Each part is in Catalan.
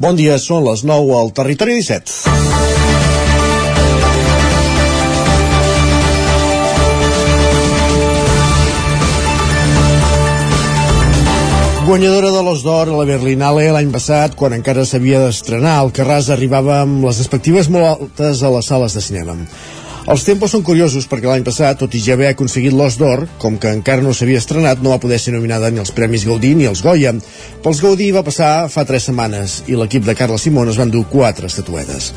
Bon dia, són les 9 al Territori 17. Guanyadora de l'Os d'Or a la Berlinale l'any passat, quan encara s'havia d'estrenar, el Carràs arribava amb les expectatives molt altes a les sales de cinema. Els tempos són curiosos perquè l'any passat, tot i ja haver aconseguit l'Os d'Or, com que encara no s'havia estrenat, no va poder ser nominada ni als Premis Gaudí ni als Goya. Pels Gaudí va passar fa tres setmanes i l'equip de Carla Simón es van dur quatre estatuetes.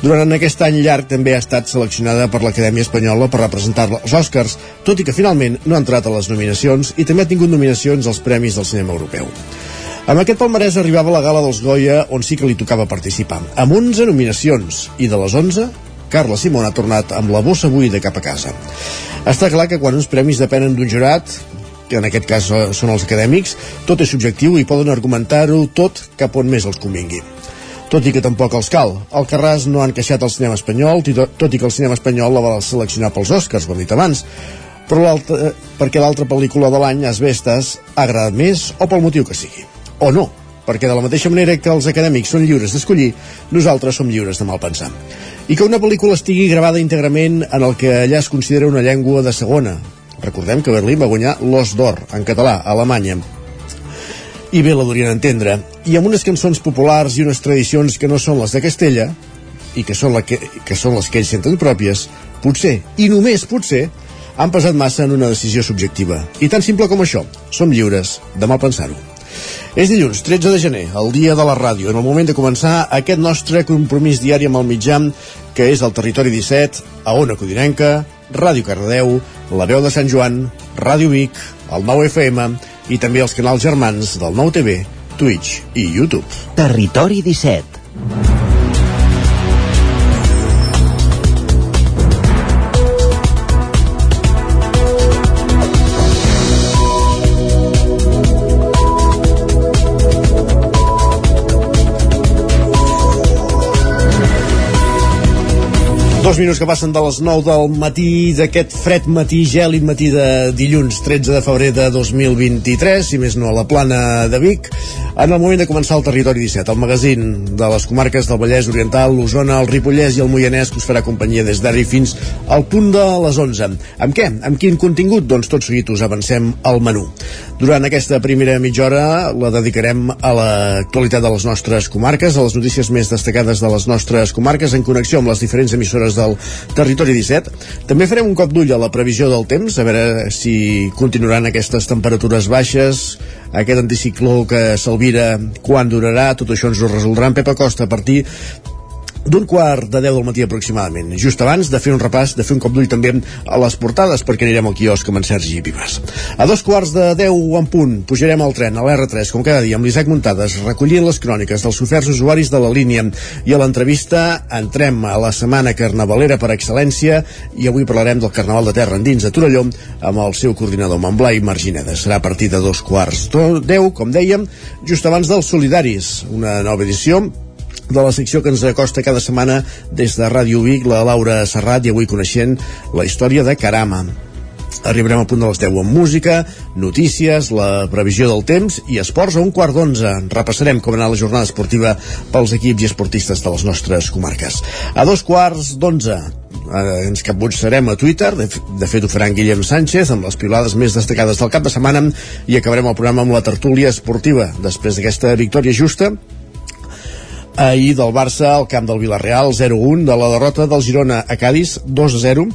Durant aquest any llarg també ha estat seleccionada per l'Acadèmia Espanyola per representar els Oscars, tot i que finalment no ha entrat a les nominacions i també ha tingut nominacions als Premis del Cinema Europeu. Amb aquest palmarès arribava la gala dels Goya on sí que li tocava participar, amb 11 nominacions, i de les 11, Carla Simón ha tornat amb la bossa buida cap a casa. Està clar que quan uns premis depenen d'un jurat, que en aquest cas són els acadèmics, tot és subjectiu i poden argumentar-ho tot cap on més els convingui. Tot i que tampoc els cal. El Carràs no han queixat el cinema espanyol, tot i que el cinema espanyol la va seleccionar pels Oscars, com he dit abans, però perquè l'altra pel·lícula de l'any, Asbestes, ha agradat més o pel motiu que sigui. O no, perquè de la mateixa manera que els acadèmics són lliures d'escollir, nosaltres som lliures de mal pensar. I que una pel·lícula estigui gravada íntegrament en el que allà es considera una llengua de segona. Recordem que Berlín va guanyar l'Os d'Or, en català, a Alemanya. I bé la durien entendre. I amb unes cançons populars i unes tradicions que no són les de Castella, i que són, la que, que són les que ells senten pròpies, potser, i només potser, han pesat massa en una decisió subjectiva. I tan simple com això, som lliures de mal pensar-ho. És dilluns, 13 de gener, el dia de la ràdio, en el moment de començar aquest nostre compromís diari amb el mitjà, que és el Territori 17, a Ona Codinenca, Ràdio Cardedeu, La Veu de Sant Joan, Ràdio Vic, el 9 FM i també els canals germans del 9 TV, Twitch i YouTube. Territori 17 Dos minuts que passen de les 9 del matí d'aquest fred matí, gèlid matí de dilluns 13 de febrer de 2023, i més no a la plana de Vic, en el moment de començar el Territori 17, el magazín de les comarques del Vallès Oriental, l'Osona, el Ripollès i el Moianès, que us farà companyia des d'ara i fins al punt de les 11. Amb què? Amb quin contingut? Doncs tot seguit us avancem al menú. Durant aquesta primera mitja hora la dedicarem a l'actualitat de les nostres comarques, a les notícies més destacades de les nostres comarques, en connexió amb les diferents emissores del Territori 17. També farem un cop d'ull a la previsió del temps, a veure si continuaran aquestes temperatures baixes, aquest anticicló que s'alvira quan durarà, tot això ens ho resoldrà en Pep Acosta a partir d'un quart de 10 del matí aproximadament, just abans de fer un repàs, de fer un cop d'ull també a les portades, perquè anirem al quiosc amb en Sergi Vives. A dos quarts de 10 en punt, pujarem al tren a l'R3, com cada dia, amb l'Isaac Muntades, recollint les cròniques dels oferts usuaris de la línia. I a l'entrevista entrem a la setmana carnavalera per excel·lència i avui parlarem del Carnaval de Terra endins de Torelló amb el seu coordinador Montblai Margineda. Serà a partir de dos quarts de 10, com dèiem, just abans dels Solidaris, una nova edició de la secció que ens acosta cada setmana des de Ràdio Vic, la Laura Serrat, i avui coneixent la història de Carama. Arribarem al punt de les 10 amb música, notícies, la previsió del temps i esports a un quart d'onze. Repassarem com anar la jornada esportiva pels equips i esportistes de les nostres comarques. A dos quarts d'onze eh, ens capbutsarem a Twitter, de, de fet ho farà en Guillem Sánchez, amb les pilades més destacades del cap de setmana i acabarem el programa amb la tertúlia esportiva. Després d'aquesta victòria justa, ahir del Barça al camp del Villarreal 0-1 de la derrota del Girona a Cádiz 2-0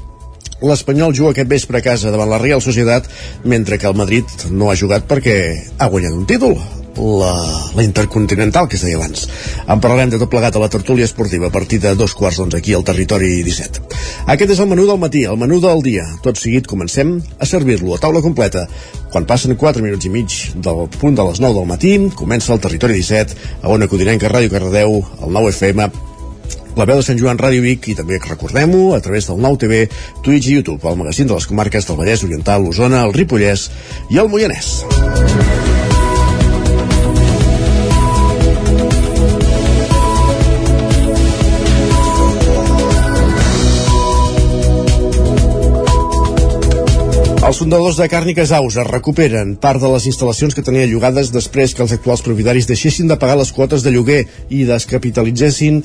l'Espanyol juga aquest vespre a casa davant la Real Societat mentre que el Madrid no ha jugat perquè ha guanyat un títol la, la Intercontinental, que es deia abans. En parlarem de tot plegat a la tertúlia esportiva a partir de dos quarts d'onze aquí al territori 17. Aquest és el menú del matí, el menú del dia. Tot seguit comencem a servir-lo a taula completa. Quan passen 4 minuts i mig del punt de les 9 del matí, comença el territori 17 a Ona Codinenca, Ràdio Cardedeu, el 9 FM, la veu de Sant Joan Ràdio Vic i també recordem-ho a través del nou TV, Twitch i YouTube, el magazín de les comarques del Vallès Oriental, l'Osona, el Ripollès i el Moianès. Els fundadors de Càrniques Ausa recuperen part de les instal·lacions que tenien llogades després que els actuals propietaris deixessin de pagar les quotes de lloguer i descapitalitzessin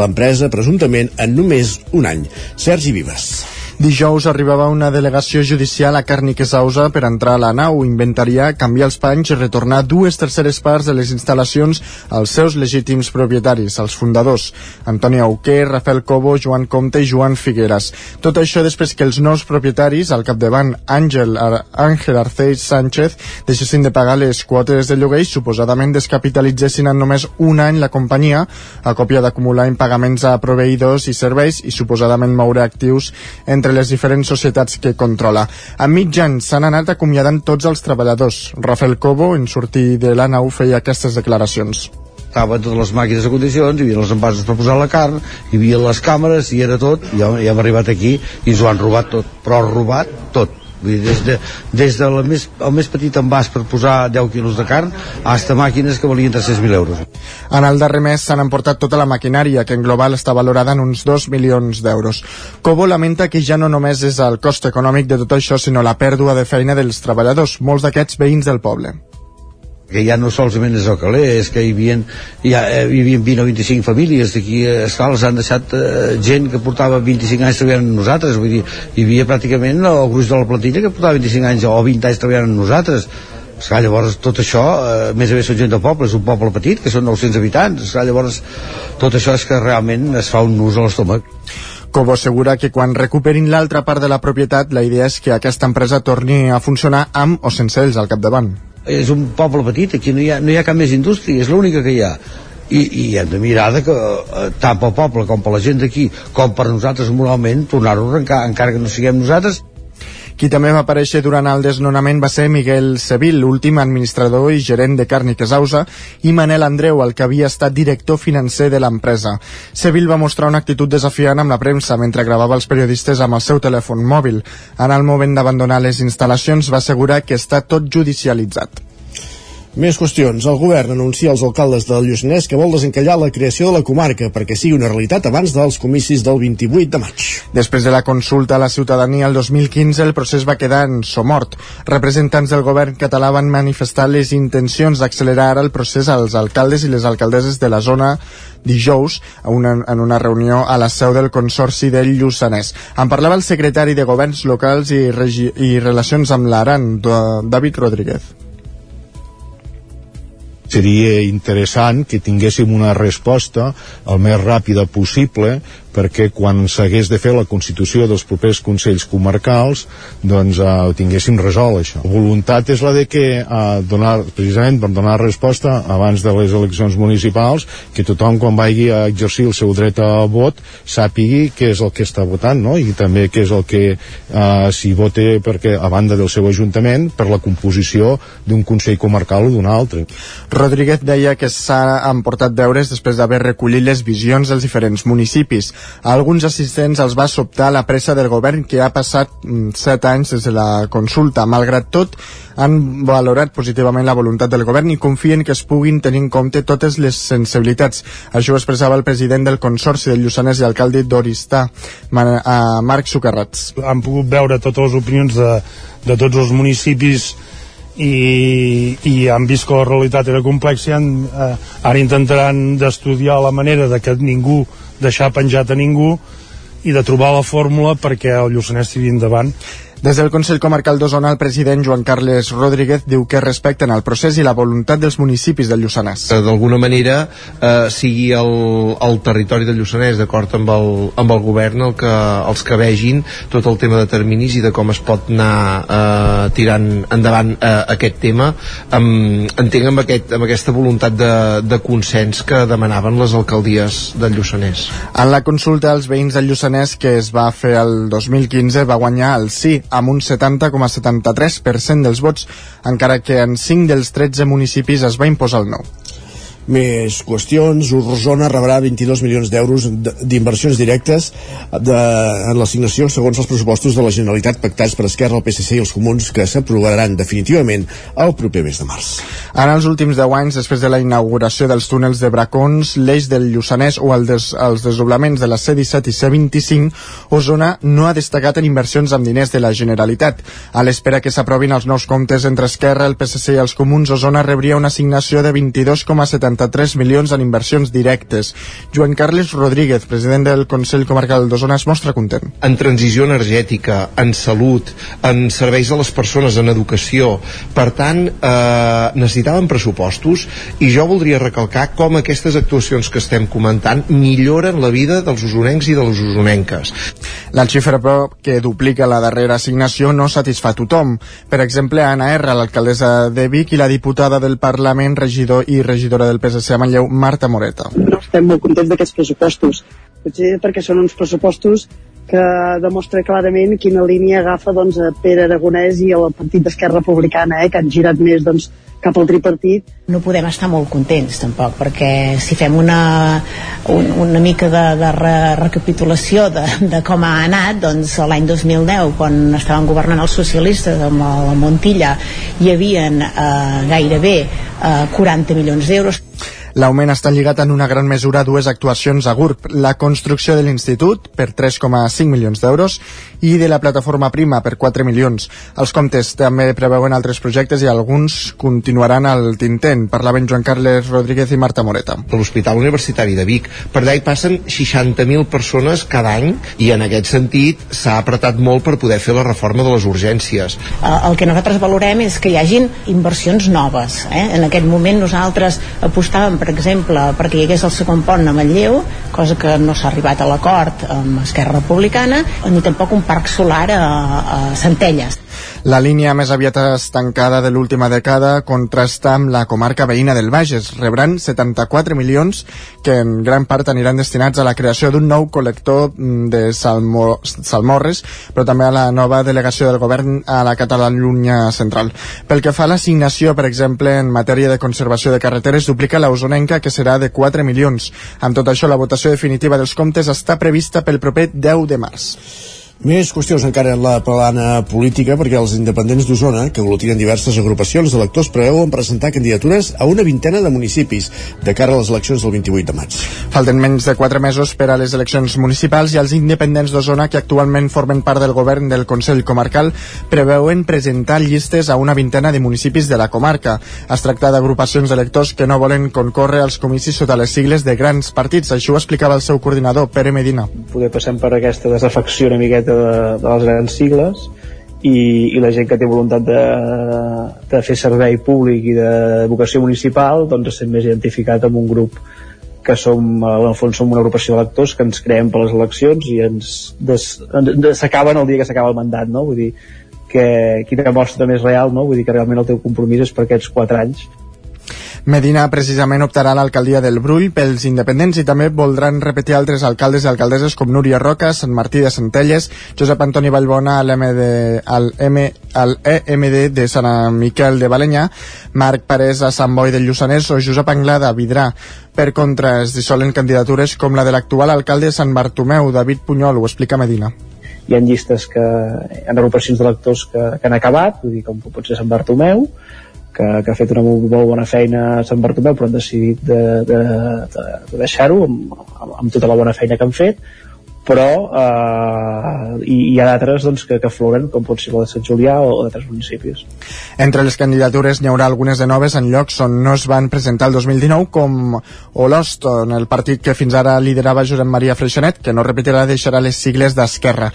l'empresa presumptament en només un any. Sergi Vives. Dijous arribava una delegació judicial a Càrniques Ausa per entrar a la nau, inventariar, canviar els panys i retornar dues terceres parts de les instal·lacions als seus legítims propietaris, els fundadors, Antoni Auquer, Rafael Cobo, Joan Comte i Joan Figueres. Tot això després que els nous propietaris, al capdavant Àngel, Ar Àngel Arceix Sánchez, deixessin de pagar les quotes de lloguer i suposadament descapitalitzessin en només un any la companyia, a còpia d'acumular impagaments a proveïdors i serveis i suposadament moure actius entre entre les diferents societats que controla. A mig any s'han anat acomiadant tots els treballadors. Rafael Cobo, en sortir de la nau, feia aquestes declaracions estaven totes les màquines de condicions, hi havia les envases per posar la carn, hi havia les càmeres, i era tot, ja hem arribat aquí i ens ho han robat tot, però robat tot Vull dir, des de, des de la més, el més petit envàs per posar 10 quilos de carn fins a màquines que valien 300.000 euros. En el darrer mes s'han emportat tota la maquinària, que en global està valorada en uns 2 milions d'euros. Cobo lamenta que ja no només és el cost econòmic de tot això, sinó la pèrdua de feina dels treballadors, molts d'aquests veïns del poble que ja no solament és el caler, és que hi havia, ja, eh, hi havia 20 o 25 famílies d'aquí a escala, els han deixat eh, gent que portava 25 anys treballant amb nosaltres, vull dir, hi havia pràcticament el gruix de la plantilla que portava 25 anys o 20 anys treballant amb nosaltres, Esclar, llavors tot això, eh, més a més són gent de poble, és un poble petit, que són 900 habitants, esclar, llavors tot això és que realment es fa un nus a l'estómac. Cobo assegura que quan recuperin l'altra part de la propietat, la idea és que aquesta empresa torni a funcionar amb o sense ells al capdavant és un poble petit, aquí no hi ha, no hi ha cap més indústria, és l'única que hi ha. I, i hem de mirar que eh, tant pel poble com per la gent d'aquí com per nosaltres moralment tornar-ho a arrencar encara que no siguem nosaltres qui també va aparèixer durant el desnonament va ser Miguel Sevil, l'últim administrador i gerent de Càrniques Ausa, i Manel Andreu, el que havia estat director financer de l'empresa. Sevil va mostrar una actitud desafiant amb la premsa mentre gravava els periodistes amb el seu telèfon mòbil. En el moment d'abandonar les instal·lacions va assegurar que està tot judicialitzat. Més qüestions. El govern anuncia als alcaldes del Lluçanès que vol desencallar la creació de la comarca perquè sigui una realitat abans dels comicis del 28 de maig. Després de la consulta a la ciutadania el 2015, el procés va quedar en somort. Representants del govern català van manifestar les intencions d'accelerar el procés als alcaldes i les alcaldesses de la zona dijous una, en una reunió a la seu del Consorci del Lluçanès. En parlava el secretari de Governs Locals i, Regi i Relacions amb l'Aran, David Rodríguez seria interessant que tinguéssim una resposta el més ràpida possible perquè quan s'hagués de fer la constitució dels propers Consells Comarcals doncs eh, ho tinguéssim resolt això. La voluntat és la de que eh, donar, precisament per donar resposta abans de les eleccions municipals que tothom quan vagi a exercir el seu dret a vot sàpigui què és el que està votant no? i també què és el que eh, s'hi vote perquè a banda del seu ajuntament per la composició d'un Consell Comarcal o d'un altre. Rodríguez deia que s'ha emportat deures després d'haver recollit les visions dels diferents municipis. A alguns assistents els va sobtar la pressa del govern que ha passat mm, set anys des de la consulta. Malgrat tot, han valorat positivament la voluntat del govern i confien que es puguin tenir en compte totes les sensibilitats. Això ho expressava el president del Consorci del Lluçanès i alcalde d'Oristà, Marc Sucarrats. Han pogut veure totes les opinions de, de tots els municipis i, i han vist que la realitat era complexa i han, eh, ara intentaran d'estudiar la manera de que ningú deixar penjat a ningú i de trobar la fórmula perquè el Lluçanès tiri endavant des del Consell Comarcal d'Osona, el president Joan Carles Rodríguez diu que respecten el procés i la voluntat dels municipis del Lluçanès. D'alguna manera eh, sigui el, el territori del Lluçanès, d'acord amb, el, amb el govern, el que, els que vegin tot el tema de terminis i de com es pot anar eh, tirant endavant eh, aquest tema, amb, entenc amb, aquest, amb aquesta voluntat de, de consens que demanaven les alcaldies del Lluçanès. En la consulta als veïns del Lluçanès que es va fer el 2015 va guanyar el sí amb un 70,73% dels vots, encara que en 5 dels 13 municipis es va imposar el nou. Més qüestions, Osona rebrà 22 milions d'euros d'inversions directes de, en l'assignació segons els pressupostos de la Generalitat pactats per Esquerra, el PSC i els comuns que s'aprovaran definitivament el proper mes de març. En els últims 10 anys, després de la inauguració dels túnels de Bracons, l'eix del Lluçanès o el des, els desdoblaments de la C-17 i C-25, Osona no ha destacat en inversions amb diners de la Generalitat. A l'espera que s'aprovin els nous comptes entre Esquerra, el PSC i els comuns, Osona rebria una assignació de 22,73 milions en inversions directes. Joan Carles Rodríguez, president del Consell Comarcal d'Osona, es mostra content. En transició energètica, en salut, en serveis a les persones, en educació. Per tant, eh, necessitàvem pressupostos i jo voldria recalcar com aquestes actuacions que estem comentant milloren la vida dels usonencs i de les usonenques. La xifra, però, que duplica la darrera assignació no satisfà tothom. Per exemple, Anna R, l'alcaldessa de Vic, i la diputada del Parlament, regidor i regidora del PSC a Manlleu, Marta Moreta. No estem molt contents d'aquests pressupostos, potser perquè són uns pressupostos que demostra clarament quina línia agafa doncs, a Pere Aragonès i el partit d'Esquerra Republicana, eh, que han girat més doncs, cap al tripartit. No podem estar molt contents tampoc, perquè si fem una, un, una mica de, de re, recapitulació de, de com ha anat, doncs l'any 2010, quan estaven governant els socialistes amb la Montilla, hi havien eh, gairebé eh, 40 milions d'euros. L'augment està lligat en una gran mesura a dues actuacions a GURB, la construcció de l'Institut per 3,5 milions d'euros i de la plataforma Prima per 4 milions. Els comptes també preveuen altres projectes i alguns continuaran al tintent. Parlaven Joan Carles Rodríguez i Marta Moreta. L'Hospital Universitari de Vic, per allà hi passen 60.000 persones cada any i en aquest sentit s'ha apretat molt per poder fer la reforma de les urgències. El que nosaltres valorem és que hi hagin inversions noves. Eh? En aquest moment nosaltres apostàvem per per exemple, perquè hi hagués el segon pont a Manlleu, cosa que no s'ha arribat a l'acord amb Esquerra Republicana, ni tampoc un parc solar a, a Centelles. La línia més aviat estancada de l'última dècada contrasta amb la comarca veïna del Bages. Rebran 74 milions que en gran part aniran destinats a la creació d'un nou col·lector mm, de salmo, salmorres, però també a la nova delegació del govern a la Catalunya central. Pel que fa a l'assignació, per exemple, en matèria de conservació de carreteres, duplica la usonenca, que serà de 4 milions. Amb tot això, la votació definitiva dels comptes està prevista pel proper 10 de març. Més qüestions encara en la plana política perquè els independents d'Osona, que aglutinen diverses agrupacions d'electors, preveuen presentar candidatures a una vintena de municipis de cara a les eleccions del 28 de maig. Falten menys de 4 mesos per a les eleccions municipals i els independents d'Osona, que actualment formen part del govern del Consell Comarcal, preveuen presentar llistes a una vintena de municipis de la comarca. Es tracta d'agrupacions d'electors que no volen concórrer als comicis sota les sigles de grans partits. Això ho explicava el seu coordinador, Pere Medina. Poder passem per aquesta desafecció una miqueta de, de les grans sigles i, i la gent que té voluntat de, de fer servei públic i de vocació municipal doncs es sent més identificat amb un grup que som, en el fons som una agrupació d'electors que ens creem per les eleccions i ens s'acaben el dia que s'acaba el mandat, no? Vull dir, que quina mostra més real, no? Vull dir que realment el teu compromís és per aquests quatre anys Medina precisament optarà a l'alcaldia del Brull pels independents i també voldran repetir altres alcaldes i alcaldesses com Núria Roca, Sant Martí de Centelles, Josep Antoni Vallbona al, MD, al, M, al EMD de Sant Miquel de Balanyà, Marc Parés a Sant Boi del Lluçanès o Josep Anglada a Vidrà. Per contra, es dissolen candidatures com la de l'actual alcalde de Sant Bartomeu, David Punyol, ho explica Medina hi ha llistes que, ha agrupacions d'electors que, que han acabat, vull dir, com pot ser Sant Bartomeu, que, que ha fet una molt, molt bona feina a Sant Bartomeu però han decidit de, de, de, de deixar-ho amb, amb tota la bona feina que han fet però eh, hi, hi ha d'altres doncs, que, que floren, com pot ser la de Sant Julià o, d'altres municipis. Entre les candidatures n'hi haurà algunes de noves en llocs on no es van presentar el 2019, com Olost, en el partit que fins ara liderava Josep Maria Freixonet, que no repetirà deixarà les sigles d'Esquerra.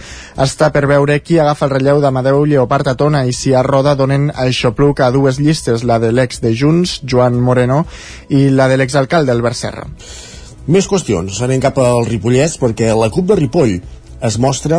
Està per veure qui agafa el relleu d'Amadeu Lleopard a Tona i si a Roda donen el xopluc a dues llistes, la de l'ex de Junts, Joan Moreno, i la de l'exalcalde, Albert Serra. Més qüestions. Anem cap al Ripollès perquè la CUP de Ripoll es mostra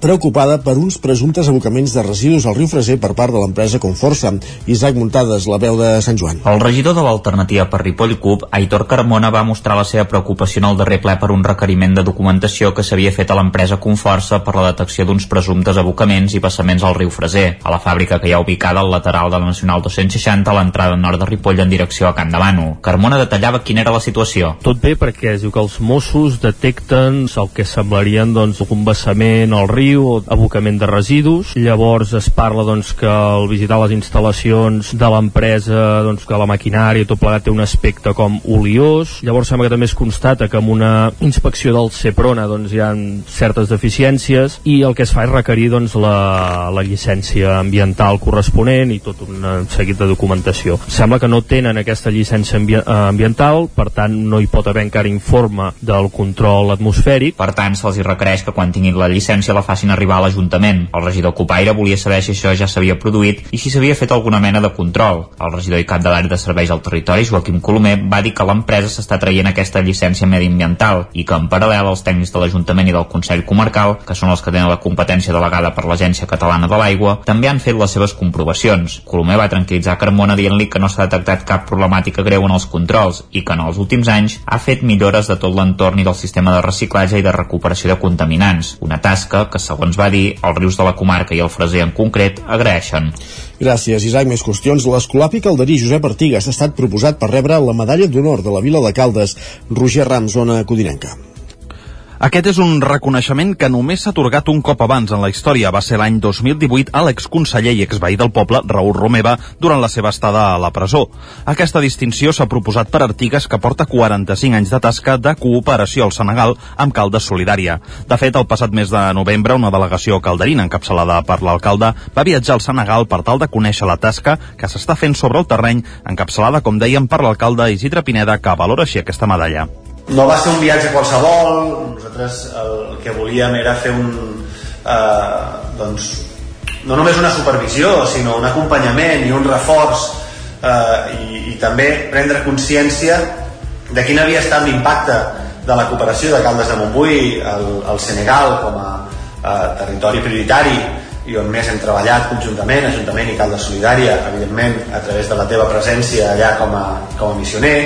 preocupada per uns presumptes abocaments de residus al riu Freser per part de l'empresa Conforça. Isaac Muntades, la veu de Sant Joan. El regidor de l'alternativa per Ripoll CUP, Aitor Carmona, va mostrar la seva preocupació en el darrer ple per un requeriment de documentació que s'havia fet a l'empresa Conforça per la detecció d'uns presumptes abocaments i passaments al riu Freser, a la fàbrica que hi ha ubicada al lateral de la Nacional 260 a l'entrada nord de Ripoll en direcció a Can Davano. Carmona detallava quina era la situació. Tot bé perquè es diu que els Mossos detecten el que semblarien doncs, un vessament al riu o abocament de residus. Llavors es parla doncs, que al visitar les instal·lacions de l'empresa doncs, que la maquinària tot plegat té un aspecte com oliós. Llavors sembla que també es constata que amb una inspecció del CEPRONA doncs, hi ha certes deficiències i el que es fa és requerir doncs, la, la llicència ambiental corresponent i tot un seguit de documentació. Sembla que no tenen aquesta llicència ambi ambiental, per tant no hi pot haver encara informe del control atmosfèric. Per tant, se'ls requereix que quan tinguin la llicència la facin arribar a l'Ajuntament. El regidor Copaire volia saber si això ja s'havia produït i si s'havia fet alguna mena de control. El regidor i cap de l'àrea de serveis al territori, Joaquim Colomer, va dir que l'empresa s'està traient aquesta llicència mediambiental i que en paral·lel els tècnics de l'Ajuntament i del Consell Comarcal, que són els que tenen la competència delegada per l'Agència Catalana de l'Aigua, també han fet les seves comprovacions. Colomer va tranquil·litzar Carmona dient-li que no s'ha detectat cap problemàtica greu en els controls i que en els últims anys ha fet millores de tot l'entorn i del sistema de reciclatge i de recuperació de contaminants, una tasca que, segons va dir, els rius de la comarca i el Freser en concret agraeixen. Gràcies, Isaac. Més qüestions. L'escolàpic Calderí Josep Artigas ha estat proposat per rebre la medalla d'honor de la Vila de Caldes. Roger Ram, zona codinenca. Aquest és un reconeixement que només s'ha atorgat un cop abans en la història. Va ser l'any 2018 a l'exconseller i exveí del poble, Raül Romeva, durant la seva estada a la presó. Aquesta distinció s'ha proposat per Artigues, que porta 45 anys de tasca de cooperació al Senegal amb Caldes Solidària. De fet, el passat mes de novembre, una delegació calderina encapçalada per l'alcalde va viatjar al Senegal per tal de conèixer la tasca que s'està fent sobre el terreny, encapçalada, com dèiem, per l'alcalde Isidre Pineda, que valora així aquesta medalla no va ser un viatge qualsevol nosaltres el que volíem era fer un eh, doncs no només una supervisió sinó un acompanyament i un reforç eh, i, i també prendre consciència de quin havia estat l'impacte de la cooperació de Caldes de Montbui al, al Senegal com a eh, territori prioritari i on més hem treballat conjuntament, Ajuntament i Caldes Solidària, evidentment a través de la teva presència allà com a, com a missioner.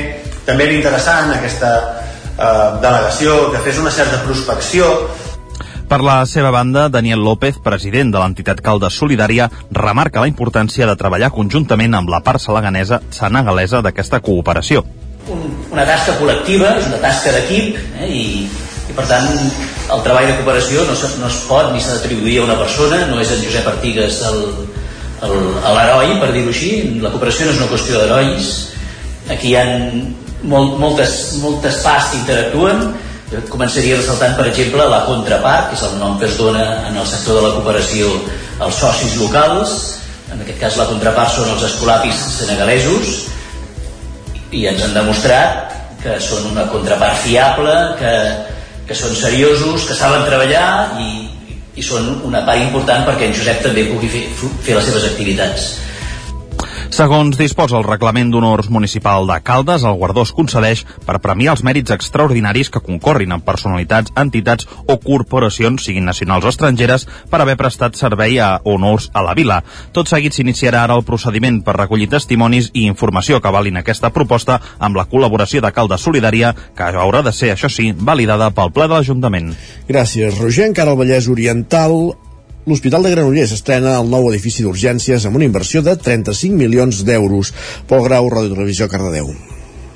També era interessant aquesta delegació, que fes una certa prospecció. Per la seva banda, Daniel López, president de l'entitat Caldes Solidària, remarca la importància de treballar conjuntament amb la part senegalesa, senegalesa d'aquesta cooperació. Un, una tasca col·lectiva, és una tasca d'equip, eh, i, i per tant el treball de cooperació no, no es pot ni s'ha d'atribuir a una persona, no és en Josep Artigas l'heroi, per dir-ho així, la cooperació no és una qüestió d'herois, aquí hi ha molt, moltes, moltes parts interactuen. Jo començaria ressaltant per exemple la contrapart que és el nom que es dona en el sector de la cooperació als socis locals. En aquest cas la contrapart són els escolapis senegalesos. I ens han demostrat que són una contrapart fiable que, que són seriosos que saben treballar i, i són una part important perquè en Josep també pugui fer, fer les seves activitats Segons disposa el reglament d'honors municipal de Caldes, el guardó es concedeix per premiar els mèrits extraordinaris que concorrin en personalitats, entitats o corporacions, siguin nacionals o estrangeres, per haver prestat servei a honors a la vila. Tot seguit s'iniciarà ara el procediment per recollir testimonis i informació que valin aquesta proposta amb la col·laboració de Caldes Solidària, que haurà de ser, això sí, validada pel ple de l'Ajuntament. Gràcies, Roger. Encara al Vallès Oriental, L'Hospital de Granollers estrena el nou edifici d'urgències amb una inversió de 35 milions d'euros. Pol Grau, Ràdio Televisió, Cardedeu.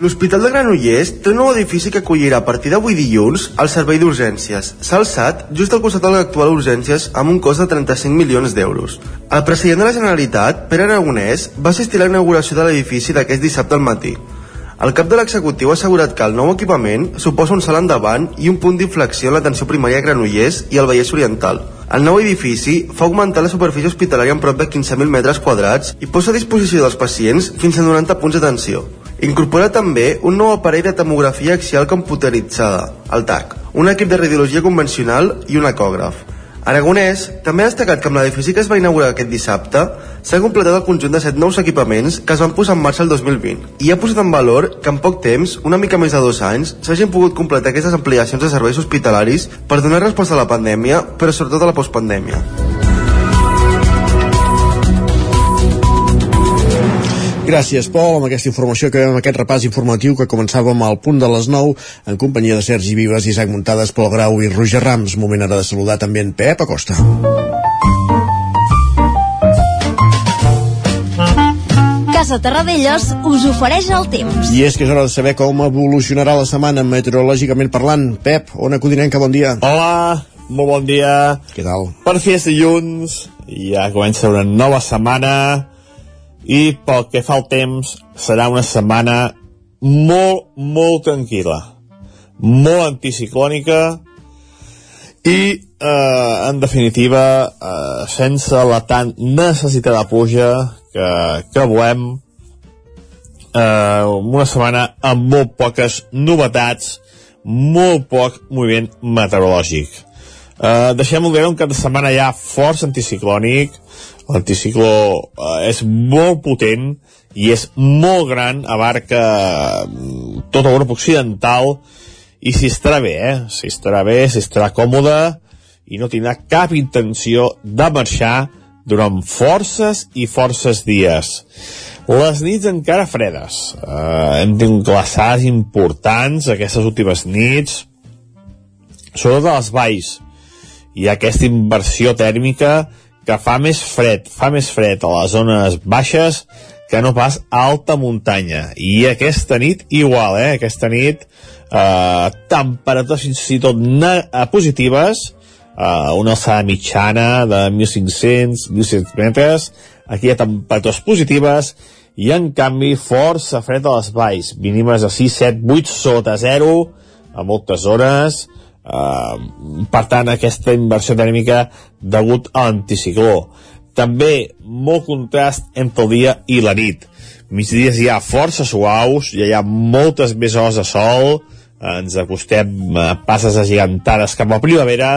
L'Hospital de Granollers té un nou edifici que acollirà a partir d'avui dilluns el servei d'urgències. S'ha alçat just al costat de l'actual urgències amb un cost de 35 milions d'euros. El president de la Generalitat, Pere Aragonès, va assistir a la inauguració de l'edifici d'aquest dissabte al matí. El cap de l'executiu ha assegurat que el nou equipament suposa un salt endavant i un punt d'inflexió en l'atenció primària a Granollers i al Vallès Oriental, el nou edifici fa augmentar la superfície hospitalària en prop de 15.000 metres quadrats i posa a disposició dels pacients fins a 90 punts d'atenció. Incorpora també un nou aparell de tomografia axial computeritzada, el TAC, un equip de radiologia convencional i un ecògraf. Aragonès també ha destacat que amb l'edifici que es va inaugurar aquest dissabte s'ha completat el conjunt de set nous equipaments que es van posar en marxa el 2020 i ha posat en valor que en poc temps, una mica més de dos anys, s'hagin pogut completar aquestes ampliacions de serveis hospitalaris per donar resposta a la pandèmia, però sobretot a la postpandèmia. Gràcies, Pol, amb aquesta informació que veiem aquest repàs informatiu que començàvem al punt de les 9 en companyia de Sergi Vives, Isaac Muntades, Pol Grau i Roger Rams. Moment ara de saludar també en Pep Acosta. Casa Terradellos us ofereix el temps. I és que és hora de saber com evolucionarà la setmana meteorològicament parlant. Pep, on acudirem que bon dia? Hola, molt bon dia. Què tal? Per fi és dilluns, ja comença una nova setmana i pel que fa al temps serà una setmana molt, molt tranquil·la. Molt anticiclònica i eh, en definitiva eh, sense la tan necessitat de pluja que, que volem eh, una setmana amb molt poques novetats molt poc moviment meteorològic eh, deixem-ho veure un cap de setmana ja força anticiclònic l'anticicló eh, és molt potent i és molt gran, abarca mm, tota Europa occidental i si estarà bé, eh? si estarà bé, si estarà còmode i no tindrà cap intenció de marxar durant forces i forces dies. Les nits encara fredes. Eh, hem tingut glaçades importants aquestes últimes nits, sobretot a les valls. Hi ha aquesta inversió tèrmica que fa més fred, fa més fred a les zones baixes que no pas a alta muntanya. I aquesta nit igual, eh? Aquesta nit eh, temperatures fins i tot eh, positives, eh, una alçada mitjana de 1.500-1.600 metres, aquí hi ha temperatures positives i en canvi força fred a les valls, mínimes de 6, 7, 8 sota 0 a moltes hores, Uh, per tant, aquesta inversió tèrmica degut a l'anticicló. També molt contrast entre el dia i la nit. Migdies hi ha força suaus, ja hi ha moltes més hores de sol, uh, ens acostem uh, passes agigantades cap a primavera,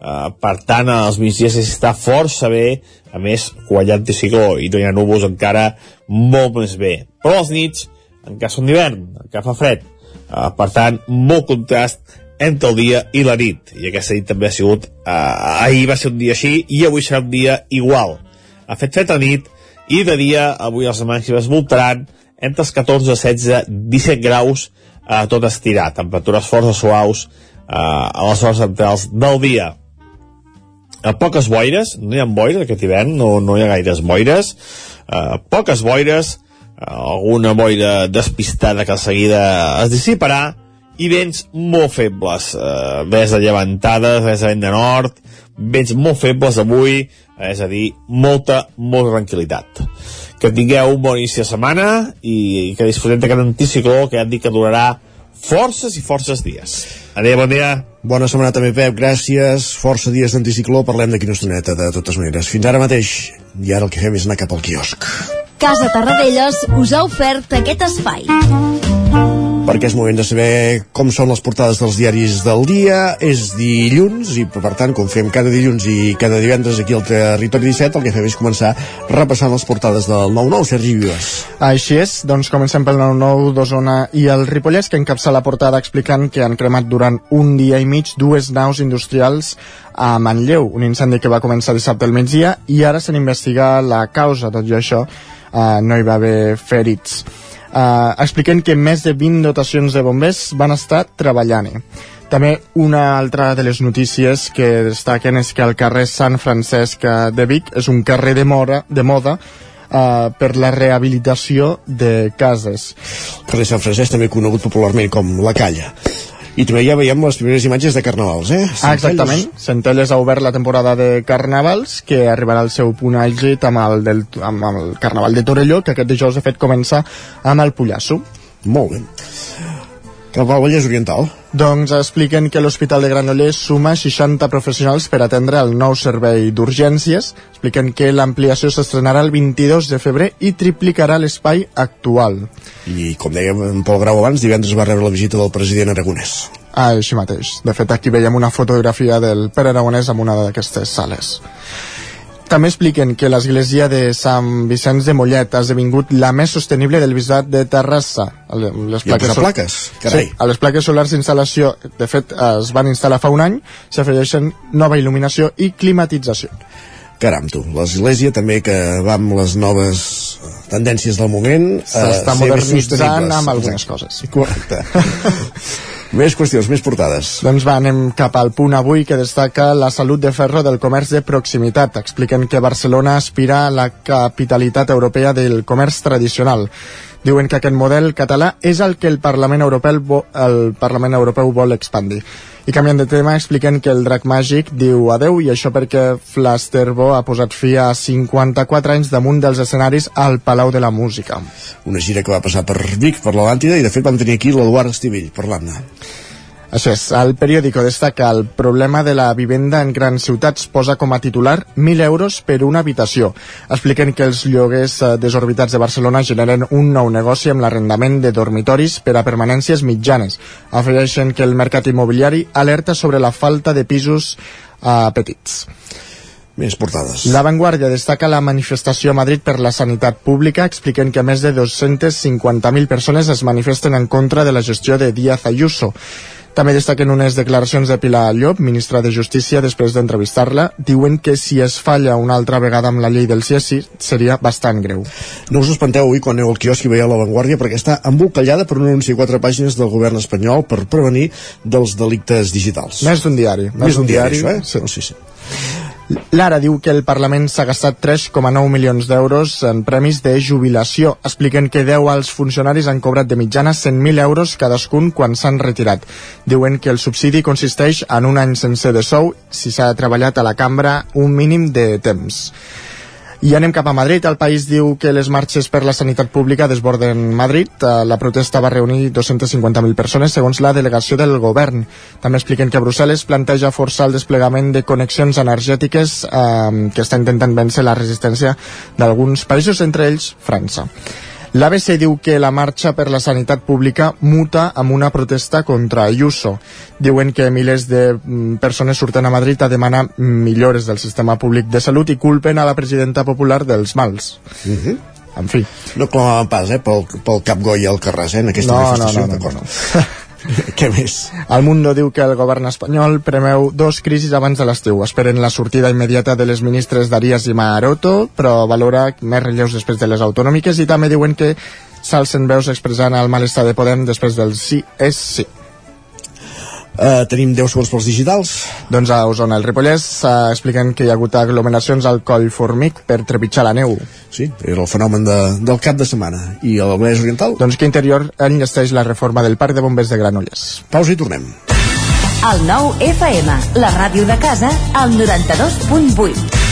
uh, per tant, als migdies està força bé, a més, quan hi ha anticicló i no hi ha núvols encara molt més bé. Però les nits encara són d'hivern, encara fa fred, uh, per tant, molt contrast entre el dia i la nit. I aquesta nit també ha sigut eh, ahir va ser un dia així i avui serà un dia igual. Ha fet fred a nit i de dia avui els màximes voltaran entre els 14, 16, 17 graus eh, tot estirat, temperatures força suaus eh, a les hores centrals del dia. A poques boires, no hi ha boires aquest hivern, no, no hi ha gaires boires. Eh, poques boires eh, alguna boira despistada que de seguida es dissiparà i vents molt febles, eh, vents de llevantades, vents de vent de nord, vents molt febles avui, eh, és a dir, molta, molta tranquil·litat. Que tingueu un bon inici de setmana i, i que disfrutem d'aquest anticicló que ja et dic que durarà forces i forces dies. Adéu, bon dia. Bona setmana també, Pep. Gràcies. Força dies d'anticicló. Parlem d'aquí una estoneta, de totes maneres. Fins ara mateix. I ara el que fem és anar cap al quiosc. Casa Tarradellas us ha ofert aquest espai perquè és moment de saber com són les portades dels diaris del dia. És dilluns i, per tant, com fem cada dilluns i cada divendres aquí al Territori 17, el que fem és començar repassant les portades del 9-9. Sergi Vives. Així és, doncs comencem pel 9-9 d'Osona i el Ripollès, que encapça la portada explicant que han cremat durant un dia i mig dues naus industrials a Manlleu, un incendi que va començar dissabte al migdia i ara se n'investiga la causa, tot i això eh, no hi va haver ferits eh, expliquen que més de 20 dotacions de bombers van estar treballant-hi. També una altra de les notícies que destaquen és que el carrer Sant Francesc de Vic és un carrer de, mora, de moda uh, per la rehabilitació de cases. Carrer Sant Francesc també conegut popularment com la Calla i també ja veiem les primeres imatges de carnavals, eh? Ah, exactament. Centelles ha obert la temporada de carnavals, que arribarà al seu punt àlgid amb el, del, amb el carnaval de Torelló, que aquest dijous, de fet, comença amb el Pollasso. Molt bé. Cap al Vallès Oriental. Doncs expliquen que l'Hospital de Granollers suma 60 professionals per atendre el nou servei d'urgències. Expliquen que l'ampliació s'estrenarà el 22 de febrer i triplicarà l'espai actual. I com deia en Pol Grau abans, divendres va rebre la visita del president Aragonès. Ah, així mateix. De fet, aquí veiem una fotografia del Pere Aragonès en una d'aquestes sales. També expliquen que l'església de Sant Vicenç de Mollet ha esdevingut la més sostenible del bisbat de Terrassa. Les posat sol- plaques? Carai. Sí, a les plaques solars d'instal·lació, de fet, es van instal·lar fa un any, s'afegeixen nova il·luminació i climatització. Caram, tu, l'església també que va amb les noves tendències del moment eh, S'està més modernitzant amb algunes Exacte. coses. Correcte. més qüestions, més portades. Doncs va, anem cap al punt avui que destaca la salut de ferro del comerç de proximitat. Expliquen que Barcelona aspira a la capitalitat europea del comerç tradicional. Diuen que aquest model català és el que el Parlament Europeu, el Parlament Europeu vol expandir. I canviant de tema, expliquen que el drac màgic diu adeu i això perquè Flasterbo ha posat fi a 54 anys damunt dels escenaris al Palau de la Música. Una gira que va passar per Vic, per l'Atlàntida, i de fet vam tenir aquí l'Eduard Estivell parlant-ne. Això és, el periòdico destaca el problema de la vivenda en grans ciutats posa com a titular 1.000 euros per una habitació. Expliquen que els lloguers eh, desorbitats de Barcelona generen un nou negoci amb l'arrendament de dormitoris per a permanències mitjanes. Afegeixen que el mercat immobiliari alerta sobre la falta de pisos eh, petits. Més portades. La Vanguardia destaca la manifestació a Madrid per la sanitat pública, expliquen que més de 250.000 persones es manifesten en contra de la gestió de Díaz Ayuso. També destaquen unes declaracions de Pilar Llop, ministra de Justícia, després d'entrevistar-la. Diuen que si es falla una altra vegada amb la llei del CSI seria bastant greu. No us espanteu avui quan aneu al quiosc i veieu la Vanguardia perquè està embolcallada per un anunci a quatre pàgines del govern espanyol per prevenir dels delictes digitals. Més d'un diari. Més d'un diari, això, eh? Sí. Sí, sí. Lara diu que el Parlament s'ha gastat 3,9 milions d'euros en premis de jubilació. Expliquen que 10 als funcionaris han cobrat de mitjana 100.000 euros cadascun quan s'han retirat. Diuen que el subsidi consisteix en un any sencer de sou si s'ha treballat a la cambra un mínim de temps. I anem cap a Madrid. El país diu que les marxes per la sanitat pública desborden Madrid. Eh, La protesta va reunir 250.000 persones, segons la delegació del govern. També expliquen que Brussel·les planteja forçar el desplegament de connexions energètiques eh, que està intentant vèncer la resistència d'alguns països, entre ells França. L'ABC diu que la marxa per la sanitat pública muta amb una protesta contra Ayuso. Diuen que milers de mm, persones surten a Madrid a demanar millores del sistema públic de salut i culpen a la presidenta popular dels mals. Uh -huh. En fi. No clamaven pas, eh, pel, pel Cap Goi al Carràs, eh, en aquesta No, no, manifestació. no, no, d'acord. Què més? El Mundo diu que el govern espanyol premeu dos crisis abans de l'estiu. Esperen la sortida immediata de les ministres d'Arias i Maroto, però valora més relleus després de les autonòmiques i també diuen que s'alcen veus expressant el malestar de Podem després del sí és sí. Uh, tenim 10 segons pels digitals. Doncs a Osona, el Ripollès, uh, expliquen que hi ha hagut aglomeracions al coll Formic per trepitjar la neu. Sí, era el fenomen de, del cap de setmana. I el Vallès Oriental? Doncs que Interior enllesteix la reforma del Parc de Bombers de Granollers. Pausa i tornem. El nou FM, la ràdio de casa, al 92.8.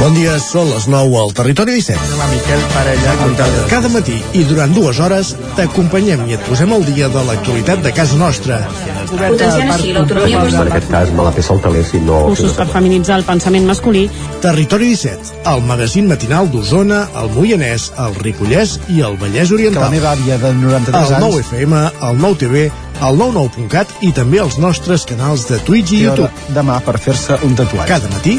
Bon dia, són les 9 al Territori 17. La Miquel Parella. Cada matí i durant dues hores t'acompanyem i et posem al dia de l'actualitat de casa nostra. Potenciant així l'autonomia En aquest cas me la peça el teler si no... Cursos per feminitzar el pensament masculí. Territori 17, el magazín matinal d'Osona, el Moianès, el Ripollès i el Vallès Oriental. Que la meva àvia de 93 el anys... 9 FM, el 9 TV, el 99.cat i també els nostres canals de Twitch i YouTube. demà per fer-se un tatuatge. Cada matí,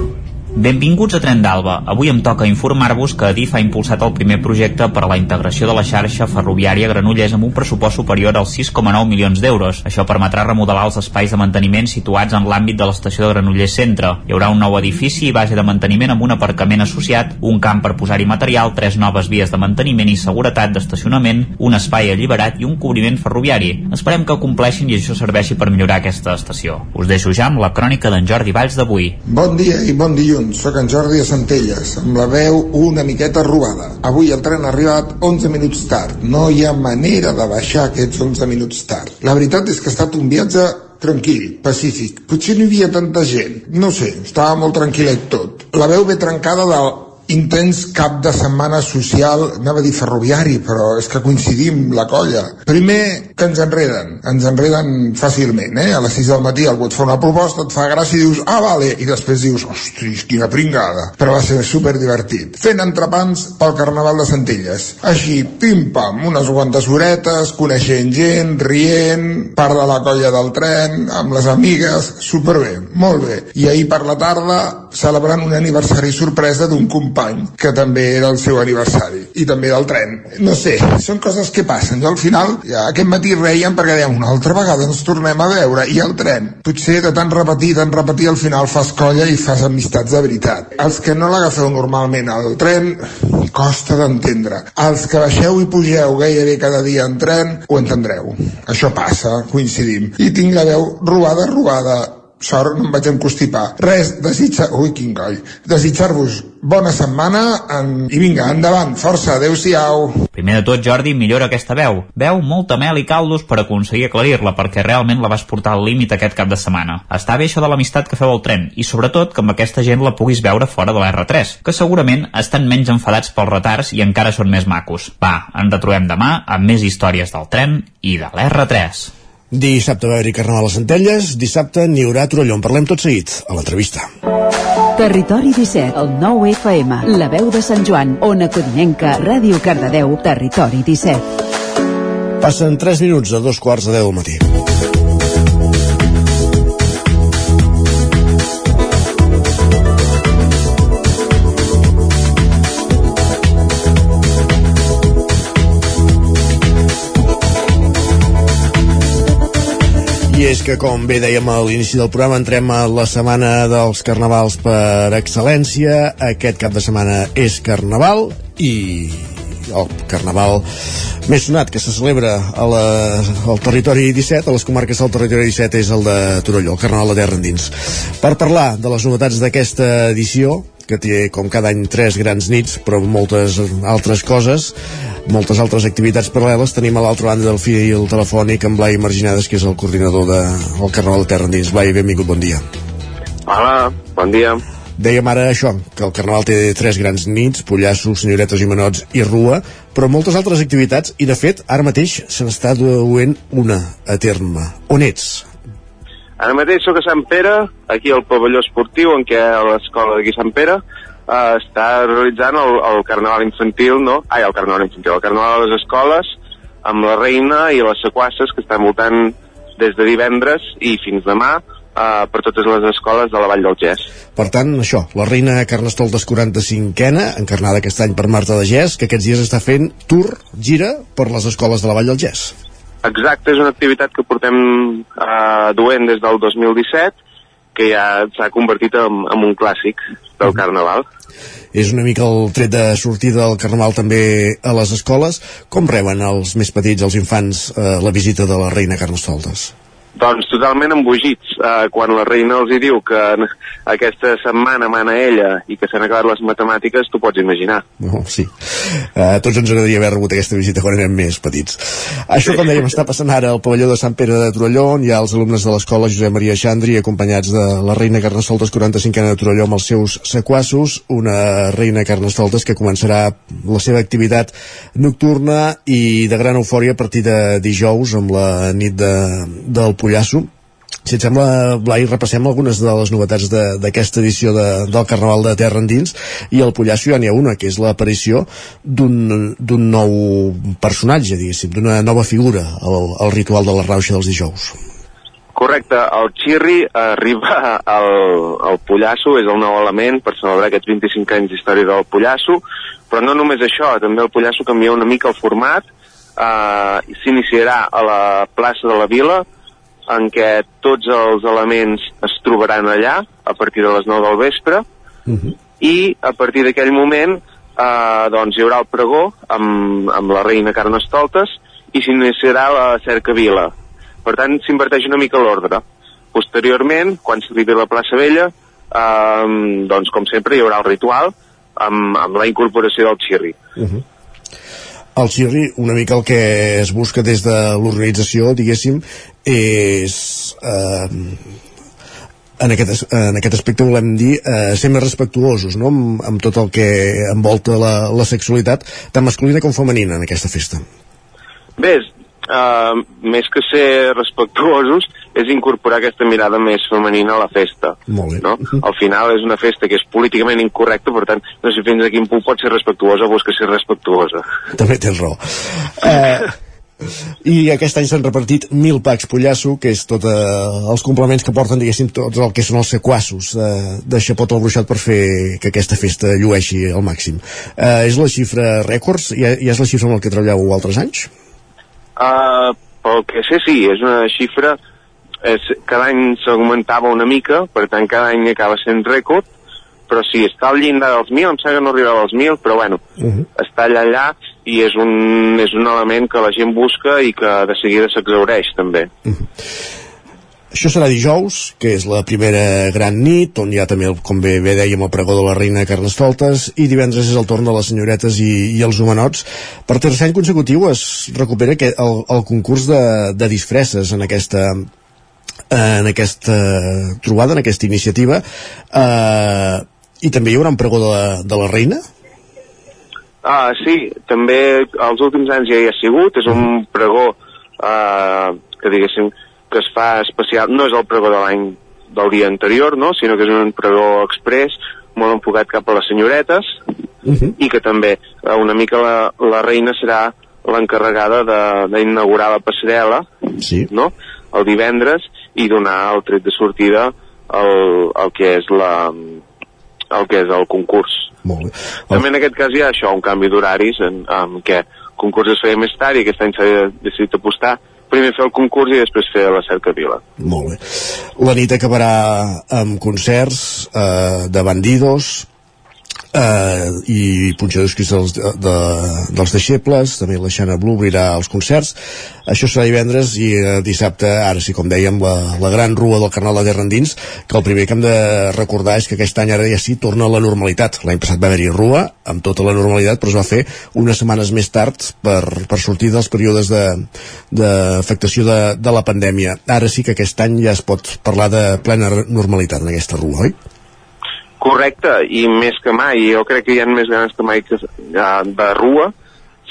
Benvinguts a Tren d'Alba. Avui em toca informar-vos que Adif ha impulsat el primer projecte per a la integració de la xarxa ferroviària Granollers amb un pressupost superior als 6,9 milions d'euros. Això permetrà remodelar els espais de manteniment situats en l'àmbit de l'estació de Granollers Centre. Hi haurà un nou edifici i base de manteniment amb un aparcament associat, un camp per posar-hi material, tres noves vies de manteniment i seguretat d'estacionament, un espai alliberat i un cobriment ferroviari. Esperem que compleixin i això serveixi per millorar aquesta estació. Us deixo ja amb la crònica d'en Jordi Valls d'avui. Bon dia i bon dilluns, sóc en Jordi a Centelles, amb la veu una miqueta robada. Avui el tren ha arribat 11 minuts tard. No hi ha manera de baixar aquests 11 minuts tard. La veritat és que ha estat un viatge tranquil, pacífic. Potser no hi havia tanta gent. No sé, estava molt tranquil·let tot. La veu ve trencada del intens cap de setmana social, anava a dir ferroviari, però és que coincidim la colla. Primer, que ens enreden, ens enreden fàcilment, eh? A les 6 del matí algú et fa una proposta, et fa gràcia i dius, ah, vale, i després dius, ostres, quina pringada. Però va ser super divertit. Fent entrepans pel Carnaval de Centelles. Així, pim-pam, unes quantes horetes, coneixent gent, rient, part de la colla del tren, amb les amigues, superbé, molt bé. I ahir per la tarda, celebrant un aniversari sorpresa d'un company, que també era el seu aniversari, i també del tren. No sé, són coses que passen. Jo al final, ja, aquest matí reiem perquè dèiem, una altra vegada ens tornem a veure, i el tren. Potser de tant repetir, tant repetir, al final fas colla i fas amistats de veritat. Els que no l'agafeu normalment al tren, costa d'entendre. Els que baixeu i pugeu gairebé cada dia en tren, ho entendreu. Això passa, coincidim. I tinc la veu robada, robada, sort no em vaig encostipar. Res, desitja... Ui, quin coll. Desitjar-vos bona setmana en... i vinga, endavant, força, adeu-siau. Primer de tot, Jordi, millora aquesta veu. Veu molta mel i caldos per aconseguir aclarir-la, perquè realment la vas portar al límit aquest cap de setmana. Està bé això de l'amistat que feu al tren, i sobretot que amb aquesta gent la puguis veure fora de la R3, que segurament estan menys enfadats pels retards i encara són més macos. Va, ens retrobem demà amb més històries del tren i de l'R3. Dissabte va haver-hi Carnaval a Centelles, dissabte n'hi haurà Torelló. En parlem tot seguit, a l'entrevista. Territori 17, el 9 FM, la veu de Sant Joan, Ona Codinenca, Ràdio Cardedeu, Territori 17. Passen 3 minuts a dos quarts de 10 del matí. I és que, com bé dèiem a l'inici del programa, entrem a la setmana dels carnavals per excel·lència. Aquest cap de setmana és carnaval i el carnaval més sonat que se celebra a la, al territori 17, a les comarques del territori 17, és el de Torelló, el Carnaval de Terra Endins. Per parlar de les novetats d'aquesta edició, que té com cada any tres grans nits, però moltes altres coses, moltes altres activitats paral·leles, tenim a l'altra banda del fil telefònic en Blai Marginades, que és el coordinador del de, el Carnaval de Terra Endins. Blai, benvingut, bon dia. Hola, bon dia. Dèiem ara això, que el Carnaval té tres grans nits, pollassos, senyoretes i menots i rua, però moltes altres activitats, i de fet, ara mateix se n'està duent una a terme. On ets? Ara mateix sóc a Sant Pere, aquí al pavelló esportiu, en què l'escola d'aquí Sant Pere eh, està realitzant el, el carnaval infantil, no? Ai, el carnaval infantil, el carnaval de les escoles, amb la reina i les sequasses que estan voltant des de divendres i fins demà eh, per totes les escoles de la Vall del Gès. Per tant, això, la reina Carnestoltes 45ena, encarnada aquest any per Marta de Gès, que aquests dies està fent tour, gira, per les escoles de la Vall del Gès. Exacte, és una activitat que portem eh, duent des del 2017, que ja s'ha convertit en, en un clàssic del carnaval. És una mica el tret de sortida del Carnaval també a les escoles. Com reben els més petits, els infants, eh, la visita de la reina Carnestoltes? Doncs totalment embogits. Eh, quan la reina els hi diu que aquesta setmana mana ella i que s'han acabat les matemàtiques, t'ho pots imaginar. No, sí. Uh, tots ens agradaria haver rebut aquesta visita quan érem més petits. Això, com dèiem, està passant ara al pavelló de Sant Pere de Torelló, on hi ha els alumnes de l'escola Josep Maria Xandri, acompanyats de la reina Carnestoltes 45 de Torelló amb els seus sequassos, una reina Carnestoltes que començarà la seva activitat nocturna i de gran eufòria a partir de dijous amb la nit de, del Pollasso. Si et sembla, Blai, repassem algunes de les novetats de- d'aquesta edició de, del Carnaval de Terra Endins. I al Pollasso ja n'hi ha una, que és l'aparició d'un nou personatge, diguéssim, d'una nova figura al, al ritual de la rauxa dels dijous. Correcte, el xirri arriba al, al Pollasso, és el nou element per celebrar aquests 25 anys d'història del Pollasso, però no només això, també el Pollasso canvia una mica el format, eh, s'iniciarà a la plaça de la Vila, en què tots els elements es trobaran allà a partir de les 9 del vespre, i a partir d'aquell moment eh, doncs hi haurà el pregó amb, amb la reina Carnestoltes i s'iniciarà la cercavila. Per tant, s'inverteix una mica l'ordre. Posteriorment, quan s'arribi a la plaça Vella, eh, doncs com sempre hi haurà el ritual amb, amb la incorporació del xirri. Uh -huh. El Xirri, una mica el que es busca des de l'organització, diguéssim, és... Eh, en aquest, en aquest aspecte volem dir eh, ser més respectuosos no? amb, amb tot el que envolta la, la sexualitat tant masculina com femenina en aquesta festa Bé, uh, més que ser respectuosos, és incorporar aquesta mirada més femenina a la festa. Molt bé. No? Al final és una festa que és políticament incorrecta, per tant, no sé fins a quin punt pot ser respectuosa o busca ser respectuosa. també tens raó eh, i aquest any s'han repartit mil packs pollasso que és tot eh, els complements que porten diguéssim tots el que són els sequassos eh, de xapot al bruixot per fer que aquesta festa llueixi al màxim eh, és la xifra rècords ja, ja és la xifra amb la que treballeu altres anys? Uh, pel que sé, sí, és una xifra... És, cada any s'augmentava una mica, per tant, cada any acaba sent rècord, però sí, està al llindar dels 1.000, em sembla que no arribava als 1.000, però bueno, Uh -huh. està allà allà i és un, és un element que la gent busca i que de seguida s'exaureix també. Això serà dijous, que és la primera gran nit, on hi ha també, com bé, bé dèiem, el pregó de la reina Carnestoltes, i divendres és el torn de les senyoretes i, i els humanots. Per tercer any consecutiu es recupera aquest, el, el concurs de, de disfresses en aquesta en aquesta trobada, en aquesta iniciativa eh, i també hi haurà un pregó de la, de la reina Ah, sí, també els últims anys ja hi ha sigut, és un pregó eh, que diguéssim que es fa especial, no és el pregó de l'any del dia anterior, no? sinó que és un pregó express molt enfocat cap a les senyoretes i que també eh, una mica la, la reina serà l'encarregada de- d'inaugurar la passarel·la sí. no? el divendres i donar el tret de sortida al, al que és la el que és el concurs. Molt bé. També en aquest cas hi ha això, un canvi d'horaris en, en què el concurs es feia més tard i aquest any s'ha decidit apostar primer fer el concurs i després fer la cercavila. Molt bé. La nit acabarà amb concerts eh, de bandidos eh, i punxadors cristals de, de, dels deixebles, també la Xana Blue obrirà els concerts. Això serà divendres i eh, dissabte, ara sí, com dèiem, la, la gran rua del Carnal de Terra Endins, que el primer que hem de recordar és que aquest any ara ja sí torna a la normalitat. L'any passat va haver-hi rua, amb tota la normalitat, però es va fer unes setmanes més tard per, per sortir dels períodes d'afectació de, de, de la pandèmia. Ara sí que aquest any ja es pot parlar de plena normalitat en aquesta rua, oi? Correcte, i més que mai. Jo crec que hi ha més ganes que mai que, de, de rua.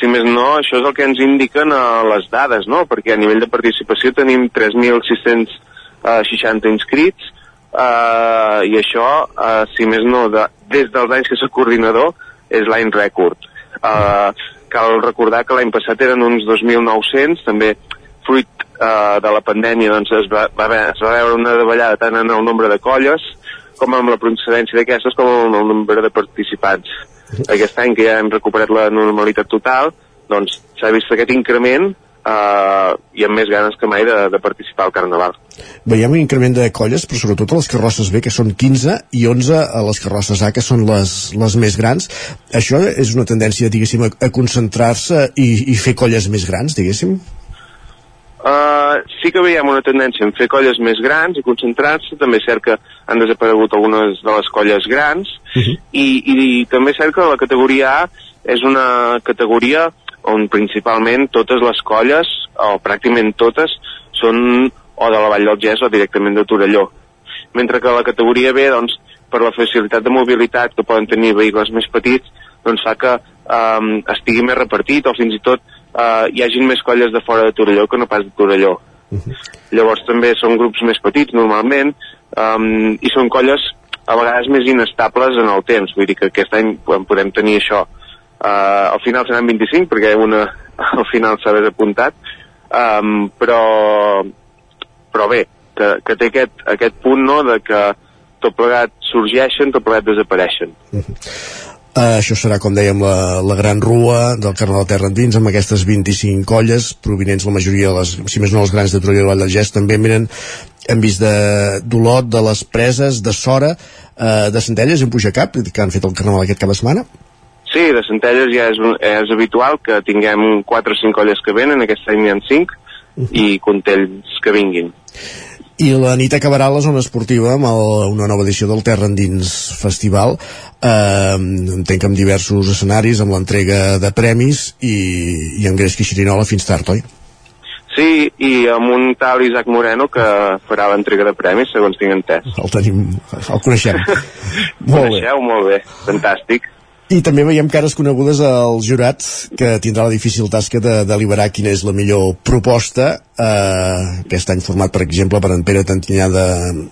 Si més no, això és el que ens indiquen uh, les dades, no? Perquè a nivell de participació tenim 3.660 inscrits, uh, i això, uh, si més no, de, des dels anys que soc coordinador, és l'any rècord. Uh, cal recordar que l'any passat eren uns 2.900, també fruit uh, de la pandèmia doncs es va, va, es va veure una davallada tant en el nombre de colles com amb la procedència d'aquestes com en el nombre de participants. Aquest any que ja hem recuperat la normalitat total, doncs s'ha vist aquest increment eh, i amb més ganes que mai de, de participar al Carnaval. Veiem un increment de colles, però sobretot les carrosses B, que són 15, i 11 a les carrosses A, que són les, les més grans. Això és una tendència, diguéssim, a, a concentrar-se i, i fer colles més grans, diguéssim? Uh, sí que veiem una tendència en fer colles més grans i concentrar-se, també és cert que han desaparegut algunes de les colles grans uh -huh. i, i, i també és cert que la categoria A és una categoria on principalment totes les colles, o pràcticament totes, són o de la Vall del Gès o directament de Torelló. Mentre que la categoria B, doncs, per la facilitat de mobilitat que poden tenir vehicles més petits, doncs fa que um, estigui més repartit o fins i tot uh, hi hagin més colles de fora de Torelló que no pas de Torelló. Uh -huh. Llavors també són grups més petits normalment um, i són colles a vegades més inestables en el temps, vull dir que aquest any podem tenir això. Uh, al final seran 25 perquè una al final s'ha desapuntat, um, però, però bé, que, que té aquest, aquest punt no, de que tot plegat sorgeixen, tot plegat desapareixen. Uh -huh. Uh, això serà, com dèiem, la, la gran rua del Carnaval Terra Endins amb aquestes 25 colles provinents la majoria de les, si més no els grans de Torelló i Vall del Gest també miren hem vist de d'Olot, de les Preses, de Sora, uh, de Centelles en Puigacap, que han fet el Carnaval aquest cap de setmana. Sí, de Centelles ja és, és habitual que tinguem 4 o 5 colles que venen, aquest any n'hi ha 5, uh -huh. i contells que vinguin. I la nit acabarà a la zona esportiva amb el, una nova edició del Terra Endins Festival eh, entenc amb diversos escenaris amb l'entrega de premis i, i amb i Xirinola fins tard, oi? Sí, i amb un tal Isaac Moreno que farà l'entrega de premis, segons tinc entès. El tenim, el coneixem. molt Coneixeu, bé. molt bé, fantàstic. I també veiem cares conegudes al jurat que tindrà la difícil tasca de deliberar quina és la millor proposta eh, aquest any format per exemple per en Pere Tantinyà de,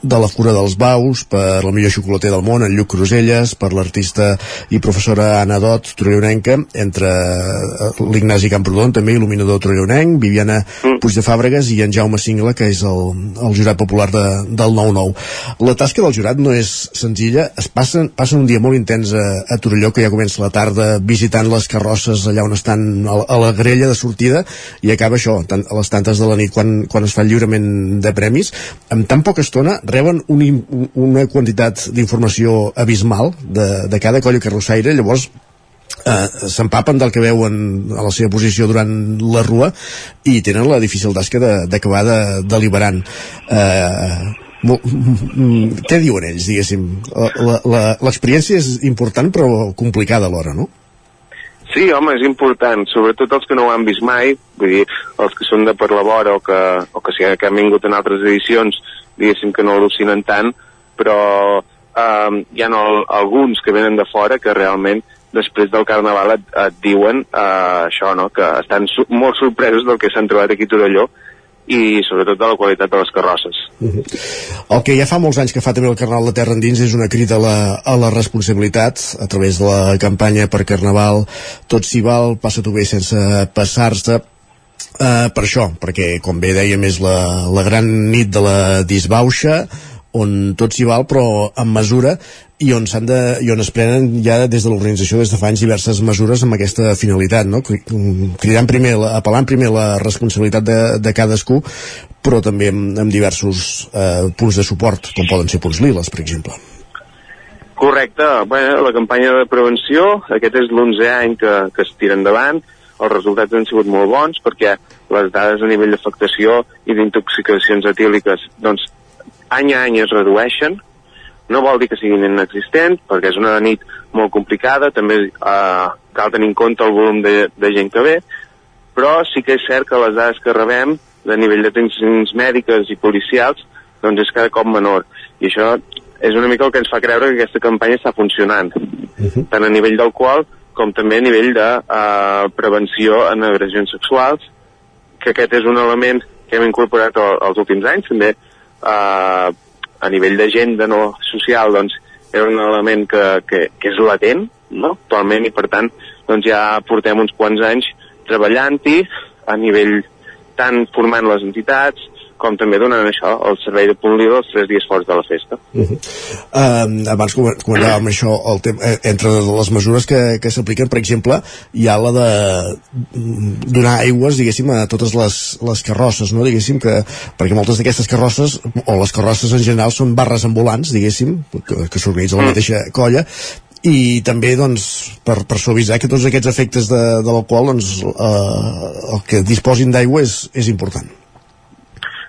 de la Cura dels Baus per la millor xocolater del món en Lluc Cruselles per l'artista i professora Anna Dot Torellonenca entre eh, l'Ignasi Camprodon també il·luminador Torellonenc Viviana mm. Puig de Fàbregas i en Jaume Singla que és el, el jurat popular de, del 9-9 la tasca del jurat no és senzilla es passen, passen un dia molt intens a, a Torelló que ja comença la tarda visitant les carrosses allà on estan a, la grella de sortida i acaba això, tant, a les tantes de la nit quan, quan es fa el lliurament de premis. En tan poca estona reben un, una quantitat d'informació abismal de, de cada colla carrossaire llavors eh, s'empapen del que veuen a la seva posició durant la rua i tenen la difícil tasca d'acabar de, deliberant. Eh, què diuen ells, diguéssim? L'experiència és important però complicada alhora, no? Sí, home, és important, sobretot els que no ho han vist mai, vull dir, els que són de per la vora o que, o que, que han vingut en altres edicions, diguéssim que no al·lucinen tant, però eh, hi ha el, alguns que venen de fora que realment després del Carnaval et, et diuen eh, això, no?, que estan su molt sorpresos del que s'han trobat aquí a Torelló, i sobretot de la qualitat de les carrosses. Uh -huh. El que ja fa molts anys que fa també el Carnaval de Terra Endins és una crida a la, a la responsabilitat a través de la campanya per Carnaval Tot s'hi val, passa-t'ho bé sense passar-se Uh, per això, perquè com bé dèiem és la, la gran nit de la disbauxa on tot s'hi val però amb mesura i on, de, i on es prenen ja des de l'organització des de fa anys diverses mesures amb aquesta finalitat, no? cridant primer, apel·lant primer la responsabilitat de, de cadascú però també amb, amb diversos eh, punts de suport, com poden ser punts liles, per exemple. Correcte. Bueno, la campanya de prevenció, aquest és l'11è any que, que es tira endavant, els resultats han sigut molt bons perquè les dades a nivell d'afectació i d'intoxicacions etíliques doncs, any a any es redueixen, no vol dir que siguin inexistents, perquè és una nit molt complicada, també eh, cal tenir en compte el volum de, de gent que ve, però sí que és cert que les dades que rebem de nivell d'atencions mèdiques i policials doncs és cada cop menor. I això és una mica el que ens fa creure que aquesta campanya està funcionant, Mhm. tant a nivell d'alcohol com també a nivell de uh, prevenció en agressions sexuals, que aquest és un element que hem incorporat al, als últims anys, també uh, a nivell d'agenda no social, doncs, és un element que, que, que és latent, no?, actualment, i per tant, doncs ja portem uns quants anys treballant-hi a nivell tant formant les entitats com també donant això, el servei de líder els tres dies forts de la festa. Uh -huh. uh, abans com- comentàvem això el tema, eh, entre les mesures que, que s'apliquen per exemple hi ha la de mm, donar aigües diguéssim a totes les, les carrosses no? diguéssim que, perquè moltes d'aquestes carrosses o les carrosses en general són barres ambulants diguéssim, que, que s'organitza la Mm. mateixa colla i també doncs, per, per suavitzar que tots aquests efectes de, de l'alcohol doncs, eh, el que disposin d'aigua és, és important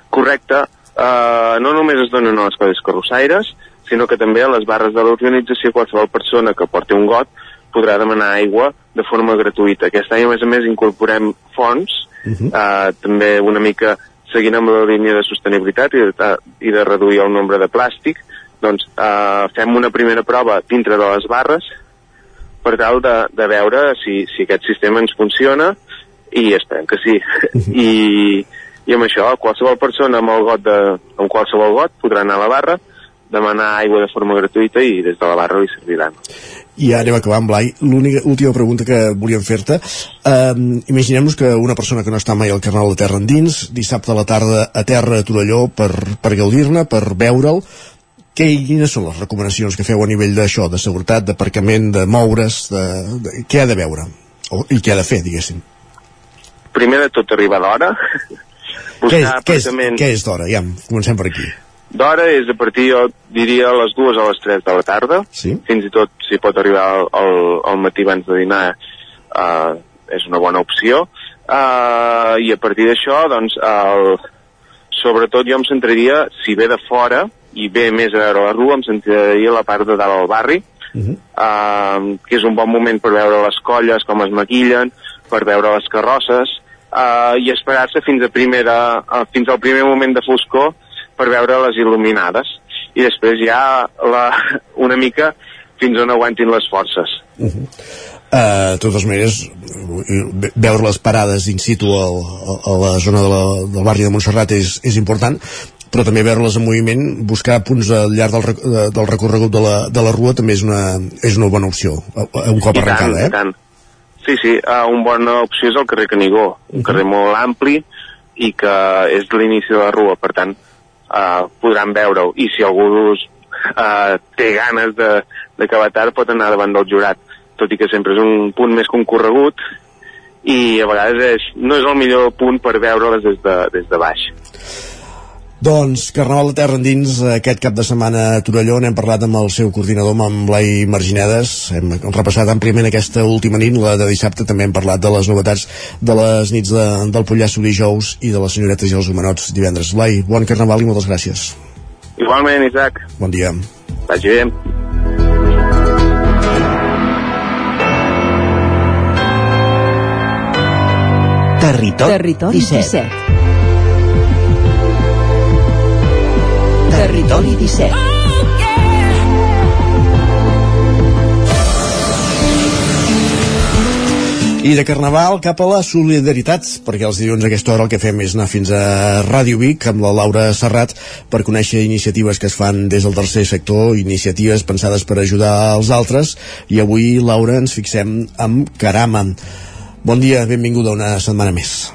Correcte. Uh, no només es donen a les colles carrossaires, sinó que també a les barres de l'organització qualsevol persona que porti un got podrà demanar aigua de forma gratuïta. Aquest any, a més a més, incorporem fons, uh -huh. uh, també una mica seguint amb la línia de sostenibilitat i de, i de reduir el nombre de plàstic, doncs uh, fem una primera prova dintre de les barres per tal de, de veure si, si aquest sistema ens funciona i esperem que sí. I, I amb això, qualsevol persona amb, el got de, amb qualsevol got podrà anar a la barra, demanar aigua de forma gratuïta i des de la barra li serviran. I ja anem acabant, Blai. L'única última pregunta que volíem fer-te. Um, Imaginem-nos que una persona que no està mai al Carnaval de Terra Endins, dissabte a la tarda a Terra a Torelló per, per gaudir-ne, per veure'l, què, quines són les recomanacions que feu a nivell d'això, de seguretat, d'aparcament, de moure's, de, de, què ha de veure? O, I què ha de fer, diguéssim? Primer de tot, arribar d'hora. Què és, què és, què és d'hora? Ja, comencem per aquí. d'hora és a partir, jo diria, a les dues o a les 3 de la tarda. Sí. Fins i tot, si pot arribar al, al, matí abans de dinar, uh, és una bona opció. Uh, I a partir d'això, doncs, el, sobretot jo em centraria, si ve de fora i ve més a veure la rua, em centraria a la part de dalt al barri, Uh -huh. uh, que és un bon moment per veure les colles, com es maquillen, per veure les carrosses, uh, i esperar-se fins, a primera, uh, fins al primer moment de foscor per veure les il·luminades. I després ja la, una mica fins on aguantin les forces. Uh -huh. Uh, de totes maneres ve- veure les parades in situ al, a, la zona de la, del barri de Montserrat és, és important però també veure-les en moviment buscar punts al llarg del, del recorregut de la, de la rua també és una, és una bona opció un cop I tant, arrencada i eh? tant. Sí, sí, uh, una bona opció és el carrer Canigó, un carrer molt ampli i que és l'inici de la rua, per tant, uh, podran veure-ho. I si algú uh, té ganes d'acabar tard, pot anar davant del jurat, tot i que sempre és un punt més concorregut i a vegades és, no és el millor punt per veure-les des, de, des de baix. Doncs Carnaval de Terra Endins aquest cap de setmana a Torelló n'hem parlat amb el seu coordinador amb Blai Marginedes hem repassat àmpliament aquesta última nit la de dissabte també hem parlat de les novetats de les nits de, del Pollasso dijous i de les senyoretes i els humanots divendres Blai, bon Carnaval i moltes gràcies Igualment, Isaac, bon dia vagi bé. Territori, Territori 17. 17. Territori 17. I de Carnaval cap a la solidaritat, perquè els dilluns a aquesta hora el que fem és anar fins a Ràdio Vic amb la Laura Serrat per conèixer iniciatives que es fan des del tercer sector, iniciatives pensades per ajudar als altres, i avui, Laura, ens fixem amb Carama. Bon dia, benvinguda una setmana més.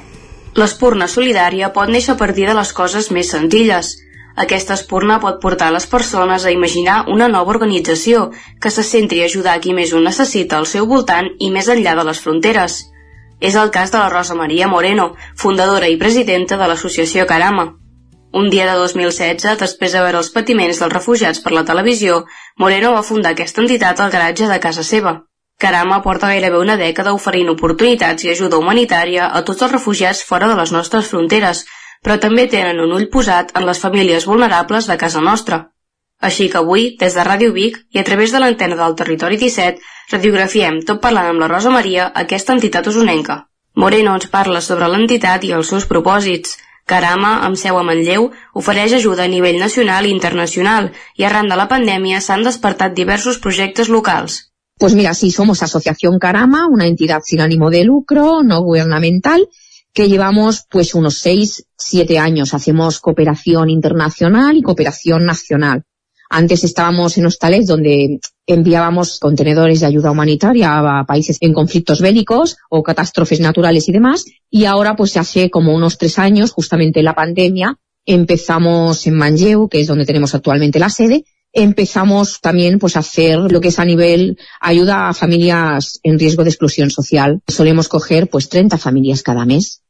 L'espurna solidària pot néixer a partir de les coses més senzilles. Aquesta espurna pot portar les persones a imaginar una nova organització que se centri a ajudar qui més ho necessita al seu voltant i més enllà de les fronteres. És el cas de la Rosa Maria Moreno, fundadora i presidenta de l'associació Carama. Un dia de 2016, després de veure els patiments dels refugiats per la televisió, Moreno va fundar aquesta entitat al garatge de casa seva. Carama porta gairebé una dècada oferint oportunitats i ajuda humanitària a tots els refugiats fora de les nostres fronteres, però també tenen un ull posat en les famílies vulnerables de casa nostra. Així que avui, des de Ràdio Vic i a través de l'antena del Territori 17, radiografiem, tot parlant amb la Rosa Maria, aquesta entitat usonenca. Moreno ens parla sobre l'entitat i els seus propòsits. Carama, amb seu a Manlleu, ofereix ajuda a nivell nacional i internacional i arran de la pandèmia s'han despertat diversos projectes locals. Pues mira, sí, somos Asociación Carama, una entidad sin ánimo de lucro, no gubernamental, que llevamos pues unos seis, siete años. Hacemos cooperación internacional y cooperación nacional. Antes estábamos en hostales donde enviábamos contenedores de ayuda humanitaria a países en conflictos bélicos o catástrofes naturales y demás. Y ahora, pues hace como unos tres años, justamente la pandemia, empezamos en Manlleu, que es donde tenemos actualmente la sede, empezamos también pues a hacer lo que es a nivel ayuda a familias en riesgo de exclusión social. Solemos coger pues 30 familias cada mes.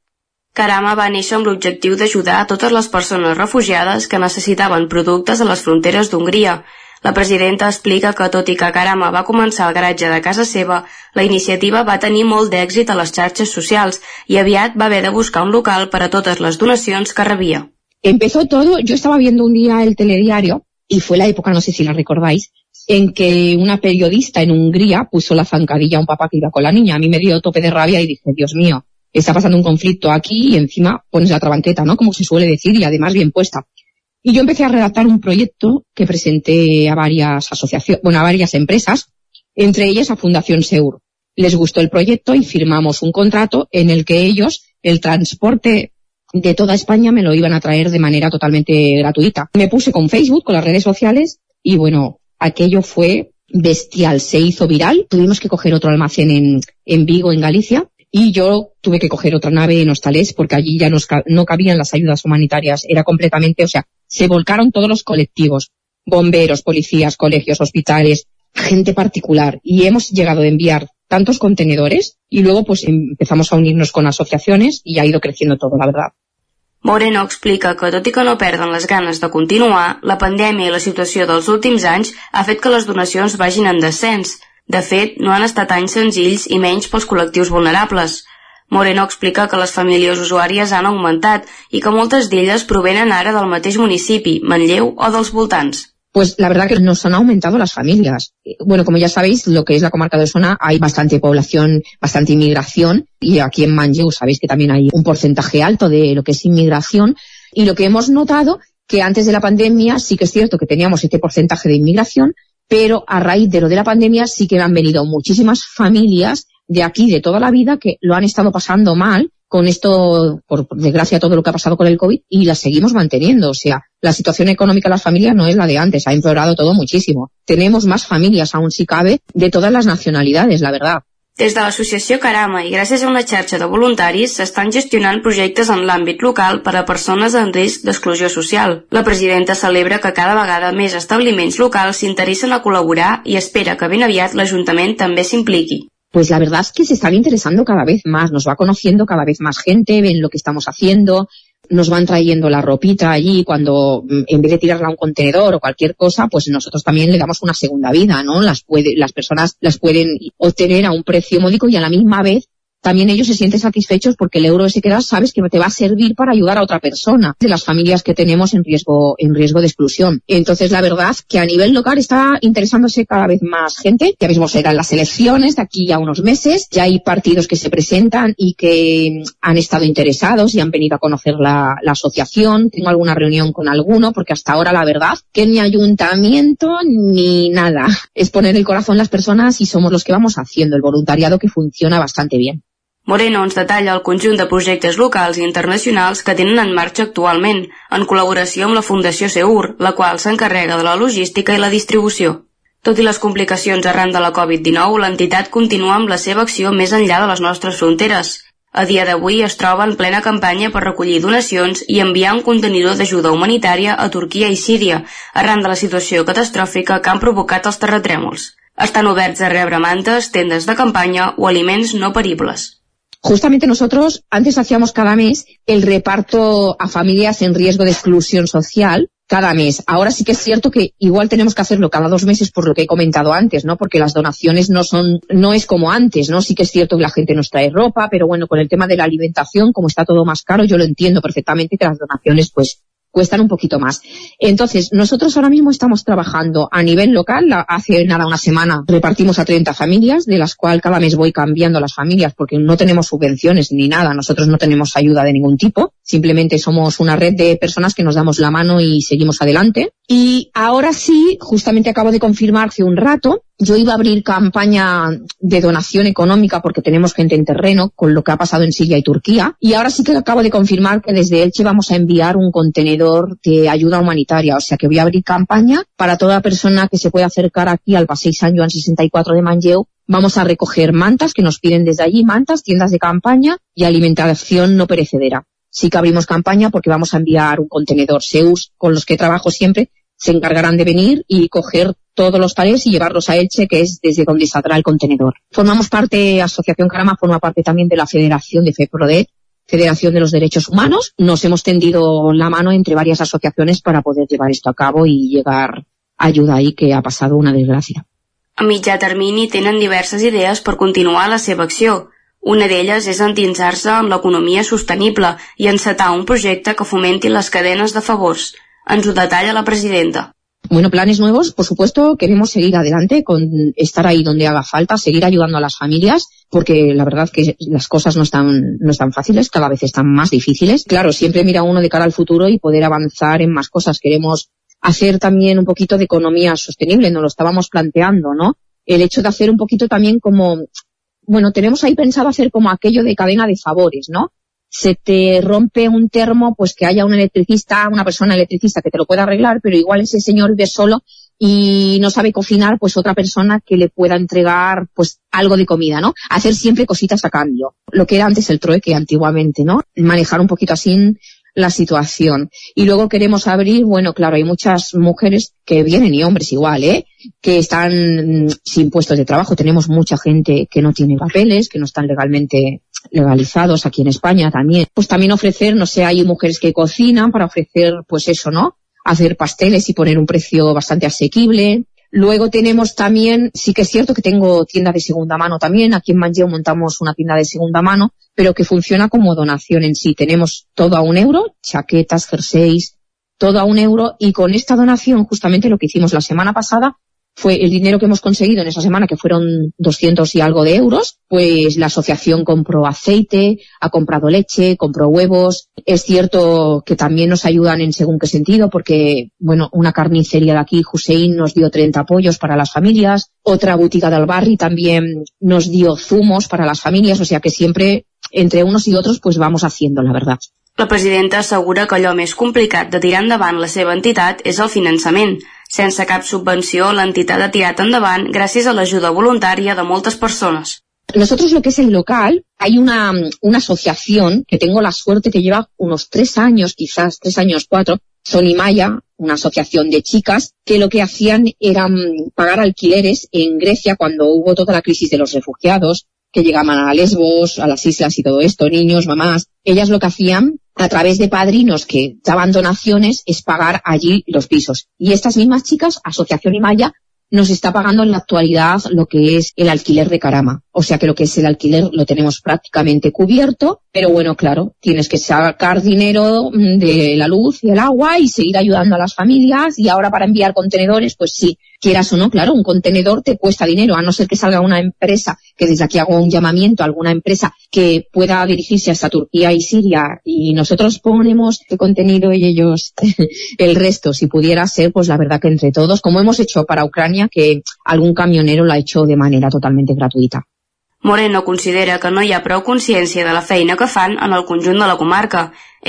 Carama va néixer amb l'objectiu d'ajudar a totes les persones refugiades que necessitaven productes a les fronteres d'Hongria. La presidenta explica que, tot i que Carama va començar al garatge de casa seva, la iniciativa va tenir molt d'èxit a les xarxes socials i aviat va haver de buscar un local per a totes les donacions que rebia. Empezó todo, yo estaba viendo un día el telediario y fue la época, no sé si la recordáis, en que una periodista en Hungría puso la zancadilla a un papá que iba con la niña. A mí me dio tope de rabia y dije, Dios mío, está pasando un conflicto aquí y encima pones la trabanqueta, ¿no? Como se suele decir y además bien puesta. Y yo empecé a redactar un proyecto que presenté a varias asociaciones, bueno, a varias empresas, entre ellas a Fundación Seur. Les gustó el proyecto y firmamos un contrato en el que ellos, el transporte de toda España me lo iban a traer de manera totalmente gratuita. Me puse con Facebook, con las redes sociales y bueno, aquello fue bestial, se hizo viral. Tuvimos que coger otro almacén en, en Vigo, en Galicia, y yo tuve que coger otra nave en Hostalés porque allí ya no cabían las ayudas humanitarias. Era completamente, o sea, se volcaron todos los colectivos, bomberos, policías, colegios, hospitales, gente particular. Y hemos llegado a enviar tantos contenedores y luego pues empezamos a unirnos con asociaciones y ha ido creciendo todo, la verdad. Moreno explica que, tot i no perden les ganes de continuar, la pandèmia i la situació dels últims anys ha fet que les donacions vagin en descens, de fet, no han estat anys senzills i menys pels col·lectius vulnerables. Moreno explica que les famílies usuàries han augmentat i que moltes d'elles provenen ara del mateix municipi, Manlleu o dels voltants. Pues la verdad que nos han aumentado las familias. Bueno, como ya sabéis, lo que es la comarca de Osona hay bastante población, bastante inmigración y aquí en Manlleu sabéis que también hay un porcentaje alto de lo que es inmigración y lo que hemos notado que antes de la pandemia sí que es cierto que teníamos este porcentaje de inmigración, pero a raíz de lo de la pandemia sí que han venido muchísimas familias de aquí de toda la vida que lo han estado pasando mal con esto, por desgracia, todo lo que ha pasado con el COVID y la seguimos manteniendo. O sea, la situación económica de las familias no es la de antes, ha empeorado todo muchísimo. Tenemos más familias, aún si cabe, de todas las nacionalidades, la verdad. Des de l'associació Carama i gràcies a una xarxa de voluntaris s'estan gestionant projectes en l'àmbit local per a persones en risc d'exclusió social. La presidenta celebra que cada vegada més establiments locals s'interessen a col·laborar i espera que ben aviat l'Ajuntament també s'impliqui. Pues la verdad es que se están interesando cada vez más, nos va conociendo cada vez más gente, ven lo que estamos haciendo, nos van trayendo la ropita allí cuando mm, en vez de tirarla a un contenedor o cualquier cosa, pues nosotros también le damos una segunda vida, ¿no? Las puede, las personas las pueden obtener a un precio módico y a la misma vez también ellos se sienten satisfechos porque el euro ese que das sabes que te va a servir para ayudar a otra persona de las familias que tenemos en riesgo en riesgo de exclusión. Entonces la verdad que a nivel local está interesándose cada vez más gente. Ya mismo serán las elecciones de aquí a unos meses. Ya hay partidos que se presentan y que han estado interesados y han venido a conocer la, la asociación. Tengo alguna reunión con alguno porque hasta ahora la verdad que ni ayuntamiento ni nada. Es poner el corazón en las personas y somos los que vamos haciendo el voluntariado que funciona bastante bien. Moreno ens detalla el conjunt de projectes locals i internacionals que tenen en marxa actualment, en col·laboració amb la Fundació Seur, la qual s'encarrega de la logística i la distribució. Tot i les complicacions arran de la Covid-19, l'entitat continua amb la seva acció més enllà de les nostres fronteres. A dia d'avui es troba en plena campanya per recollir donacions i enviar un contenidor d'ajuda humanitària a Turquia i Síria, arran de la situació catastròfica que han provocat els terratrèmols. Estan oberts a rebre mantes, tendes de campanya o aliments no peribles. Justamente nosotros antes hacíamos cada mes el reparto a familias en riesgo de exclusión social cada mes. Ahora sí que es cierto que igual tenemos que hacerlo cada dos meses por lo que he comentado antes, ¿no? Porque las donaciones no son, no es como antes, ¿no? Sí que es cierto que la gente nos trae ropa, pero bueno, con el tema de la alimentación, como está todo más caro, yo lo entiendo perfectamente que las donaciones pues cuestan un poquito más. Entonces, nosotros ahora mismo estamos trabajando a nivel local. Hace nada, una semana, repartimos a 30 familias, de las cuales cada mes voy cambiando las familias porque no tenemos subvenciones ni nada. Nosotros no tenemos ayuda de ningún tipo. simplemente somos una red de personas que nos damos la mano y seguimos adelante. Y ahora sí, justamente acabo de confirmar hace un rato, yo iba a abrir campaña de donación económica porque tenemos gente en terreno con lo que ha pasado en Siria y Turquía. Y ahora sí que acabo de confirmar que desde Elche vamos a enviar un contenedor de ayuda humanitaria. O sea que voy a abrir campaña para toda persona que se pueda acercar aquí al Paseo San Joan 64 de Manlleu Vamos a recoger mantas que nos piden desde allí, mantas, tiendas de campaña y alimentación no perecedera. Sí que abrimos campaña porque vamos a enviar un contenedor. Seus, con los que trabajo siempre, se encargarán de venir y coger todos los palés y llevarlos a Elche, que es desde donde saldrá el contenedor. Formamos parte, Asociación Carama forma parte también de la Federación de FEPRODE, Federación de los Derechos Humanos. Nos hemos tendido la mano entre varias asociaciones para poder llevar esto a cabo y llegar ayuda ahí que ha pasado una desgracia. A mitjà termini tenen diverses idees per continuar la seva. Una d'elles és endinsar-se en l'economia sostenible i encetar un projecte que fomenti les cadenes de favors. Ens ho detalla la presidenta. Bueno, planes nuevos, por supuesto, queremos seguir adelante con estar ahí donde haga falta, seguir ayudando a las familias, porque la verdad que las cosas no están, no están fáciles, cada vez están más difíciles. Claro, siempre mira uno de cara al futuro y poder avanzar en más cosas. Queremos hacer también un poquito de economía sostenible, nos lo estábamos planteando, ¿no? El hecho de hacer un poquito también como, bueno, tenemos ahí pensado hacer como aquello de cadena de favores, ¿no? Se te rompe un termo, pues que haya un electricista, una persona electricista que te lo pueda arreglar, pero igual ese señor vive solo y no sabe cocinar, pues otra persona que le pueda entregar pues algo de comida, ¿no? Hacer siempre cositas a cambio. Lo que era antes el trueque antiguamente, ¿no? Manejar un poquito así la situación. Y luego queremos abrir, bueno, claro, hay muchas mujeres que vienen y hombres igual, ¿eh? Que están sin puestos de trabajo. Tenemos mucha gente que no tiene papeles, que no están legalmente legalizados aquí en España también. Pues también ofrecer, no sé, hay mujeres que cocinan para ofrecer, pues eso, ¿no? Hacer pasteles y poner un precio bastante asequible. Luego tenemos también, sí que es cierto que tengo tienda de segunda mano también. Aquí en Manlleu montamos una tienda de segunda mano, pero que funciona como donación en sí. Tenemos todo a un euro, chaquetas, jerseys, todo a un euro. Y con esta donación, justamente lo que hicimos la semana pasada, fue el dinero que hemos conseguido en esa semana, que fueron 200 y algo de euros, pues la asociación compró aceite, ha comprado leche, compró huevos. Es cierto que también nos ayudan en según qué sentido, porque, bueno, una carnicería de aquí, Hussein, nos dio 30 pollos para las familias, otra boutique del barrio también nos dio zumos para las familias, o sea que siempre entre unos y otros pues vamos haciendo, la verdad. La presidenta assegura que allò més complicat de tirar endavant la seva entitat el finançament. Sense cap subvenció, l'entitat ha tirat endavant gràcies a l'ajuda voluntària de moltes persones. Nosotros lo que es el local, hay una, una asociación que tengo la suerte que lleva unos tres años, quizás tres años, cuatro, Sonimaya, una asociación de chicas, que lo que hacían era mm, pagar alquileres en Grecia cuando hubo toda la crisis de los refugiados, que llegaban a Lesbos, a las islas y todo esto, niños, mamás. Ellas lo que hacían a través de padrinos que daban donaciones es pagar allí los pisos. Y estas mismas chicas, Asociación Imaya, nos está pagando en la actualidad lo que es el alquiler de Carama. O sea que lo que es el alquiler lo tenemos prácticamente cubierto, pero bueno, claro, tienes que sacar dinero mm, de la luz y el agua y seguir ayudando a las familias y ahora para enviar contenedores, pues sí, quieras o no, claro, un contenedor te cuesta dinero, a no ser que salga una empresa, que desde aquí hago un llamamiento a alguna empresa que pueda dirigirse hasta Turquía y Siria y nosotros ponemos el contenido y ellos el resto, si pudiera ser, pues la verdad que entre todos, como hemos hecho para Ucrania, que algún camionero lo ha hecho de manera totalmente gratuita. Moreno considera que no hi ha prou consciència de la feina que fan en el conjunt de la comarca.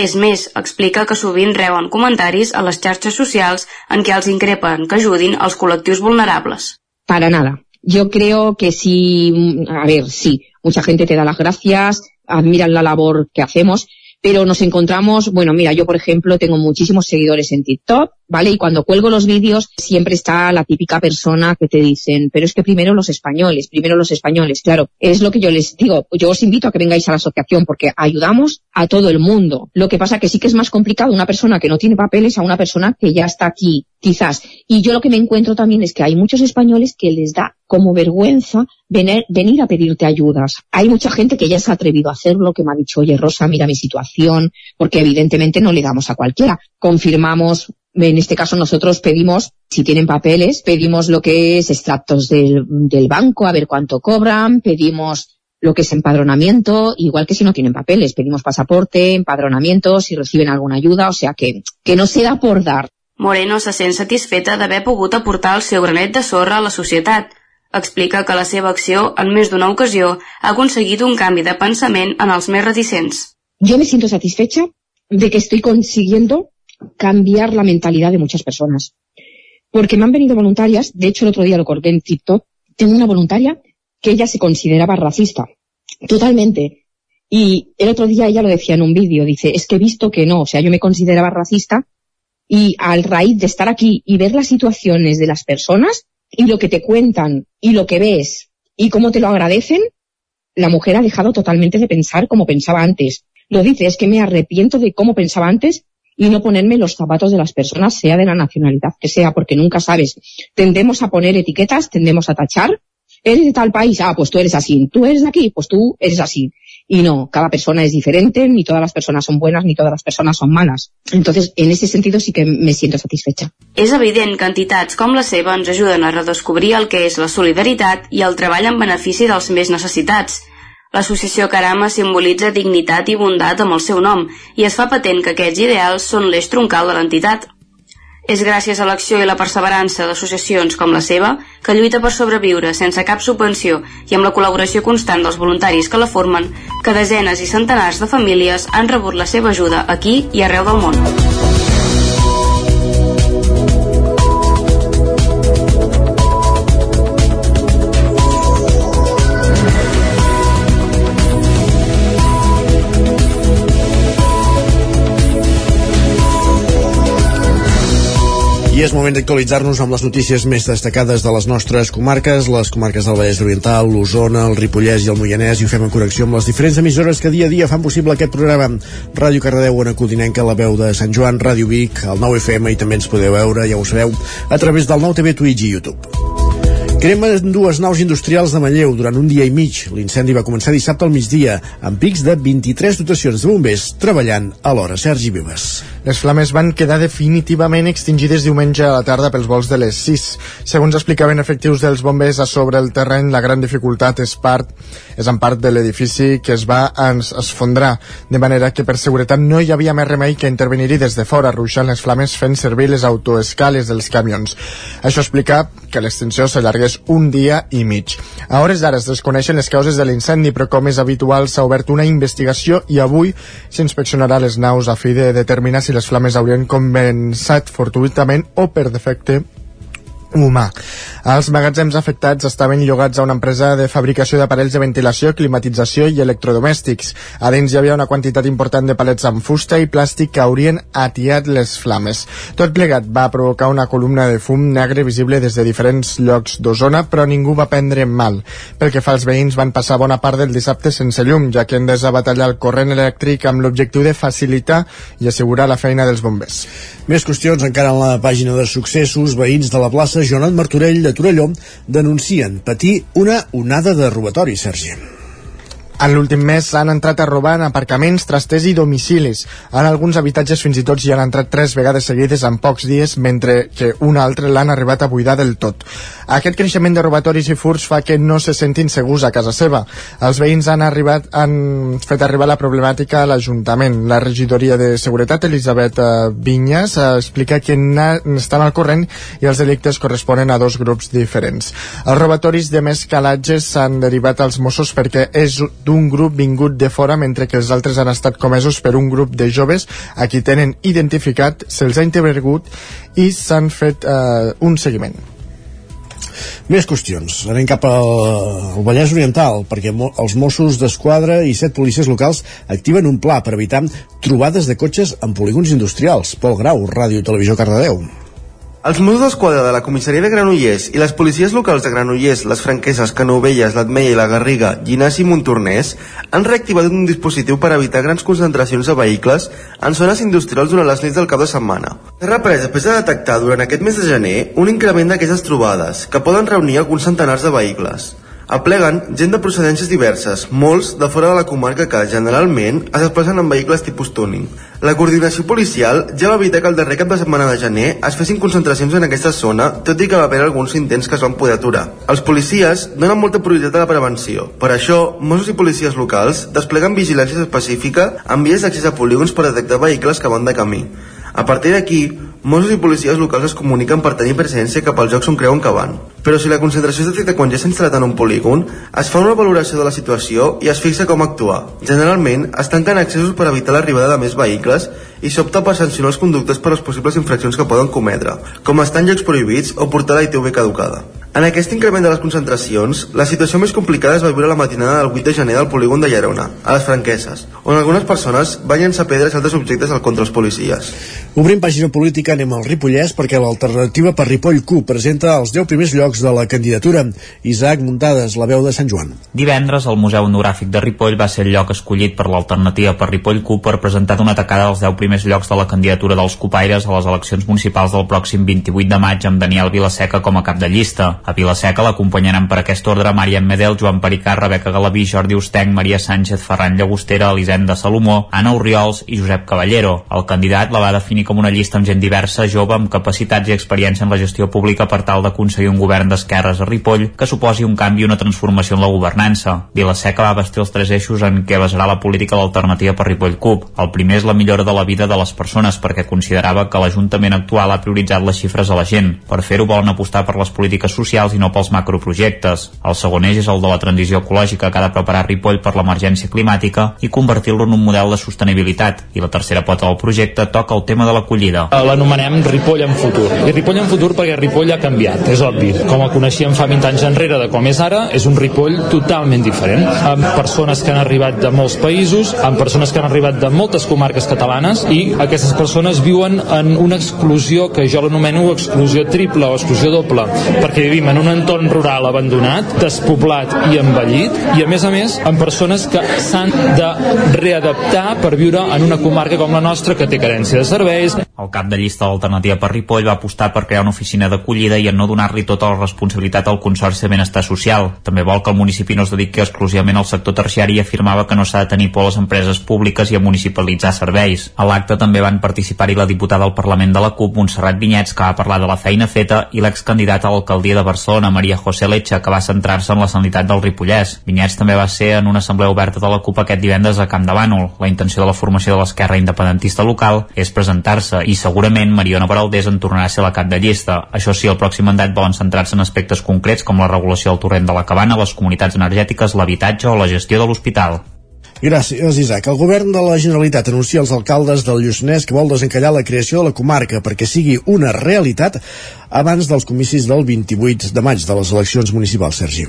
És més, explica que sovint reben comentaris a les xarxes socials en què els increpen que ajudin als col·lectius vulnerables. Para nada. Yo creo que sí, a ver, sí, mucha gente te da las gracias, admiran la labor que hacemos, pero nos encontramos, bueno, mira, yo por ejemplo tengo muchísimos seguidores en TikTok, ¿vale? Y cuando cuelgo los vídeos siempre está la típica persona que te dicen, pero es que primero los españoles, primero los españoles, claro, es lo que yo les digo, yo os invito a que vengáis a la asociación porque ayudamos a todo el mundo. Lo que pasa que sí que es más complicado una persona que no tiene papeles a una persona que ya está aquí, quizás. Y yo lo que me encuentro también es que hay muchos españoles que les da como vergüenza venir, venir a pedirte ayudas. Hay mucha gente que ya se ha atrevido a hacerlo, que me ha dicho, oye Rosa, mira mi situación, porque evidentemente no le damos a cualquiera. Confirmamos en este caso nosotros pedimos, si tienen papeles, pedimos lo que es extractos del, del banco, a ver cuánto cobran, pedimos lo que es empadronamiento, igual que si no tienen papeles, pedimos pasaporte, empadronamiento, si reciben alguna ayuda, o sea que, que no se da por dar. Moreno se sent satisfeta d'haver pogut aportar el seu granet de sorra a la societat. Explica que la seva acció, en més d'una ocasió, ha aconseguit un canvi de pensament en els més reticents. Yo me siento satisfecha de que estoy consiguiendo cambiar la mentalidad de muchas personas. Porque me han venido voluntarias, de hecho el otro día lo colgué en TikTok, tengo una voluntaria que ella se consideraba racista, totalmente. Y el otro día ella lo decía en un vídeo, dice, es que he visto que no, o sea, yo me consideraba racista y al raíz de estar aquí y ver las situaciones de las personas y lo que te cuentan y lo que ves y cómo te lo agradecen, la mujer ha dejado totalmente de pensar como pensaba antes. Lo dice, es que me arrepiento de cómo pensaba antes y no ponerme los zapatos de las personas, sea de la nacionalidad que sea, porque nunca sabes. Tendemos a poner etiquetas, tendemos a tachar. Eres de tal país, ah, pues tú eres así. Tú eres de aquí, pues tú eres así. Y no, cada persona es diferente, ni todas las personas son buenas, ni todas las personas son malas. Entonces, en ese sentido sí que me siento satisfecha. És evident que entitats com la seva ens ajuden a redescobrir el que és la solidaritat i el treball en benefici dels més necessitats. L'associació Carama simbolitza dignitat i bondat amb el seu nom i es fa patent que aquests ideals són l'eix troncal de l'entitat. És gràcies a l'acció i la perseverança d'associacions com la seva que lluita per sobreviure sense cap subvenció i amb la col·laboració constant dels voluntaris que la formen que desenes i centenars de famílies han rebut la seva ajuda aquí i arreu del món. I és moment d'actualitzar-nos amb les notícies més destacades de les nostres comarques, les comarques del Vallès Oriental, l'Osona, el Ripollès i el Moianès, i ho fem en connexió amb les diferents emissores que dia a dia fan possible aquest programa. Ràdio Cardedeu, Ona Codinenca, la veu de Sant Joan, Ràdio Vic, el 9FM, i també ens podeu veure, ja ho sabeu, a través del 9TV, Twitch i YouTube. Cremen dues naus industrials de Manlleu durant un dia i mig. L'incendi va començar dissabte al migdia, amb pics de 23 dotacions de bombers treballant a l'hora. Sergi Vives. Les flames van quedar definitivament extingides diumenge a la tarda pels vols de les 6. Segons explicaven efectius dels bombers a sobre el terreny, la gran dificultat és, part, és en part de l'edifici que es va esfondrar, de manera que per seguretat no hi havia més remei que intervenir-hi des de fora, ruixant les flames fent servir les autoescales dels camions. Això explica que l'extinció s'allargués un dia i mig. A hores d'ara es desconeixen les causes de l'incendi, però com és habitual s'ha obert una investigació i avui s'inspeccionarà les naus a fi de determinar si les flames haurien començat fortuitament o per defecte humà. Els magatzems afectats estaven llogats a una empresa de fabricació d'aparells de ventilació, climatització i electrodomèstics. A dins hi havia una quantitat important de palets amb fusta i plàstic que haurien atiat les flames. Tot plegat va provocar una columna de fum negre visible des de diferents llocs d'Osona, però ningú va prendre mal. Pel que fa als veïns, van passar bona part del dissabte sense llum, ja que han de batallar el corrent elèctric amb l'objectiu de facilitar i assegurar la feina dels bombers. Més qüestions encara en la pàgina de successos. Veïns de la plaça Joanot Martorell de Torelló denuncien patir una onada de robatori, Sergi. En l'últim mes s'han entrat a robar en aparcaments, trasters i domicilis. En alguns habitatges fins i tot hi han entrat tres vegades seguides en pocs dies, mentre que un altre l'han arribat a buidar del tot. Aquest creixement de robatoris i furs fa que no se sentin segurs a casa seva. Els veïns han, arribat, han fet arribar la problemàtica a l'Ajuntament. La regidoria de Seguretat, Elisabet eh, Vinyas, eh, explica que estan al corrent i els delictes corresponen a dos grups diferents. Els robatoris de més calatges s'han derivat als Mossos perquè és d'un grup vingut de fora mentre que els altres han estat comesos per un grup de joves a qui tenen identificat, se'ls ha intervergut i s'han fet eh, un seguiment. Més qüestions. Anem cap al, al Vallès Oriental, perquè mo els Mossos d'Esquadra i set policies locals activen un pla per evitar trobades de cotxes en polígons industrials. Pol Grau, Ràdio i Televisió Cardedeu. Els Mossos d'Esquadra de la comissaria de Granollers i les policies locals de Granollers, les Franqueses, Canovelles, l'Atmeia i la Garriga, Llinàs i Montornès han reactivat un dispositiu per evitar grans concentracions de vehicles en zones industrials durant les nits del cap de setmana. S'ha reprès després de detectar durant aquest mes de gener un increment d'aquestes trobades, que poden reunir alguns centenars de vehicles. Apleguen gent de procedències diverses, molts de fora de la comarca que, generalment, es desplacen en vehicles tipus tuning. La coordinació policial ja va evitar que el darrer cap de setmana de gener es fessin concentracions en aquesta zona, tot i que va haver alguns intents que es van poder aturar. Els policies donen molta prioritat a la prevenció. Per això, Mossos i policies locals despleguen vigilància específica amb vies d'accés a polígons per detectar vehicles que van de camí. A partir d'aquí, Mossos i policies locals es comuniquen per tenir presència cap als llocs on creuen que van. Però si la concentració es detecta quan ja s'ha instal·lat en un polígon, es fa una valoració de la situació i es fixa com actuar. Generalment, es tanquen accessos per evitar l'arribada de més vehicles i s'opta per sancionar els conductors per les possibles infraccions que poden cometre, com estar en llocs prohibits o portar la ITV caducada. En aquest increment de les concentracions, la situació més complicada es va viure la matinada del 8 de gener del polígon de Llerona, a les Franqueses, on algunes persones van llançar pedres i altres objectes al contra els policies. Obrim pàgina política, anem al Ripollès, perquè l'alternativa per Ripoll Q presenta els 10 primers llocs de la candidatura. Isaac Muntades, la veu de Sant Joan. Divendres, el Museu Etnogràfic de Ripoll va ser el lloc escollit per l'alternativa per Ripoll Q per presentar d'una tacada els 10 primers llocs de la candidatura dels copaires a les eleccions municipals del pròxim 28 de maig amb Daniel Vilaseca com a cap de llista. A Vilaseca l'acompanyaran per aquest ordre Marian Medel, Joan Pericà, Rebeca Galaví, Jordi Ustenc, Maria Sánchez, Ferran Llagostera, Elisenda Salomó, Anna Oriols i Josep Caballero. El candidat la va definir com una llista amb gent diversa, jove, amb capacitats i experiència en la gestió pública per tal d'aconseguir un govern d'esquerres a Ripoll que suposi un canvi i una transformació en la governança. Vilaseca va vestir els tres eixos en què basarà la política l'alternativa per Ripoll CUP. El primer és la millora de la vida de les persones perquè considerava que l'Ajuntament actual ha prioritzat les xifres a la gent. Per fer-ho volen apostar per les polítiques socials i no pels macroprojectes. El segon eix és el de la transició ecològica que ha de preparar Ripoll per l'emergència climàtica i convertir-lo en un model de sostenibilitat. I la tercera pota del projecte toca el tema de l'acollida. L'anomenem Ripoll en futur. I Ripoll en futur perquè Ripoll ha canviat, és obvi. Com el coneixíem fa 20 anys enrere de com és ara, és un Ripoll totalment diferent, amb persones que han arribat de molts països, amb persones que han arribat de moltes comarques catalanes i aquestes persones viuen en una exclusió que jo l'anomeno exclusió triple o exclusió doble, perquè vivim en un entorn rural abandonat, despoblat i envellit, i a més a més amb persones que s'han de readaptar per viure en una comarca com la nostra que té carència de serveis. El cap de llista de l'alternativa per Ripoll va apostar per crear una oficina d'acollida i en no donar-li tota la responsabilitat al Consorci de Benestar Social. També vol que el municipi no es dediqui exclusivament al sector terciari i afirmava que no s'ha de tenir por a les empreses públiques i a municipalitzar serveis. A l'acte també van participar-hi la diputada al Parlament de la CUP, Montserrat Vinyets, que va parlar de la feina feta, i l'excandidat a l'alcaldia de Barcelona, Maria José Lecha, que va centrar-se en la sanitat del Ripollès. Vinyets també va ser en una assemblea oberta de la CUP aquest divendres a Camp de Bànol. La intenció de la formació de l'esquerra independentista local és presentar-se i segurament Mariona Baraldés en tornarà a ser la cap de llista. Això sí, el pròxim mandat volen centrar-se en aspectes concrets com la regulació del torrent de la cabana, les comunitats energètiques, l'habitatge o la gestió de l'hospital. Gràcies, Isaac. El govern de la Generalitat anuncia als alcaldes del Lluçanès que vol desencallar la creació de la comarca perquè sigui una realitat abans dels comicis del 28 de maig de les eleccions municipals, Sergi.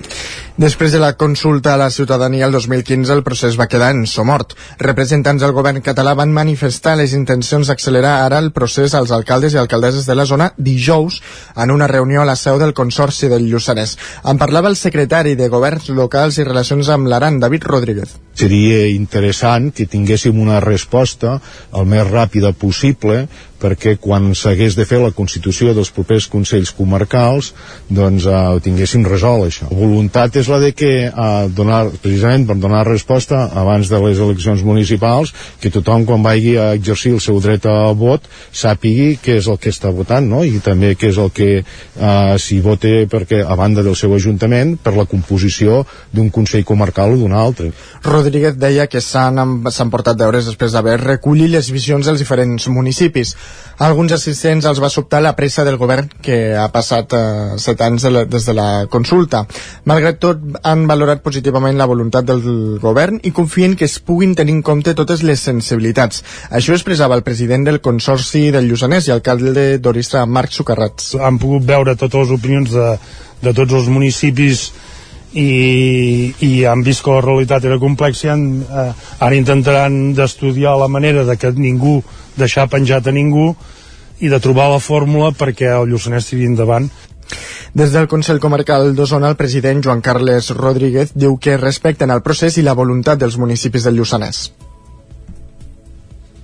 Després de la consulta a la ciutadania el 2015, el procés va quedar en somort. Representants del govern català van manifestar les intencions d'accelerar ara el procés als alcaldes i alcaldesses de la zona dijous en una reunió a la seu del Consorci del Lluçanès. En parlava el secretari de Governs Locals i Relacions amb l'Aran, David Rodríguez. Seria interessant que tinguéssim una resposta el més ràpida possible perquè quan s'hagués de fer la constitució dels propers Consells Comarcals doncs eh, tinguéssim resolt això. La voluntat és la de que eh, donar, precisament per donar resposta abans de les eleccions municipals que tothom quan vagi a exercir el seu dret a vot sàpigui què és el que està votant no? i també què és el que eh, si vote perquè a banda del seu ajuntament per la composició d'un Consell Comarcal o d'un altre. Rodríguez deia que s'han portat deures després d'haver recollit les visions dels diferents municipis. A alguns assistents els va sobtar la pressa del govern que ha passat eh, set anys de la, des de la consulta. Malgrat tot, han valorat positivament la voluntat del govern i confien que es puguin tenir en compte totes les sensibilitats. Això expressava el president del Consorci del Lluçanès i alcalde d'Oristra, Marc Sucarrats. Han pogut veure totes les opinions de, de tots els municipis i, i han vist que la realitat era complexa i han, eh, ara intentaran d'estudiar la manera de que ningú deixar penjat a ningú i de trobar la fórmula perquè el Lluçanès tiri endavant des del Consell Comarcal d'Osona, el president Joan Carles Rodríguez diu que respecten el procés i la voluntat dels municipis del Lluçanès.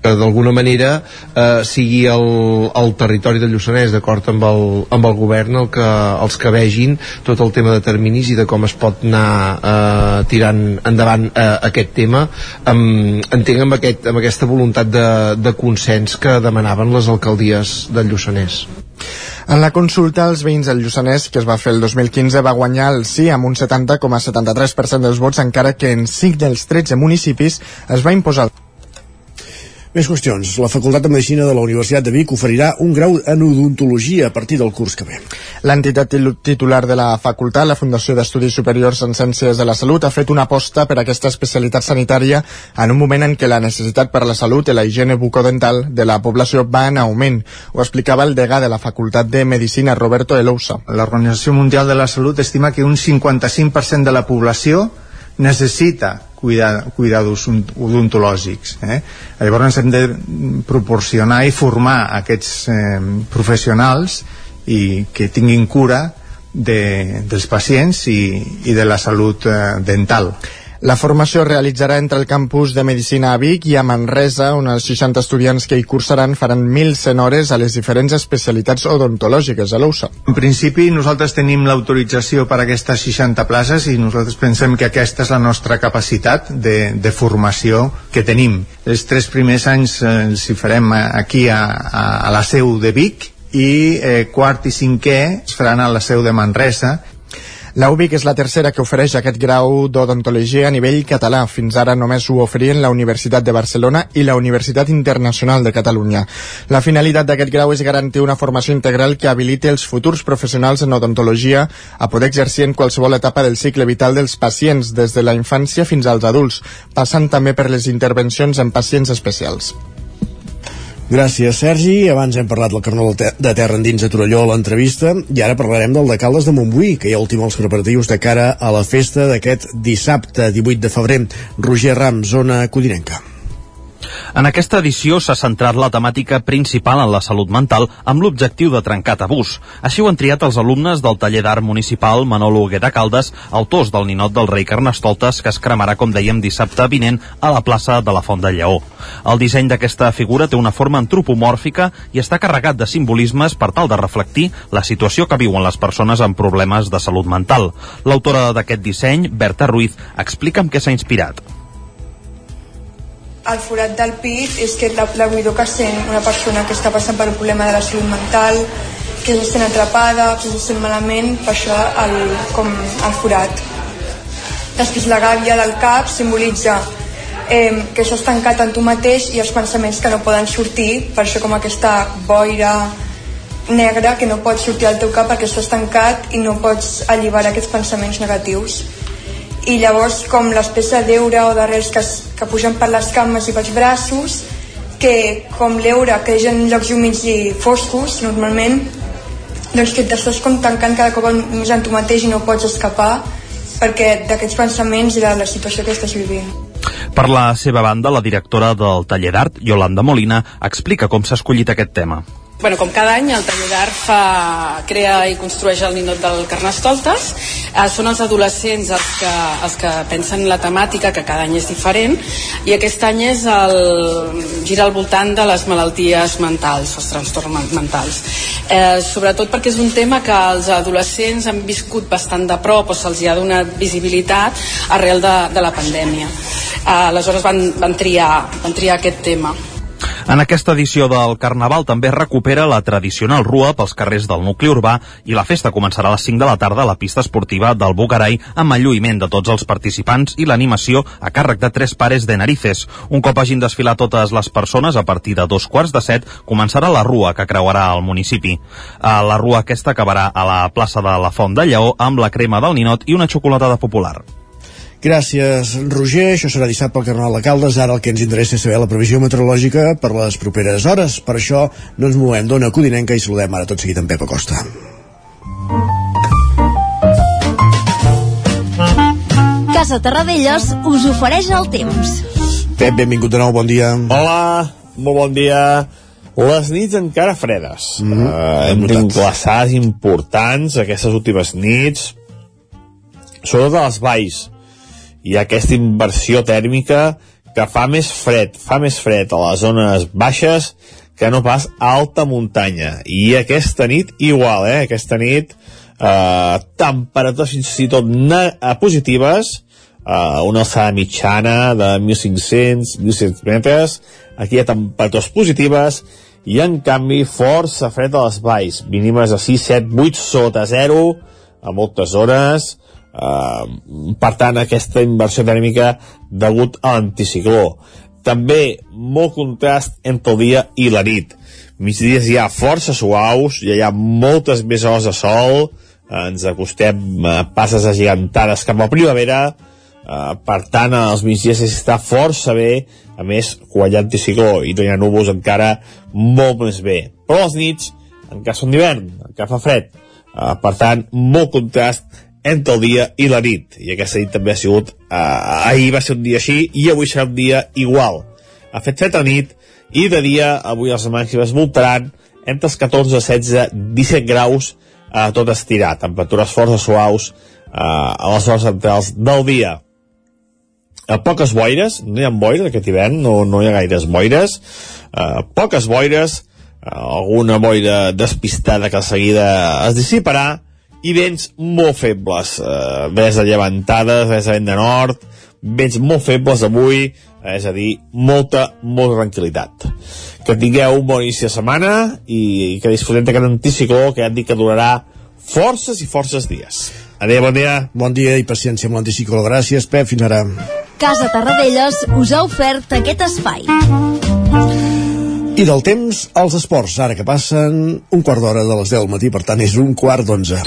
Que d'alguna manera eh, sigui el, el territori del Lluçanès d'acord amb, el, amb el govern el que, els que vegin tot el tema de terminis i de com es pot anar eh, tirant endavant eh, aquest tema. Amb, entenc amb, aquest, amb aquesta voluntat de, de consens que demanaven les alcaldies del Lluçanès. En la consulta, els veïns del Lluçanès, que es va fer el 2015, va guanyar el sí amb un 70,73% dels vots, encara que en 5 dels 13 municipis es va imposar més qüestions. La Facultat de Medicina de la Universitat de Vic oferirà un grau en odontologia a partir del curs que ve. L'entitat titular de la facultat, la Fundació d'Estudis Superiors en Ciències de la Salut, ha fet una aposta per aquesta especialitat sanitària en un moment en què la necessitat per la salut i la higiene bucodental de la població va en augment. Ho explicava el degà de la Facultat de Medicina, Roberto Elousa. L'Organització Mundial de la Salut estima que un 55% de la població necessita cuidar, cuidados odontològics. Eh? Llavors hem de proporcionar i formar aquests eh, professionals i que tinguin cura de, dels pacients i, i de la salut eh, dental. La formació es realitzarà entre el campus de Medicina a Vic i a Manresa, on els 60 estudiants que hi cursaran faran 1.100 hores a les diferents especialitats odontològiques a l'USA. En principi, nosaltres tenim l'autorització per a aquestes 60 places i nosaltres pensem que aquesta és la nostra capacitat de, de formació que tenim. Els tres primers anys eh, els hi farem aquí a, a, a la seu de Vic i eh, quart i cinquè es faran a la seu de Manresa la UBIC és la tercera que ofereix aquest grau d'odontologia a nivell català. Fins ara només ho oferien la Universitat de Barcelona i la Universitat Internacional de Catalunya. La finalitat d'aquest grau és garantir una formació integral que habiliti els futurs professionals en odontologia a poder exercir en qualsevol etapa del cicle vital dels pacients, des de la infància fins als adults, passant també per les intervencions en pacients especials. Gràcies, Sergi. Abans hem parlat del Carnal de Terra endins a Torelló a l'entrevista i ara parlarem del de Caldes de Montbui, que hi ha últim els preparatius de cara a la festa d'aquest dissabte 18 de febrer. Roger Ram, zona codinenca. En aquesta edició s'ha centrat la temàtica principal en la salut mental amb l'objectiu de trencar tabús. Així ho han triat els alumnes del taller d'art municipal Manolo Huguet de Caldes, autors del ninot del rei Carnestoltes, que es cremarà, com dèiem, dissabte vinent a la plaça de la Font de Lleó. El disseny d'aquesta figura té una forma antropomòrfica i està carregat de simbolismes per tal de reflectir la situació que viuen les persones amb problemes de salut mental. L'autora d'aquest disseny, Berta Ruiz, explica amb què s'ha inspirat el forat del pit és que la, la buidor que sent una persona que està passant per un problema de la salut mental, que se sent atrapada, que se sent malament, per això el, com el forat. Després la gàbia del cap simbolitza eh, que és tancat en tu mateix i els pensaments que no poden sortir, per això com aquesta boira negra que no pot sortir al teu cap perquè estàs tancat i no pots alliberar aquests pensaments negatius i llavors com l'espècie d'eure o d'arrels que, que pugen per les cames i pels braços que com l'eure és en llocs humits i foscos normalment doncs que t'estàs com tancant cada cop més en tu mateix i no pots escapar perquè d'aquests pensaments i de la situació que estàs vivint. Per la seva banda, la directora del taller d'art, Yolanda Molina, explica com s'ha escollit aquest tema bueno, com cada any el taller d'art fa, crea i construeix el ninot del Carnestoltes. Eh, són els adolescents els que, els que pensen la temàtica que cada any és diferent i aquest any és el, gira al voltant de les malalties mentals els trastorns mentals. Eh, sobretot perquè és un tema que els adolescents han viscut bastant de prop o se'ls ha donat visibilitat arrel de, de la pandèmia. Eh, aleshores van, van, triar, van triar aquest tema en aquesta edició del Carnaval també recupera la tradicional rua pels carrers del nucli urbà i la festa començarà a les 5 de la tarda a la pista esportiva del Bucarai amb el lluïment de tots els participants i l'animació a càrrec de tres pares de narices. Un cop hagin desfilat totes les persones, a partir de dos quarts de set començarà la rua que creuarà el municipi. La rua aquesta acabarà a la plaça de la Font de Lleó amb la crema del ninot i una xocolatada popular. Gràcies, Roger. Això serà dissabte al Carnaval de Caldes. Ara el que ens interessa és saber la previsió meteorològica per les properes hores. Per això no ens movem d'ona codinenca i saludem ara tot seguit en Pep Acosta. Casa Terradellos us ofereix el temps. Pep, benvingut de nou, bon dia. Hola, molt bon dia. Les nits encara fredes. Mm -hmm. uh, hem tingut glaçats importants aquestes últimes nits, sobretot a les valls hi ha aquesta inversió tèrmica que fa més fred, fa més fred a les zones baixes que no pas a alta muntanya. I aquesta nit, igual, eh? Aquesta nit, eh, temperatures fins i tot eh, positives, eh, una alçada mitjana de 1.500, 1.600 metres, aquí hi ha temperatures positives, i en canvi força fred a les valls, mínimes de 6, 7, 8 sota 0 a moltes hores, Uh, per tant, aquesta inversió tèrmica degut a l'anticicló. També molt contrast entre el dia i la nit. Migdies hi ha força suaus, ja hi ha moltes més hores de sol, uh, ens acostem uh, passes agigantades cap a primavera, uh, per tant, als migdies està força bé, a més, quan hi ha anticicló i no hi ha núvols encara molt més bé. Però les nits encara són d'hivern, encara fa fred, per tant, molt contrast entre el dia i la nit. I aquesta nit també ha sigut eh, ahir va ser un dia així i avui serà un dia igual. Ha fet fred a nit i de dia avui els màximes voltaran entre els 14, 16, 17 graus eh, tot estirat, temperatures força suaus eh, a les hores centrals del dia. A poques boires, no hi ha boires aquest hivern, no, no hi ha gaires boires. Eh, poques boires eh, alguna boira despistada que de seguida es dissiparà i vents molt febles, eh, vents de llevantades, vents de vent de nord, vents molt febles avui, eh, és a dir, molta, molta tranquil·litat. Que tingueu un bon inici de setmana i, i que disfrutem d'aquest anticicló que ja et dic que durarà forces i forces dies. Adéu, bon dia. Bon dia i paciència amb l'anticicló. Gràcies, Pep. Fins ara. Casa Tarradellas us ha ofert aquest espai. I del temps als esports, ara que passen un quart d'hora de les 10 del matí, per tant és un quart d'onze.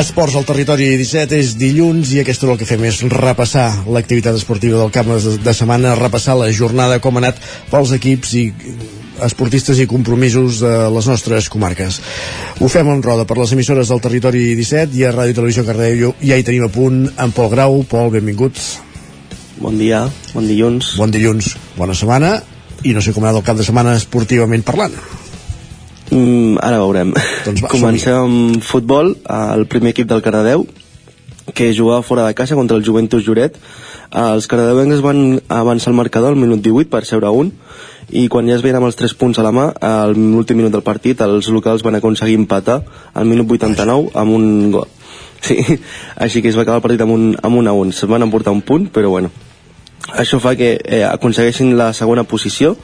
Esports al territori 17 és dilluns i aquest és el que fem és repassar l'activitat esportiva del cap de setmana, repassar la jornada com ha anat pels equips i esportistes i compromisos de les nostres comarques. Ho fem en roda per les emissores del territori 17 i a Ràdio Televisió Cardeu ja hi tenim a punt en Pol Grau. Pol, benvinguts. Bon dia, bon dilluns. Bon dilluns, bona setmana i no sé com ha anat el cap de setmana esportivament parlant. Mm, ara veurem. Doncs va, Comencem amb futbol, el primer equip del Cardedeu, que jugava fora de casa contra el Juventus Lloret. Els cardedeuencs van avançar el marcador al minut 18 per seure un i quan ja es veien amb els 3 punts a la mà al l'últim minut del partit els locals van aconseguir empatar al minut 89 amb un gol sí, així que es va acabar el partit amb un, amb un a un se'n van emportar un punt però bueno això fa que eh, aconsegueixin la segona posició,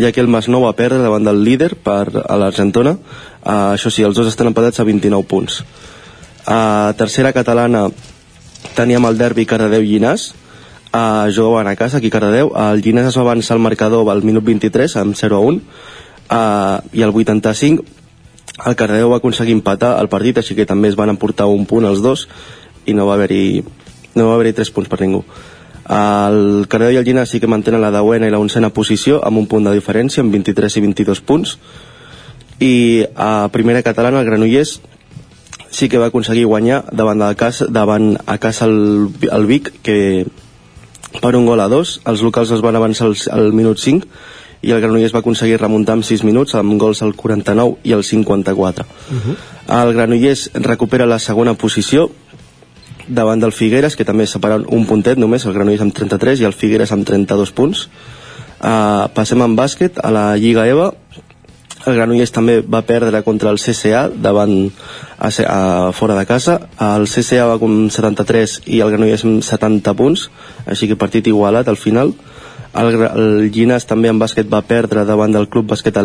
ja que el Masnou va perdre davant del líder per a l'Argentona. Uh, això sí, els dos estan empatats a 29 punts. A tercera catalana teníem el derbi Cardedeu-Llinàs, uh, jugaven a casa aquí a Cardedeu, el Llinàs es va avançar al marcador al minut 23 amb 0 a 1, uh, i al 85 el Cardedeu va aconseguir empatar el partit, així que també es van emportar un punt els dos, i no va haver-hi no va haver-hi 3 punts per ningú. El Cardedeu i el Gina sí que mantenen la deuena i la oncena posició amb un punt de diferència, amb 23 i 22 punts. I a primera catalana el Granollers sí que va aconseguir guanyar davant, de casa, davant a casa el, el Vic, que per un gol a dos, els locals es van avançar al, al minut 5 i el Granollers va aconseguir remuntar amb 6 minuts amb gols al 49 i al 54. Uh -huh. El Granollers recupera la segona posició davant del Figueres, que també separen un puntet només, el Granollers amb 33 i el Figueres amb 32 punts. Uh, passem en bàsquet a la Lliga EVA. El Granollers també va perdre contra el CCA davant a, a, fora de casa. El CCA va amb 73 i el Granollers amb 70 punts, així que partit igualat al final. El, el Llinàs també en bàsquet va perdre davant del Club Bàsquet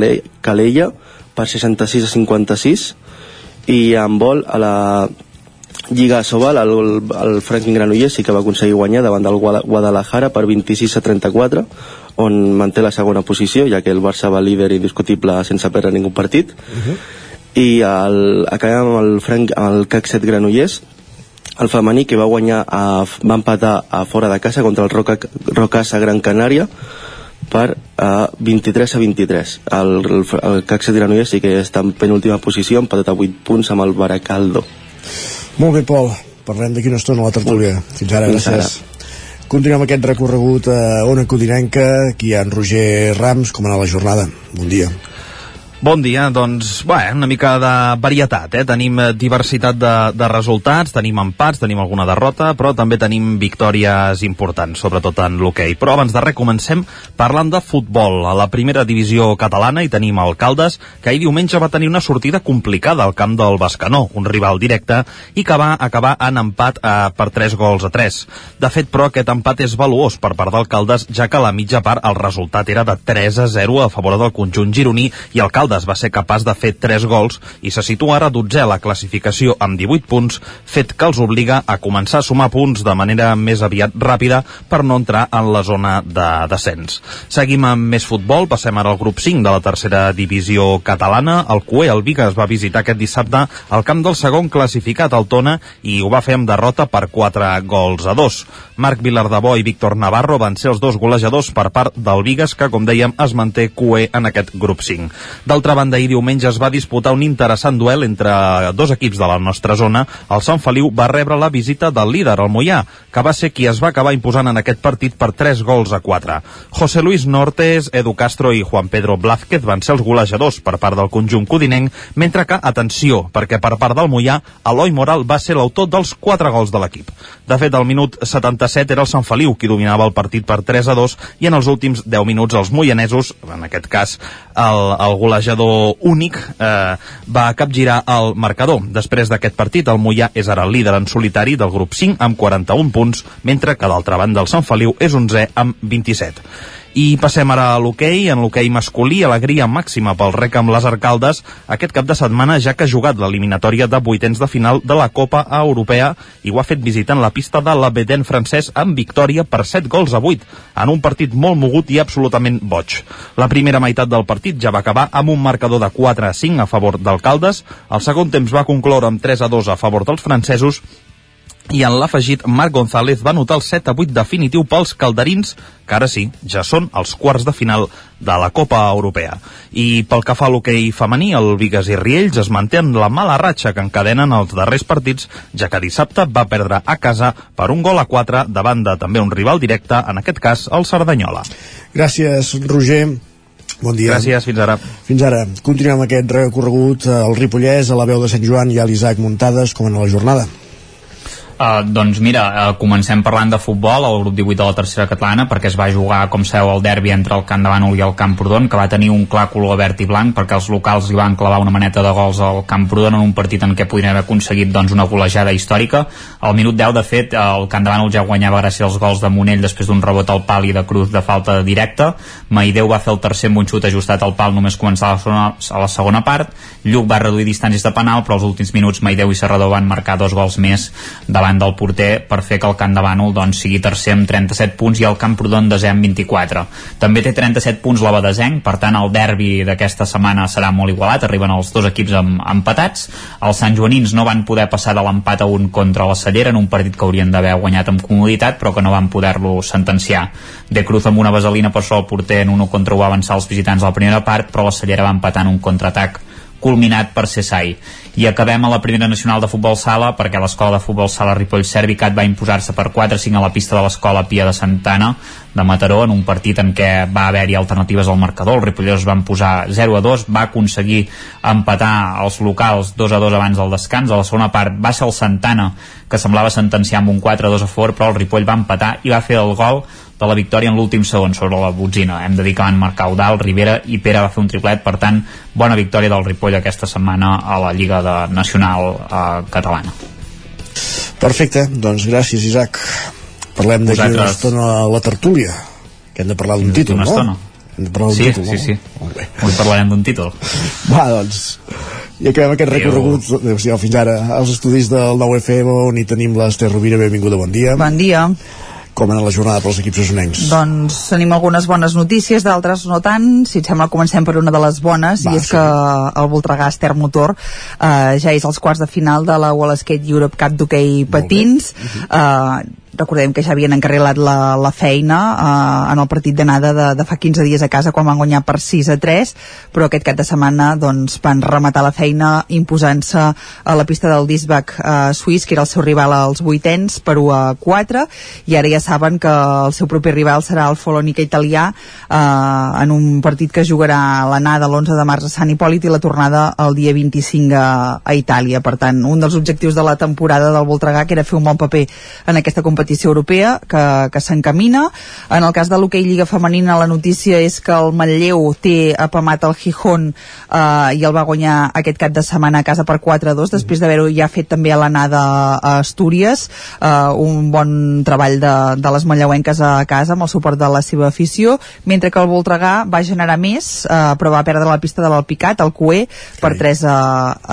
Calella per 66 a 56 i en vol a la Lliga Sobal, el, el Franklin Granollers sí que va aconseguir guanyar davant del Guadalajara per 26 a 34, on manté la segona posició, ja que el Barça va líder indiscutible sense perdre ningú partit. Uh -huh. I el, acabem amb el, Frank, el CAC 7 Granollers, el femení que va guanyar a, va empatar a fora de casa contra el Roca, Rocasa Gran Canària per uh, 23 a 23 el, el, el CAC 7 Granollers sí que està en penúltima posició empatat a 8 punts amb el Baracaldo molt bé, Pol. Parlem d'aquí una estona a la tertúlia. Fins ara, Fins gràcies. Ara. Continuem aquest recorregut a Ona Codinenca, aquí hi ha en Roger Rams, com anar la jornada. Bon dia. Bon dia, doncs, bé, una mica de varietat, eh? Tenim eh, diversitat de, de resultats, tenim empats, tenim alguna derrota, però també tenim victòries importants, sobretot en l'hoquei. Però abans de res comencem parlant de futbol. A la primera divisió catalana hi tenim el Caldes, que ahir diumenge va tenir una sortida complicada al camp del Bascanó, un rival directe, i que va acabar en empat eh, per 3 gols a 3. De fet, però, aquest empat és valuós per part del Caldes, ja que a la mitja part el resultat era de 3 a 0 a favor del conjunt gironí i el Caldes va ser capaç de fer 3 gols i se situa ara 12 a la classificació amb 18 punts, fet que els obliga a començar a sumar punts de manera més aviat ràpida per no entrar en la zona de descens. Seguim amb més futbol, passem ara al grup 5 de la tercera divisió catalana. El CUE, el Vic, es va visitar aquest dissabte al camp del segon classificat, el Tona, i ho va fer amb derrota per 4 gols a 2. Marc Vilardebó i Víctor Navarro van ser els dos golejadors per part del Vigas, que, com dèiem, es manté CUE en aquest grup 5. D'altra banda, ahir diumenge es va disputar un interessant duel entre dos equips de la nostra zona. El Sant Feliu va rebre la visita del líder, el Mollà, que va ser qui es va acabar imposant en aquest partit per 3 gols a 4. José Luis Nortes, Edu Castro i Juan Pedro Blázquez van ser els golejadors per part del conjunt codinenc, mentre que, atenció, perquè per part del Mollà, Eloi Moral va ser l'autor dels 4 gols de l'equip. De fet, al minut 77 era el Sant Feliu qui dominava el partit per 3 a 2 i en els últims 10 minuts els moianesos, en aquest cas el, el golejador golejador únic eh, va capgirar el marcador. Després d'aquest partit, el Mollà és ara el líder en solitari del grup 5 amb 41 punts, mentre que d'altra banda el Sant Feliu és 11 amb 27. I passem ara a l'hoquei, en l'hoquei masculí, alegria màxima pel rec amb les Arcaldes aquest cap de setmana, ja que ha jugat l'eliminatòria de vuitens de final de la Copa Europea i ho ha fet visitant la pista de l'Abedén francès amb victòria per 7 gols a 8, en un partit molt mogut i absolutament boig. La primera meitat del partit ja va acabar amb un marcador de 4 a 5 a favor d'Alcaldes, el segon temps va concloure amb 3 a 2 a favor dels francesos i en l'afegit Marc González va notar el 7 a 8 definitiu pels calderins, que ara sí, ja són els quarts de final de la Copa Europea. I pel que fa a l'hoquei femení, el Vigas i Riells es manté en la mala ratxa que encadenen els darrers partits, ja que dissabte va perdre a casa per un gol a 4 davant de també un rival directe, en aquest cas el Cerdanyola. Gràcies, Roger. Bon dia. Gràcies, fins ara. Fins ara. Continuem aquest recorregut al Ripollès, a la veu de Sant Joan i a l'Isaac Muntades, com en la jornada. Uh, doncs mira, uh, comencem parlant de futbol al grup 18 de la tercera catalana perquè es va jugar, com sabeu, el derbi entre el Camp de Bànol i el Camp Prodon que va tenir un clar color verd i blanc perquè els locals li van clavar una maneta de gols al Camp Prodon en un partit en què podrien haver aconseguit doncs, una golejada històrica. Al minut 10 de fet el Camp de Bànol ja guanyava gràcies als gols de Monell després d'un rebot al pal i de Cruz de falta directa. Maideu va fer el tercer amb un xut ajustat al pal només començar a la segona, a la segona part. Lluc va reduir distàncies de penal però als últims minuts Maideu i Serrador van marcar dos gols més davant davant del porter per fer que el Camp de Bànol doncs, sigui tercer amb 37 punts i el Camprodon desè amb 24. També té 37 punts l'Abadesenc, per tant el derbi d'aquesta setmana serà molt igualat, arriben els dos equips amb, empatats. Els Sant Joanins no van poder passar de l'empat a un contra la Cellera en un partit que haurien d'haver guanyat amb comoditat, però que no van poder-lo sentenciar. De Cruz amb una vaselina per sol porter en 1 contra 1 va avançar els visitants a la primera part, però la Cellera va empatar en un contraatac culminat per Cessai. I acabem a la primera nacional de futbol sala perquè l'escola de futbol sala Ripoll Servicat va imposar-se per 4-5 a la pista de l'escola Pia de Santana de Mataró en un partit en què va haver-hi alternatives al marcador. El Ripollós van posar 0 a 2, va aconseguir empatar els locals 2 a 2 abans del descans. A la segona part va ser el Santana que semblava sentenciar amb un 4 a 2 a favor, però el Ripoll va empatar i va fer el gol de la victòria en l'últim segon sobre la botzina. Hem de dir que van marcar Eudal, Rivera i Pere va fer un triplet, per tant, bona victòria del Ripoll aquesta setmana a la Lliga de Nacional eh, Catalana. Perfecte, doncs gràcies Isaac. Parlem d'aquí Vosaltres... una estona a la tertúlia, que hem de parlar d'un títol, no? estona. Hem de parlar d'un Sí, títol, sí, no? sí. Molt bé. Avui parlarem d'un títol. Va, doncs, i acabem aquest recorregut adéu fins ara als estudis del 9FM on hi tenim l'Ester Rovira, benvinguda, bon dia Bon dia. Com en la jornada pels equips usonencs Doncs tenim algunes bones notícies, d'altres no tant. Si et sembla, comencem per una de les bones, Va, i és sí. que el Voltregà Ester Motor eh, ja és als quarts de final de la Wall Skate Europe Cup d'hoquei patins. Eh, recordem que ja havien encarrilat la, la feina eh, en el partit d'anada de, de fa 15 dies a casa quan van guanyar per 6 a 3 però aquest cap de setmana doncs, van rematar la feina imposant-se a la pista del Disbach eh, suís que era el seu rival als vuitens per 1 a 4 i ara ja saben que el seu proper rival serà el Folònica italià eh, en un partit que jugarà l'anada l'11 de març a Sant Hipòlit i la tornada el dia 25 a, a Itàlia. Per tant un dels objectius de la temporada del Voltregà que era fer un bon paper en aquesta competició europea que, que s'encamina. En el cas de l'hoquei Lliga Femenina la notícia és que el Manlleu té apamat el Gijón eh, i el va guanyar aquest cap de setmana a casa per 4-2 després d'haver-ho ja fet també a l'anada a Astúries. Eh, un bon treball de, de les manlleuenques a casa amb el suport de la seva afició mentre que el Voltregà va generar més eh, però va perdre la pista de l'Alpicat, el Cué per 3 a,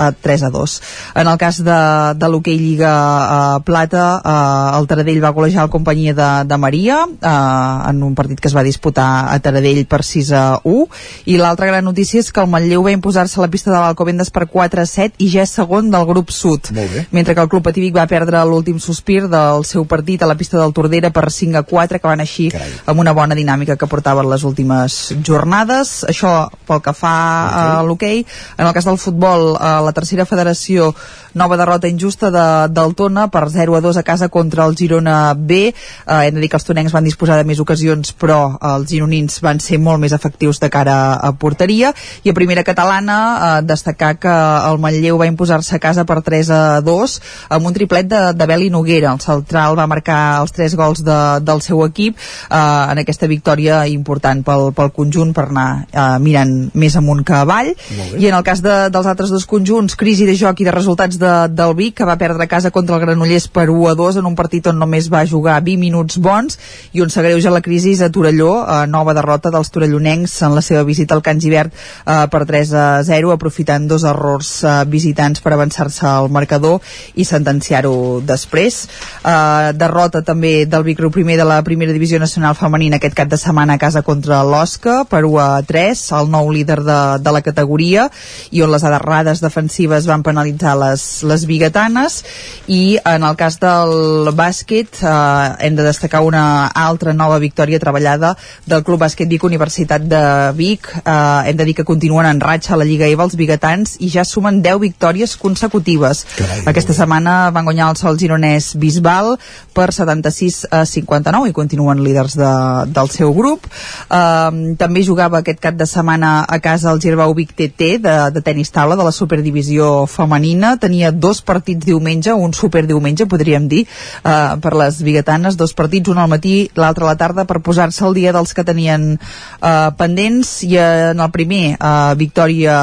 a 3 a 2 en el cas de, de l'hoquei Lliga eh, Plata eh, el Taradell va golejar el companyia de, de Maria eh, en un partit que es va disputar a Taradell per 6 a 1 i l'altra gran notícia és que el Manlleu va imposar-se a la pista de l'Alcobendes per 4 a 7 i ja és segon del grup sud. Mentre que el Club Atívic va perdre l'últim sospir del seu partit a la pista del Tordera per 5 a 4 que van així Carai. amb una bona dinàmica que portaven les últimes jornades. Això pel que fa a l'hoquei. en el cas del futbol a la tercera federació nova derrota injusta de, del Tona per 0 a 2 a casa contra el Girona B. Eh, hem de dir que els tonencs van disposar de més ocasions, però els gironins van ser molt més efectius de cara a porteria. I a primera catalana, eh, destacar que el Manlleu va imposar-se a casa per 3 a 2 amb un triplet de, de Beli Noguera. El central va marcar els tres gols de, del seu equip eh, en aquesta victòria important pel, pel conjunt per anar eh, mirant més amunt que avall. I en el cas de, dels altres dos conjunts, crisi de joc i de resultats de, del Vic, que va perdre a casa contra el Granollers per 1 a 2 en un partit on només va jugar 20 minuts bons i on s'agreuja la crisi a Torelló, eh, nova derrota dels torellonencs en la seva visita al Can Givert eh, per 3 a 0, aprofitant dos errors eh, visitants per avançar-se al marcador i sentenciar-ho després. Eh, derrota també del Vic Riu primer de la primera divisió nacional femenina aquest cap de setmana a casa contra l'Osca per 1 a 3, el nou líder de, de la categoria i on les aderrades defensives van penalitzar les, les biguetanes i en el cas del bàsquet eh, hem de destacar una altra nova victòria treballada del Club Bàsquet Vic Universitat de Vic. Eh, hem de dir que continuen en ratxa a la Lliga EVA els biguetans i ja sumen 10 victòries consecutives. Carai, aquesta setmana van guanyar el sol gironès Bisbal per 76 a 59 i continuen líders de, del seu grup. Eh, també jugava aquest cap de setmana a casa el Girbau Vic TT de, de tenis taula de la Superdivisió femenina. Tenia dos partits diumenge un superdiumenge podríem dir eh, per les biguetanes, dos partits un al matí, l'altre a la tarda per posar-se al dia dels que tenien eh, pendents. I en el primer eh, victòria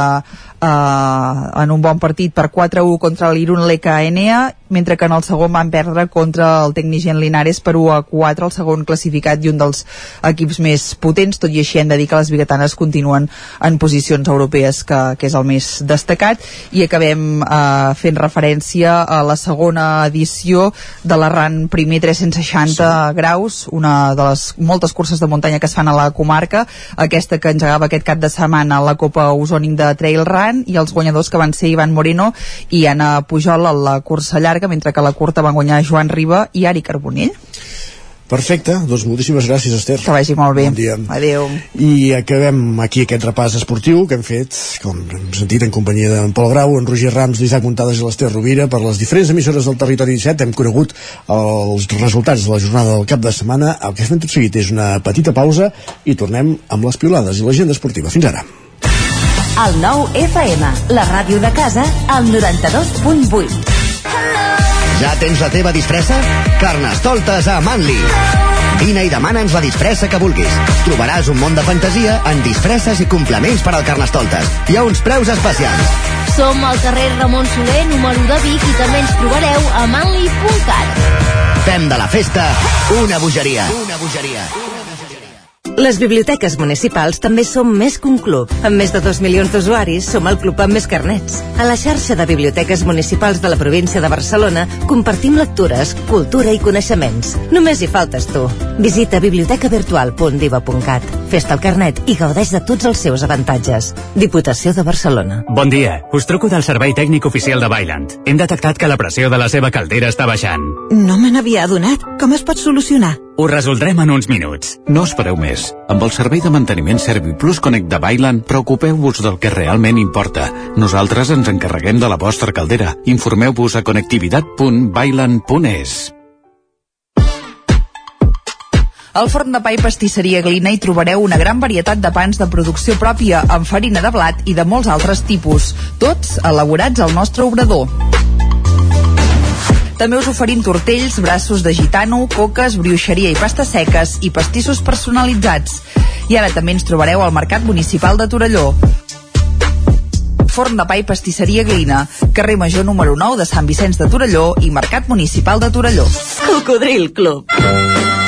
eh, en un bon partit per 4-1 contra l'Irun Leca Enea mentre que en el segon van perdre contra el Tecnigent Linares per 1 a 4 el segon classificat i un dels equips més potents, tot i així hem de dir que les biguetanes continuen en posicions europees que, que és el més destacat i acabem eh, fent referència a la segona edició de la RAN primer 360 sí. graus, una de les moltes curses de muntanya que es fan a la comarca aquesta que engegava aquest cap de setmana la Copa Osònic de Trail Run i els guanyadors que van ser Ivan Moreno i Anna Pujol a la cursa llarga mentre que a la curta van guanyar Joan Riba i Ari Carbonell. Perfecte, doncs moltíssimes gràcies Esther. Que vagi molt bé. Bon dia. Adéu. I acabem aquí aquest repàs esportiu que hem fet, com hem sentit en companyia d'en Pol Grau, en Roger Rams, l'Isaac Montades i l'Esther Rovira per les diferents emissores del territori 17. Hem conegut els resultats de la jornada del cap de setmana. El que fem tot seguit és una petita pausa i tornem amb les piolades i l'agenda esportiva. Fins ara. El nou FM, la ràdio de casa, al 92.8. Ja tens la teva disfressa? Carnestoltes a Manli. Vine i demana'ns la disfressa que vulguis. Trobaràs un món de fantasia en disfresses i complements per al Carnestoltes. Hi ha uns preus especials. Som al carrer Ramon Soler, número de Vic, i també ens trobareu a manli.cat. Fem de la festa una bogeria. Una bogeria. Les biblioteques municipals també som més que un club. Amb més de 2 milions d'usuaris, som el club amb més carnets. A la xarxa de biblioteques municipals de la província de Barcelona compartim lectures, cultura i coneixements. Només hi faltes tu. Visita bibliotecavirtual.diva.cat. Fes-te el carnet i gaudeix de tots els seus avantatges. Diputació de Barcelona. Bon dia, us truco del servei tècnic oficial de Bailand. Hem detectat que la pressió de la seva caldera està baixant. No me n'havia adonat. Com es pot solucionar? Ho resoldrem en uns minuts. No espereu més. Amb el servei de manteniment ServiPlus Connect de Bailand, preocupeu-vos del que realment importa. Nosaltres ens encarreguem de la vostra caldera. Informeu-vos a connectivitat.bailand.es. Al forn de pa i pastisseria Glina hi trobareu una gran varietat de pans de producció pròpia amb farina de blat i de molts altres tipus, tots elaborats al nostre obrador. També us oferim tortells, braços de gitano, coques, brioixeria i pastes seques i pastissos personalitzats. I ara també ens trobareu al Mercat Municipal de Torelló. Forn de pa i pastisseria Glina, carrer Major número 9 de Sant Vicenç de Torelló i Mercat Municipal de Torelló. Cocodril Club.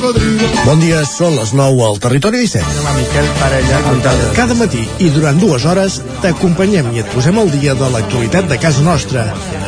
cocodrilo. Bon dia, són les 9 al Territori 17. Miquel Parella. Cada matí i durant dues hores t'acompanyem i et posem al dia de l'actualitat de casa nostra.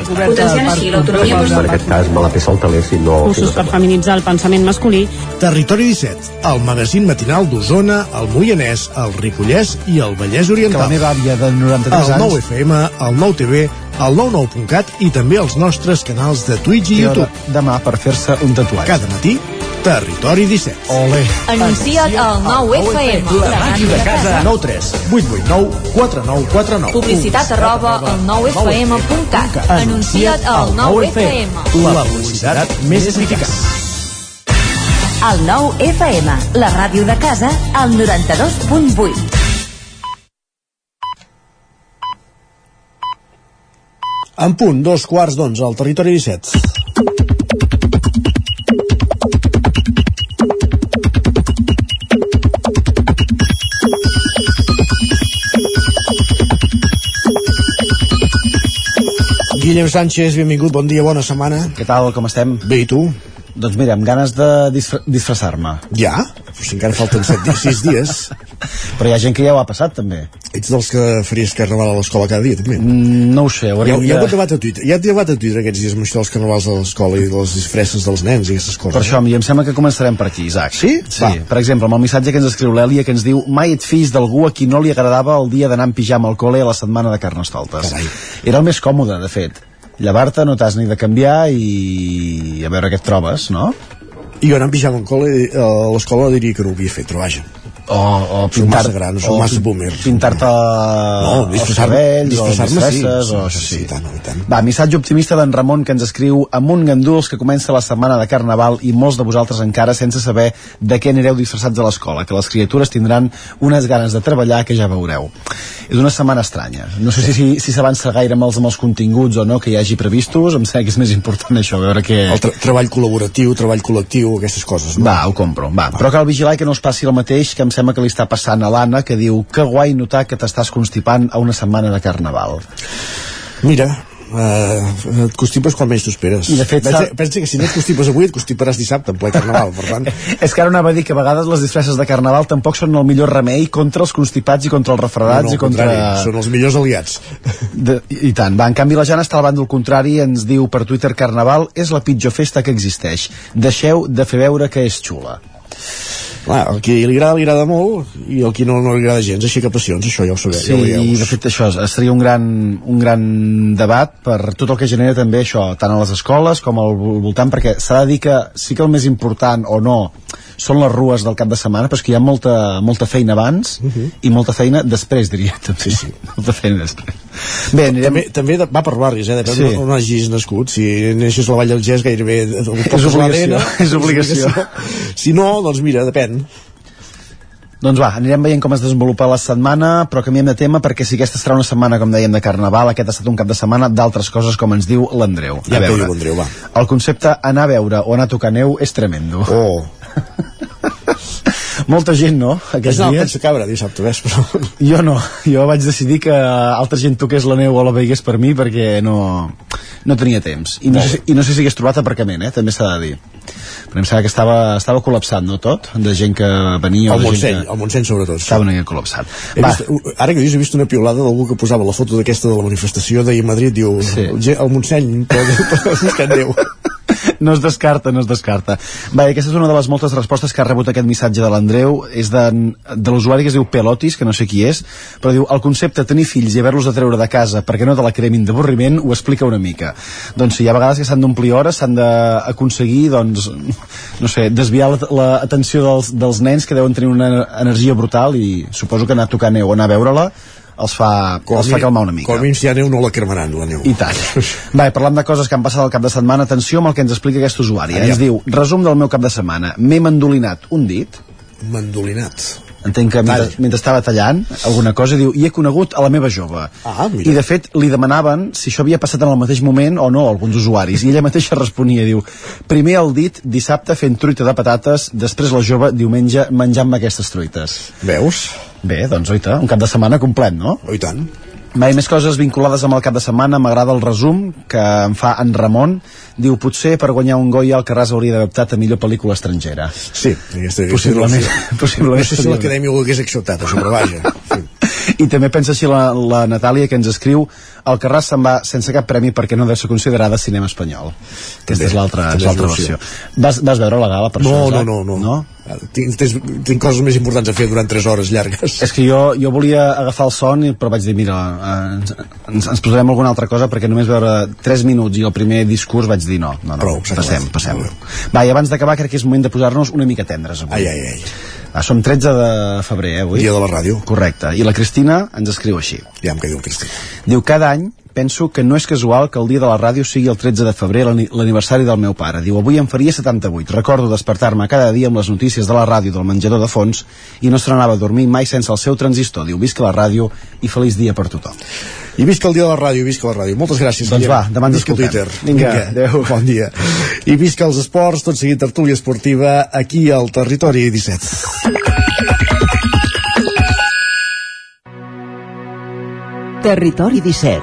Potenciant així l'autonomia En aquest cas me la el si no... Cursos per feminitzar el pensament masculí. Territori 17, el magazín matinal d'Osona, el Moianès, el Ripollès i el Vallès Oriental. Que la meva àvia de 93 el anys... 9 FM, el 9 TV, el 99.cat i també els nostres canals de Twitch i YouTube. demà per fer-se un tatuatge. Cada matí, Territori 17. Ole. Anuncia't al 9FM. La màquina de casa. 9 3 8 8 9 4 9 4 9. Publicitat arroba al 9FM.cat. Anuncia't al 9FM. La publicitat més eficaç. El 9FM, la ràdio de casa, al 92.8. En punt, dos quarts d'onze al Territori 17. Guillem Sánchez, benvingut, bon dia, bona setmana. Què tal, com estem? Bé, i tu? Doncs mira, amb ganes de disfra disfressar-me. Ja? Però si encara falten 7 6 dies. Però hi ha gent que ja ho ha passat, també. Ets dels que faries carnaval a l'escola cada dia, també? Mm, no ho sé, Hi ha, hi ha de... hagut debat a Twitter, hi ha debat a Twitter aquests dies amb això dels carnavals a l'escola i de les disfresses dels nens i aquestes coses. Per això, a mi em sembla que començarem per aquí, Isaac. Sí? Sí. Va. Per exemple, amb el missatge que ens escriu l'Èlia, que ens diu mai et fiis d'algú a qui no li agradava el dia d'anar en pijama al col·le a la setmana de Carnestoltes. Carai. Era el més còmode, de fet. Llevar-te no t'has ni de canviar i a veure què et trobes, no? I jo anant pijama col·le, a l'escola diria que no ho havia fet, però vaja. O, o pintar massa grans, o massa boomers. pintar-te No, els disfressar-me- cabells disfressar-me o sí. disfresses Sí, o sí, sí, i tant, tant. Va, missatge optimista d'en Ramon que ens escriu amb un ganduls que comença la setmana de Carnaval i molts de vosaltres encara sense saber de què anireu disfressats a l'escola, que les criatures tindran unes ganes de treballar que ja veureu. És una setmana estranya. No sé si, si, si s'avança gaire amb els, amb els continguts o no que hi hagi previstos, em sembla que és més important això, veure què... El tra treball col·laboratiu, treball col·lectiu, aquestes coses. No? Va, ho compro, va. Però cal vigilar que no us passi el mateix que em sembla que li està passant a l'Anna, que diu que guai notar que t'estàs constipant a una setmana de Carnaval. Mira, uh, et constipes quan menys t'ho esperes. I de fet pensa, pensa que si no et constipes avui, et constiparàs dissabte en ple carnaval, per tant... És que ara anava a dir que a vegades les disfresses de Carnaval tampoc són el millor remei contra els constipats i contra els refredats no, no, i contra... Són els millors aliats. De, I tant, va, en canvi la Jana està al bàndol contrari ens diu per Twitter Carnaval és la pitjor festa que existeix. Deixeu de fer veure que és xula. Clar, el qui li agrada, li agrada molt, i el qui no, no li agrada gens, aixeca passions, això ja ho sabeu. Sí, ja ho veieu. i de fet això seria un gran, un gran debat per tot el que genera també això, tant a les escoles com al voltant, perquè s'ha de dir que sí que el més important o no són les rues del cap de setmana, però és que hi ha molta, molta feina abans uh -huh. i molta feina després, diria també. Sí, sí. molta feina després. Bé, anirem... També, també va per barris, eh? Depèn Sí. on hagis nascut. Si neixes a la Vall del Gès, gairebé... És obligació, és obligació. Si no, doncs mira, depèn. Doncs va, anirem veient com es desenvolupa la setmana, però canviem de tema perquè si aquesta serà una setmana, com dèiem, de Carnaval, aquest ha estat un cap de setmana d'altres coses, com ens diu l'Andreu. Ja A veure, diu l'Andreu, va. El concepte anar a veure o anar a tocar neu és tremendo. Oh. Molta gent, no? Aquests al dies. Pensa Cabra dissabte vespre. Jo no, jo vaig decidir que altra gent toqués la neu o la veigués per mi perquè no, no tenia temps. I no, sé, I no sé si hagués trobat aparcament, eh? també s'ha de dir. Però em sembla que estava, estava col·lapsat, no tot? De gent que venia... gent Montseny, que... al Montseny sobretot. Estava una mica col·lapsat. He Va, vist, uh, ara que dius, he vist una piulada d'algú que posava la foto d'aquesta de la manifestació d'ahir a Madrid, diu, sí. el, el Montseny, però buscant Déu. No es descarta, no es descarta. Va, aquesta és una de les moltes respostes que ha rebut aquest missatge de l'Andreu, és de, de l'usuari que es diu Pelotis, que no sé qui és, però diu, el concepte tenir fills i haver-los de treure de casa perquè no te la cremin d'avorriment ho explica una mica. Doncs sí, hi ha vegades que s'han d'omplir hores, s'han d'aconseguir, doncs, no sé, desviar l'atenció dels, dels nens que deuen tenir una energia brutal i suposo que anar a tocar neu o anar a veure-la els fa, els fa calmar una mica. Com a hi ha neu no la cremaran, la neu. I tant. Va, parlant de coses que han passat al cap de setmana, atenció amb el que ens explica aquest usuari. Ens diu, resum del meu cap de setmana. M'he mandolinat un dit. Mandolinat. Entenc que mentre, mentre estava tallant alguna cosa, diu, i he conegut a la meva jove. Ah, mira. I de fet li demanaven si això havia passat en el mateix moment o no, alguns usuaris. I ella mateixa responia, diu, primer el dit dissabte fent truita de patates, després la jove diumenge menjant-me aquestes truites. Veus? Bé, doncs oita, un cap de setmana complet, no? Oh, i tant. Va, i més coses vinculades amb el cap de setmana, m'agrada el resum que em fa en Ramon. Diu, potser per guanyar un Goya el Carràs hauria d'haver optat a millor pel·lícula estrangera. Sí, aquesta, Possiblement. No, possiblement no sé si l'acadèmia ho hagués acceptat, això, però vaja. I també pensa així la, la Natàlia que ens escriu el Carràs se'n va sense cap premi perquè no deu ser considerada cinema espanyol. Aquesta és l'altra versió. Vas, vas veure la gala per No, això, no, no, no. no? Tinc, tens, tinc coses més importants a fer durant 3 hores llargues. És que jo, jo volia agafar el son, però vaig dir, mira, eh, ens, ens, ens posarem alguna altra cosa perquè només veure 3 minuts i el primer discurs vaig dir no, no, no Prou, passem, passem. Va, i abans d'acabar crec que és moment de posar-nos una mica tendres avui. Ai, ai, ai. Ah, som 13 de febrer, eh, avui? Dia de la ràdio. Correcte. I la Cristina ens escriu així. Ja em quedo el Cristina. Diu, cada any penso que no és casual que el dia de la ràdio sigui el 13 de febrer, l'ani- l'aniversari del meu pare. Diu, avui em faria 78. Recordo despertar-me cada dia amb les notícies de la ràdio del menjador de fons i no se n'anava a dormir mai sense el seu transistor. Diu, visca la ràdio i feliç dia per tothom. I visca el dia de la ràdio, visca la ràdio. Moltes gràcies. Doncs Guillem. va, demà ens escoltem. Twitter. Vinga, adéu. Bon dia. I visca els esports, tot seguit tertúlia esportiva aquí al Territori 17. Territori 17.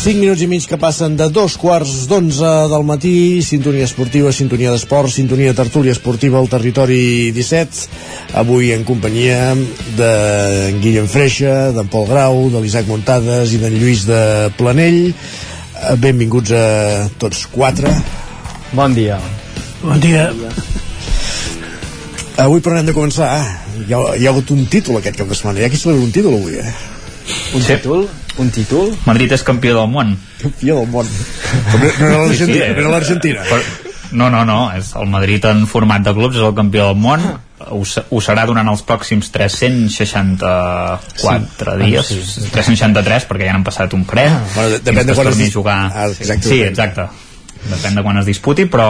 Cinc minuts i mig que passen de dos quarts d'onze del matí, sintonia esportiva, sintonia d'esport, sintonia tertúlia esportiva al territori 17. Avui en companyia de Guillem Freixa, d'en Pol Grau, de l'Isaac Montades i d'en Lluís de Planell. Eh, Benvinguts a tots quatre. Bon dia. Bon dia. Avui però hem de començar. Hi ha, hi ha hagut un títol aquest cap de setmana. Hi ha qui celebra un títol avui, eh? Un Sí. títol? Un títol? Madrid és campió del món. Campió del món. No, no era l'Argentina, no era l'Argentina. No, no, no, és el Madrid en format de clubs és el campió del món ho, se- ho serà durant els pròxims 364 Sí. dies Ah, sí. 363 perquè ja n'han passat un fred Bueno, de- depèn de quan es torni dis- a jugar Ah, exacte, sí, depèn. exacte depèn de quan es disputi però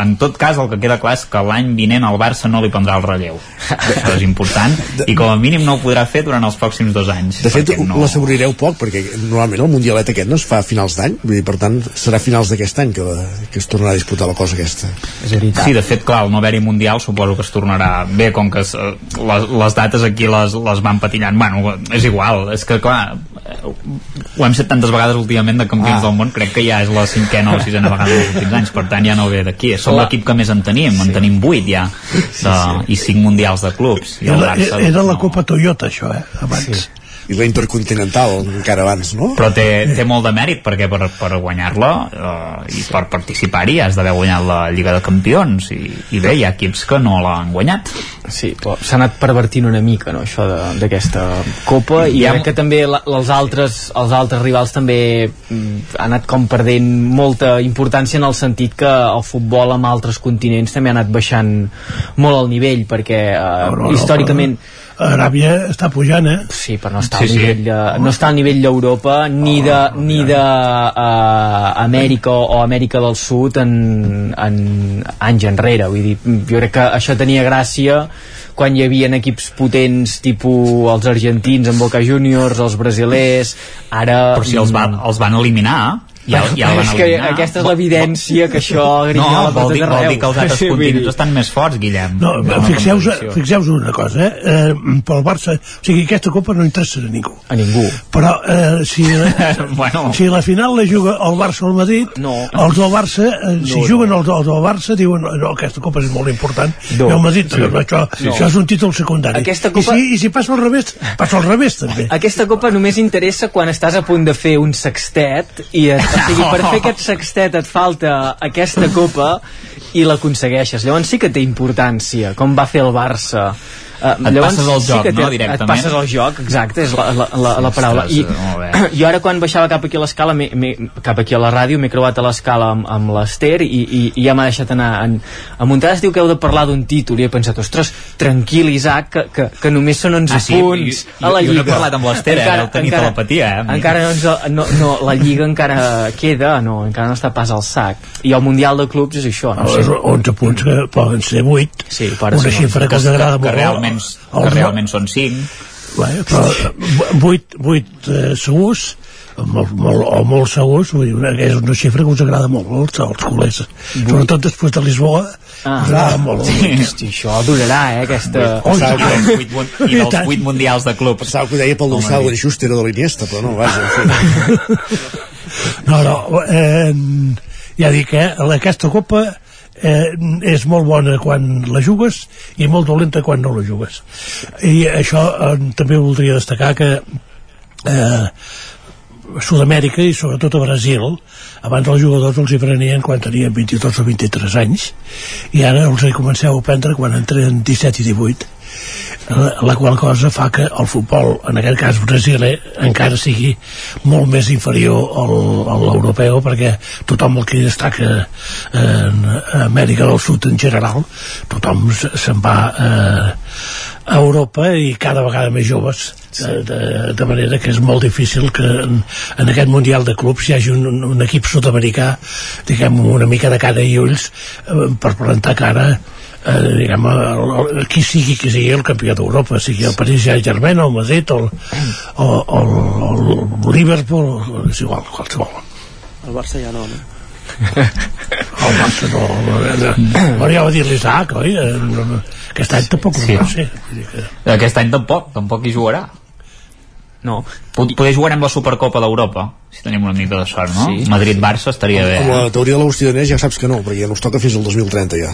en tot cas el que queda clar és que l'any vinent al Barça no li prendrà el relleu això és important i com a mínim no ho podrà fer durant els pròxims dos anys De fet, no... l'assegurireu poc, perquè normalment el Mundialet aquest no es fa a finals d'any, vull dir, per tant, serà a finals d'aquest any que, la, que es tornarà a disputar la cosa aquesta. És veritat. Sí, de fet, clar, el no haver-hi Mundial suposo que es tornarà bé, com que es, eh, les, les dates aquí les, les van patillant. Bueno, és igual, és que, clar, ho hem set tantes vegades últimament de campions Ah. del món, crec que ja és la cinquena o sisena vegada dels últims anys, per tant ja no ve d'aquí. Som l'equip que més en tenim, en tenim vuit ja, de, i cinc mundials de clubs. I Era, Barça, era la no. Copa Toyota, això, eh, abans. Sí. I la Intercontinental, encara abans, no? però té, té molt de mèrit perquè per, per guanyar-la eh, i per participar-hi has d'haver guanyat la Lliga de Campions i, i bé, hi ha equips que no l'han guanyat Sí, però s'ha anat pervertint una mica, no?, això de- d'aquesta copa, i Ja- crec que també la, els, altres, els altres rivals també mm, han anat com perdent molta importància en el sentit que el futbol amb altres continents també ha anat baixant molt el nivell, perquè eh, no, no, històricament... Aràbia està pujant, eh? Sí, però no està, Sí, al, sí. nivell de, no està al nivell d'Europa ni de, ni de uh, Amèrica o Amèrica del Sud en, en anys enrere. Vull dir, jo crec que això tenia gràcia quan hi havia equips potents tipus els argentins amb Boca Juniors, els brasilers, ara... però si els, va, els van eliminar ja, ja el van és que aquesta és l'evidència que això no, grinyola per vol dir, vol dir que els altres Sí, continents estan més forts, Guillem No, No, fixeu-vos fixeu una cosa, eh? eh? Pel Barça, o sigui, aquesta copa no interessa a ningú. A ningú. Però eh, si, bueno. si la final la juga el Barça o el Madrid, no. els del Barça, eh, si No, juguen els, els del Barça, diuen no, aquesta copa és molt important. No. I el Madrid, Sí. sí. això, No. això és un títol secundari. Aquesta copa- I, si, I si passa al revés, passa al revés també. Aquesta copa només interessa quan estàs a punt de fer un sextet i et, o sigui, per fer aquest sextet et falta aquesta copa i l'aconsegueixes. Llavors sí que té importància, com va fer el Barça. Uh, Et passes al joc, que no, directament? Et passes al joc, exacte, és la, la, la, la paraula. I, jo ara quan baixava cap aquí a l'escala, cap aquí a la ràdio, m'he creuat a l'escala amb, amb l'Ester i, i, i ja m'ha deixat anar. En, a Montades diu que heu de parlar d'un títol i he pensat, ostres, tranquil, Isaac, que, que, que només són 11 Ah, sí? punts Jo- a la jo no he Lliga. parlat amb l'Ester, eh? Deu tenir telepatia, eh? Encara no, ens, no, no, la Lliga encara queda, no, encara no està pas al sac. I el Mundial de Clubs és això, no és 11 punts que poden ser 8 sí, una ser xifra que, que, agrada que, molt realment, El- que realment són 5 Bé, però 8, 8 eh, segurs molt, molt, o molt segurs vull dir, una, que és una xifra que us agrada molt als, als culers. Sobretot després de Lisboa Ah, us agrada molt sí. Hosti, això durarà, eh, aquesta... Oh, I 8, mun- i dels 8 mundials de clubs. Pensava que ho deia pel dit. de Schuster o de l'Iniesta, però no, vaja, no, no eh, ja dic, eh, aquesta copa eh, és molt bona quan la jugues i molt dolenta quan no la jugues. I això eh, també voldria destacar que eh, Sud-amèrica i sobretot a Brasil abans els jugadors els hi prenien quan tenien 22 o 23 anys i ara els hi comenceu a prendre quan entren 17 i 18 la, la qual cosa fa que el futbol, en aquest cas brasiler, encara sigui molt més inferior al, a l'europeu perquè tothom el que destaca en Amèrica del Sud en general tothom se- se'n va eh, a Europa i cada vegada més joves de, de, de manera que és molt difícil que en, en aquest Mundial de Clubs hi hagi un, un, un equip sud-americà diguem una mica de cara i ulls eh, per plantar cara eh, diguem, el, el, qui sigui que sigui el campió d'Europa, sigui el Paris Saint-Germain o el Madrid o el, o, o, el, el Liverpool és igual, qualsevol El Barça ja no, no? el Barça no, no, no, no ja va dir l'Isaac, oi? Eh, no, no, Aquest any tampoc Sí. Vull dir que... Aquest any tampoc, tampoc hi jugarà. No. Poder jugarem la Supercopa d'Europa, si tenim una mica de sort, no? Sí. Madrid-Barça estaria bé. Amb la eh? teoria de l'Agustí Danés ja saps que no, perquè ja no es toca fins al 2030 ja.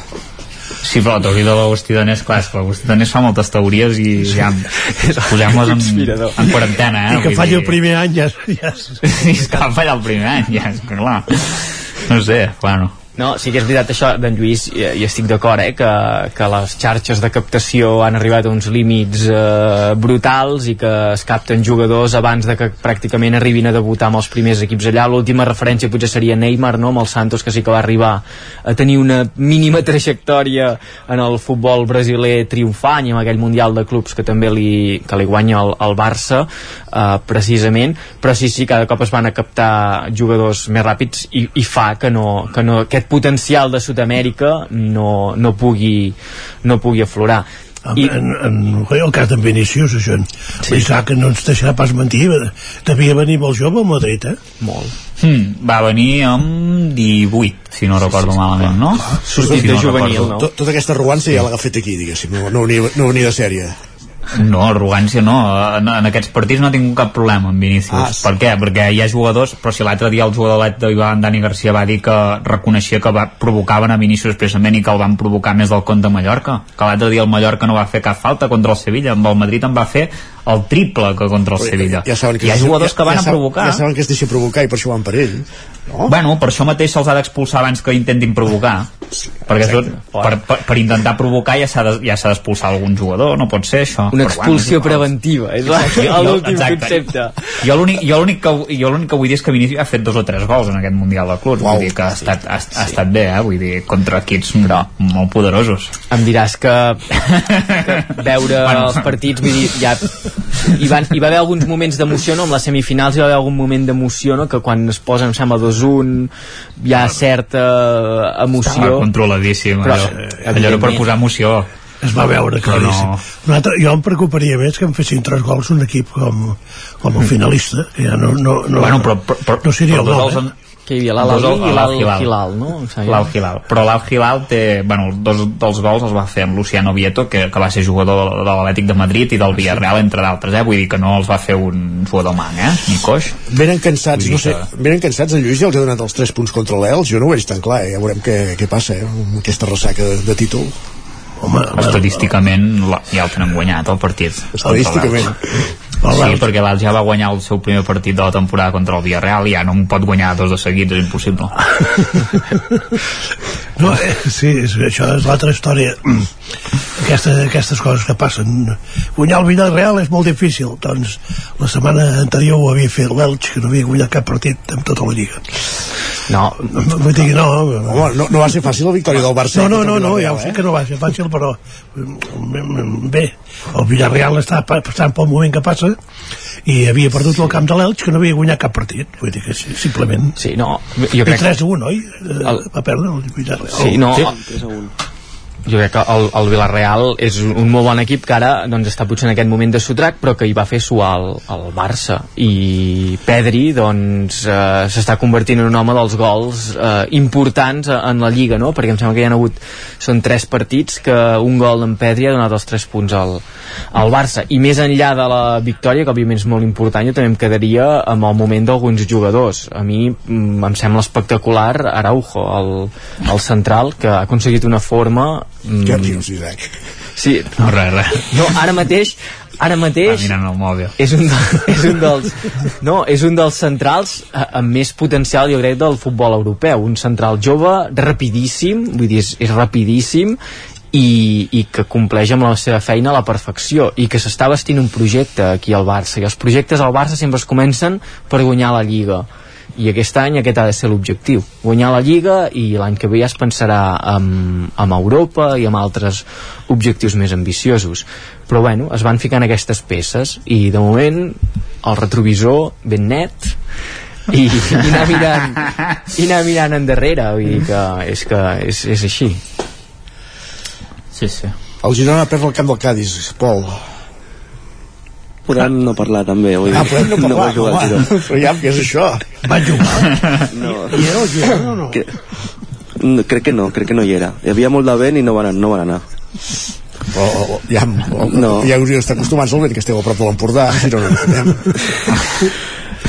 Sí, però la teoria de l'Agustí Danés, clar, és que l'Agustí Danés fa moltes teories i ja posem-les en, en quarantena, eh? i que falli dir- el primer any ja, ja és... Sí, és que va fallar el primer any, ja, és que clar. No sé, bueno. No, sí que és veritat això d'en Lluís, i, i estic d'acord, eh, que, que les xarxes de captació han arribat a uns límits eh, brutals i que es capten jugadors abans de que pràcticament arribin a debutar amb els primers equips allà. L'última referència potser seria Neymar, no?, amb el Santos, que sí que va arribar a tenir una mínima trajectòria en el futbol brasiler triomfant i en aquell Mundial de Clubs que també li, que li guanya el, el Barça, eh, precisament, però sí, sí, cada cop es van a captar jugadors més ràpids i, i fa que, no, que no, aquest potencial de Sud-amèrica no, no, pugui, no pugui aflorar. I... En, en, en el cas d'en Vinícius, això, sí. l'Isaac no ens deixarà pas mentir, devia venir molt jove al Madrid, eh? Molt. Hmm, va venir amb 18, si no recordo malament, no? Sortit Si de no juvenil, no? Tot, tota aquesta arrogança ja l'ha fet aquí, diguéssim, no, no, venia, no venia de sèrie. No, arrogància no. En, en aquests partits no ha tingut cap problema amb Vinícius. Ah, per què? Perquè hi ha jugadors, però si l'altre dia el jugador de l'Ivan Dani Garcia va dir que reconeixia que va, provocaven a Vinícius expressament i que el van provocar més del compte a Mallorca. Que l'altre dia el Mallorca no va fer cap falta contra el Sevilla, amb el Madrid en va fer el triple que contra el Sevilla. Ja saben que hi ha jugadors que van ja, a saben- provocar. Ja saben que es deixa provocar i per això van per ell. No? Bueno, per això mateix se'ls ha d'expulsar abans que intentin provocar. perquè és, per, per, per intentar provocar ja s'ha de, ja s'ha d'expulsar algun jugador, no pot ser això. Una Però, expulsió bueno, preventiva, és Exacte. Jo- l'últim concepte. Jo l'únic jo l'únic que, jo l'únic que vull dir és que Vinícius ha fet dos o tres gols en aquest Mundial de Clubs, vull dir que ha estat, ha, ha estat bé, eh? vull dir, contra equips però, molt poderosos. Em diràs que, que veure Bueno. els partits, vull dir, ja hi, van, hi va haver alguns moments d'emoció, no? Amb les semifinals hi va haver algun moment d'emoció, no? Que quan es posa, em sembla, 2-1, hi ha certa emoció. Estava controladíssim, Però, allò, allò era per posar emoció. es va veure claríssim. no- Un altre, jo em preocuparia més que em fessin tres gols un equip com, com el finalista, que ja no, no, no, bueno, però, però, però, no seria però el gol, eh? Que hi havia dos l'Al-Ali i l'Al-Hilal. no? L'Al-Hilal. Però l'Al-Hilal té... Bueno, dos dels gols els va fer amb Luciano Vieto, que, que va ser jugador de, l'Atlètic de Madrid i del Villarreal, entre d'altres, eh? Vull dir que no els va fer un jugador man, eh? Ni coix. Venen cansats, no sé, que- venen cansats, en Lluís ja els ha donat els 3 punts contra l'Els, jo no ho veig tan clar, eh? ja veurem què, què passa, eh? amb aquesta ressaca de, de títol. Home, Estadísticament ja el tenen guanyat el partit. Estadísticament. Sí, perquè l'Als ja va guanyar el seu primer partit de la temporada contra el Villarreal i ja no en pot guanyar dos de seguits, és impossible. No, eh, sí, és, això és l'altra història. Aquesta, aquestes coses que passen. Guanyar el Villarreal és molt difícil. Doncs la setmana anterior ho havia fet l'Elx, que no havia guanyat cap partit en tota la Lliga. No. Vull dir que no. Home, no, no va ser fàcil la victòria del Barça. No, no, no, no, ja ho sé eh? que no va ser fàcil, però mm, bé, el Villarreal està pa- passant pel moment que passa i havia perdut el camp de l'Elx que no havia guanyat cap partit, vull dir que sí, simplement. Sí, no, jo I crec 3 a 1, oi? El... Va perdre el Villarreal. Sí, no, Sí. Jo crec que el, el Villarreal és un molt bon equip que ara doncs, està potser en aquest moment de sotrac però que hi va fer suar el, el Barça. I Pedri doncs eh, s'està convertint en un home dels gols eh, importants en la Lliga no? perquè em sembla que hi ha hagut són tres partits que un gol d'en Pedri ha donat els tres punts al, al Barça. I més enllà de la victòria que òbviament és molt important jo també em quedaria amb el moment d'alguns jugadors. A mi mm, em sembla espectacular Araujo, el, el central que ha aconseguit una forma mm, Què dius, Isaac? Sí, no, res, res. No, ara mateix, ara mateix Va mirant el mòbil. és un, de, és un dels no, és un dels centrals eh, amb més potencial jo crec del futbol europeu un central jove, rapidíssim vull dir, és, és rapidíssim i, i que compleix amb la seva feina a la perfecció i que s'està vestint un projecte aquí al Barça i els projectes al Barça sempre es comencen per guanyar la Lliga i aquest any aquest ha de ser l'objectiu guanyar la Lliga i l'any que ve ja es pensarà amb, amb Europa i amb altres objectius més ambiciosos. Però bueno, es van ficant aquestes peces i de moment el retrovisor ben net i, i anar mirant i anar mirant endarrere vull dir que és, que és, és així. Sí, sí. El Girona perd el camp del Cádiz, Pol. Podem no parlar també vull Ah, podem no parlar, va jugar home. Però ja, què és això? Van jugar? No. I era el Girona o no? Que, no, crec que no, crec que no hi era. Hi havia molt de vent i no van, no van anar. O, o, ja, o, No. ja hauríeu d'estar acostumats al vent que esteu a prop de l'Empordà. Girona, anem.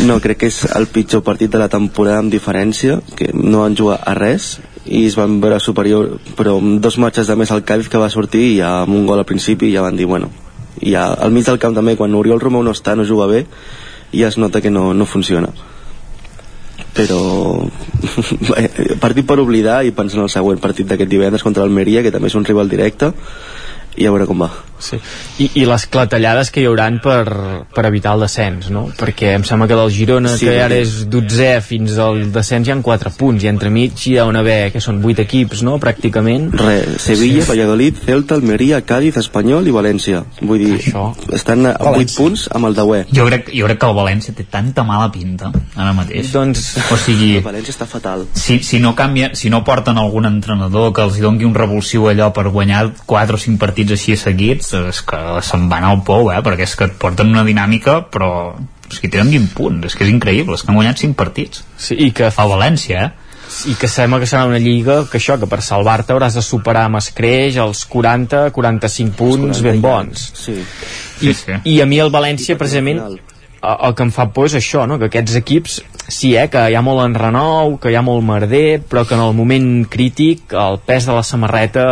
No, crec que és el pitjor partit de la temporada amb diferència, que no van jugar a res i es van veure superior, però amb dos matxes de més al Cádiz que va sortir i ja amb un gol al principi ja van dir, bueno, i al mig del camp també, quan Oriol Romeu no està, no juga bé, ja es nota que no, no funciona. Però partit per oblidar i pensar en el següent partit d'aquest divendres contra l'Almeria, que també és un rival directe, i a veure com va. Sí. I, I les clatellades que hi hauran per, per evitar el descens, no? Perquè em sembla que del Girona, Sí, que ara és 12 fins al descens hi ha 4 punts, i entremig hi ha una haver, que són 8 equips, no?, pràcticament. Re, Sevilla, sí. Valladolid, Celta, Almeria, Cádiz, Espanyol i València. Vull dir, Això. estan a 8 punts amb el Dauer. jo crec, jo crec que el València té tanta mala pinta ara mateix doncs... o sigui, El València està fatal. si, si no canvia, si no porten algun entrenador que els doni un revulsiu allò per guanyar 4 o 5 partits així seguits és que se'n van al pou eh? perquè és que et porten una dinàmica però és que tenen 20 punts, és que és increïble és que han guanyat 5 partits sí, i que a València eh? i que sembla que serà una lliga que això, que per salvar-te hauràs de superar amb escreix els 40-45 punts 40 ben bons Sí. I, Sí, sí. i a mi el València precisament el, el que em fa por és això, no? que aquests equips sí, eh, que hi ha molt enrenou que hi ha molt merder, però que en el moment crític el pes de la samarreta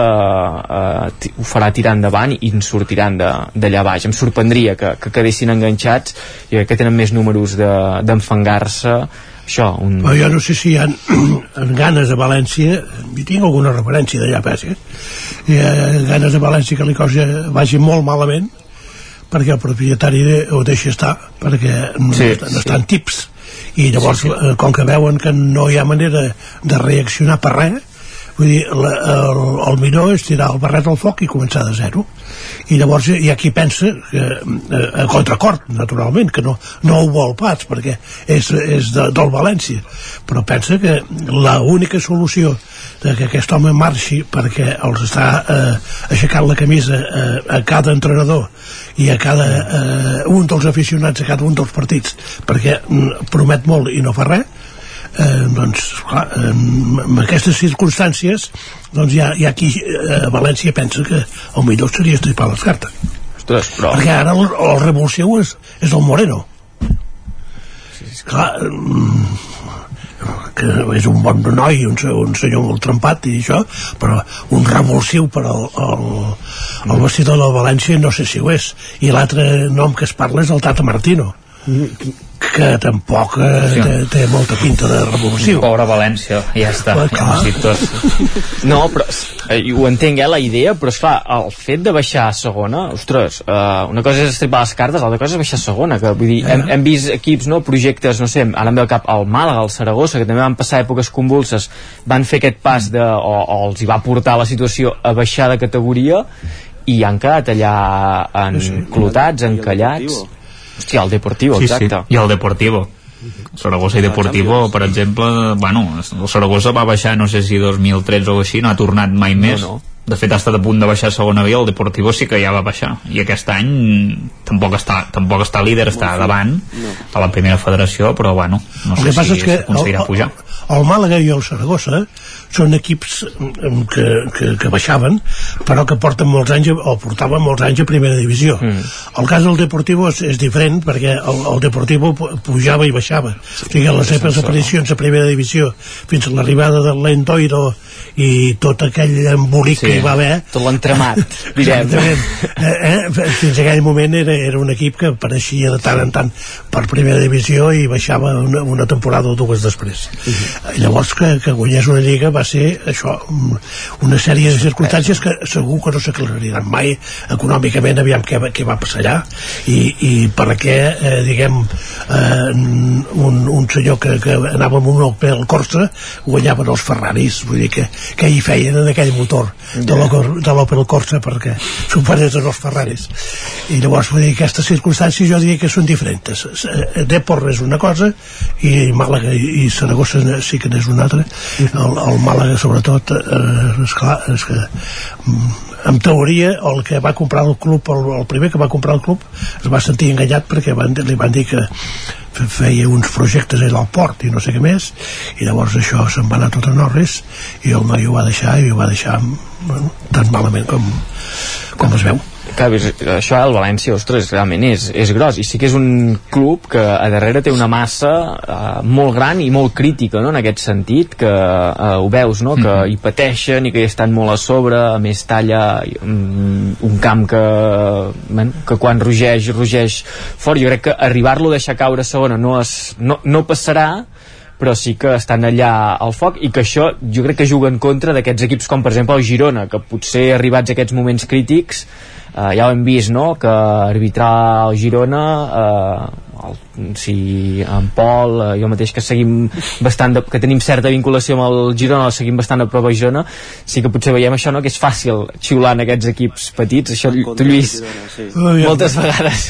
eh, ti- ho farà tirar endavant i en sortiran de- d'allà baix. Em sorprendria que, que quedessin enganxats i que tenen més números de- d'enfangar-se. Això, un... Però jo no sé si hi ha ganes a València, hi tinc alguna referència d'allà pas, eh? Hi ha ganes a València que la cosa vagi molt malament perquè el propietari ho deixa estar perquè no, Sí, sí, no estan tips i llavors sí, sí. com que veuen que no hi ha manera de reaccionar per res vull dir, la, el, el millor és tirar el barret al foc i començar de zero. I llavors hi ha qui pensa que, eh, a contracord, naturalment que no, no ho vol pas perquè és, és de, del València. Però pensa que la única solució de que aquest home marxi perquè els està eh, aixecant la camisa eh, a cada entrenador i a cada eh, un dels aficionats a cada un dels partits perquè mm, promet molt i no fa res eh, doncs clar, eh, amb aquestes circumstàncies doncs hi ha, hi ha qui eh, a València pensa que el millor seria estripar les cartes. Ostres, però... perquè ara el, el revulsiu és, és el Moreno. Clar mm, que és un bon noi un, un senyor molt trempat i això però un revulsiu per al, al, al vestidor de València no sé si ho és. I l'altre nom que es parla és el Tata Martino que tampoc eh, Sí. té, té molta pinta de revulsiu Pobre València, ja està, Clar, ja ho has dit tot. No, però eh, ho entenc, eh, la idea, però esclar, el fet de baixar a segona, ostres, eh, una cosa és estripar les cartes, l'altra cosa és baixar a segona, que vull dir, hem, hem vist equips, no, projectes, no sé, ara em ve al cap el Màlaga, el Saragossa, que també van passar èpoques convulses, van fer aquest pas de, o, o els hi va portar la situació a baixar de categoria i han quedat allà enclotats, encallats. Hòstia, el Deportivo, Sí, sí. exacte. I el Deportivo. Saragossa i Deportivo, per exemple, bueno, el Saragossa va baixar, no sé si 2013 o així, no ha tornat mai més. no. De fet, ha estat a punt de baixar a segona via, el Deportivo sí que ja va baixar. I aquest any tampoc està, tampoc està líder, està davant a la primera federació, però bueno, no el sé si és que s'aconseguirà el, pujar. el Màlaga i el Saragossa són equips mm, que, que, que baixaven però que porten molts anys o portaven molts anys a primera divisió mm. el cas del Deportivo és, és diferent perquè el, el Deportivo pu- pujava i baixava o sigui, les seves aparicions a primera divisió fins a l'arribada del Lendoiro i tot aquell embolic Sí, que hi va haver. tot. Exactament. Eh, eh, fins aquell moment era, era un equip que apareixia de tant en tant per primera divisió i baixava una, una temporada o dues després. Uh llavors que, que guanyés una lliga va ser això un- una sèrie de circumstàncies que segur que no s'aclariran mai econòmicament aviam què, què va passar allà. I, i per què eh, diguem eh, un, un senyor que, que anava amb un Opel Corsa guanyaven els Ferraris. Vull dir que, que hi feien en aquell motor de l'Opel de Corsa perquè superés els Ferraris. I llavors vull dir aquestes circumstàncies jo diria que són diferents. Eh, Depor és una cosa i Màlaga i Saragossa sí que n'és una altra. El, el Màlaga sobretot eh, esclar, és que mm, en teoria el que va comprar el club el, el primer que va comprar el club es va sentir enganyat perquè van, li van dir que fe- feia uns projectes allà al port i no sé què més i llavors això se'n va anar tot a Norris i el noi ho va deixar i ho va deixar bueno, tan malament com, com es veu Clar, això el València, ostres, realment és, és gros i sí que és un club que a darrere té una massa eh, molt gran i molt crítica no? en aquest sentit que eh, ho veus, no? que hi pateixen i que hi estan molt a sobre a més talla um, un camp que, bueno, que quan rugeix, rugeix fort jo crec que arribar-lo a deixar caure a segona no, es, no, no passarà però sí que estan allà al foc i que això jo crec que juga en contra d'aquests equips com per exemple el Girona que potser arribats a aquests moments crítics eh, ja ho hem vist no? que arbitrar el Girona eh, el, si en Pol eh, jo mateix que seguim bastant de, que tenim certa vinculació amb el Girona el seguim bastant a prop a Girona sí que potser veiem això no? que és fàcil xiular en aquests equips petits això tu Lluís moltes vegades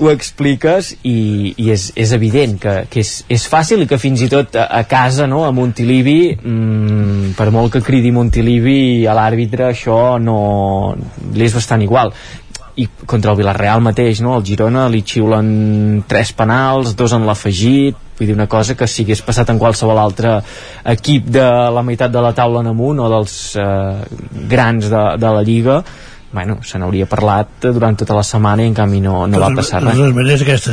ho expliques i, i és, és evident que, que és, és fàcil i que fins i tot a, a casa no, a Montilivi mmm, per molt que cridi Montilivi a l'àrbitre això no li és bastant igual i contra el Villarreal mateix, no? El Girona li xiulen tres penals, dos en l'afegit, vull dir una cosa que si hagués passat en qualsevol altre equip de la meitat de la taula en amunt o dels eh, grans de, de la Lliga bueno, se n'hauria parlat durant tota la setmana i en canvi no, no va passar de res totes maneres aquesta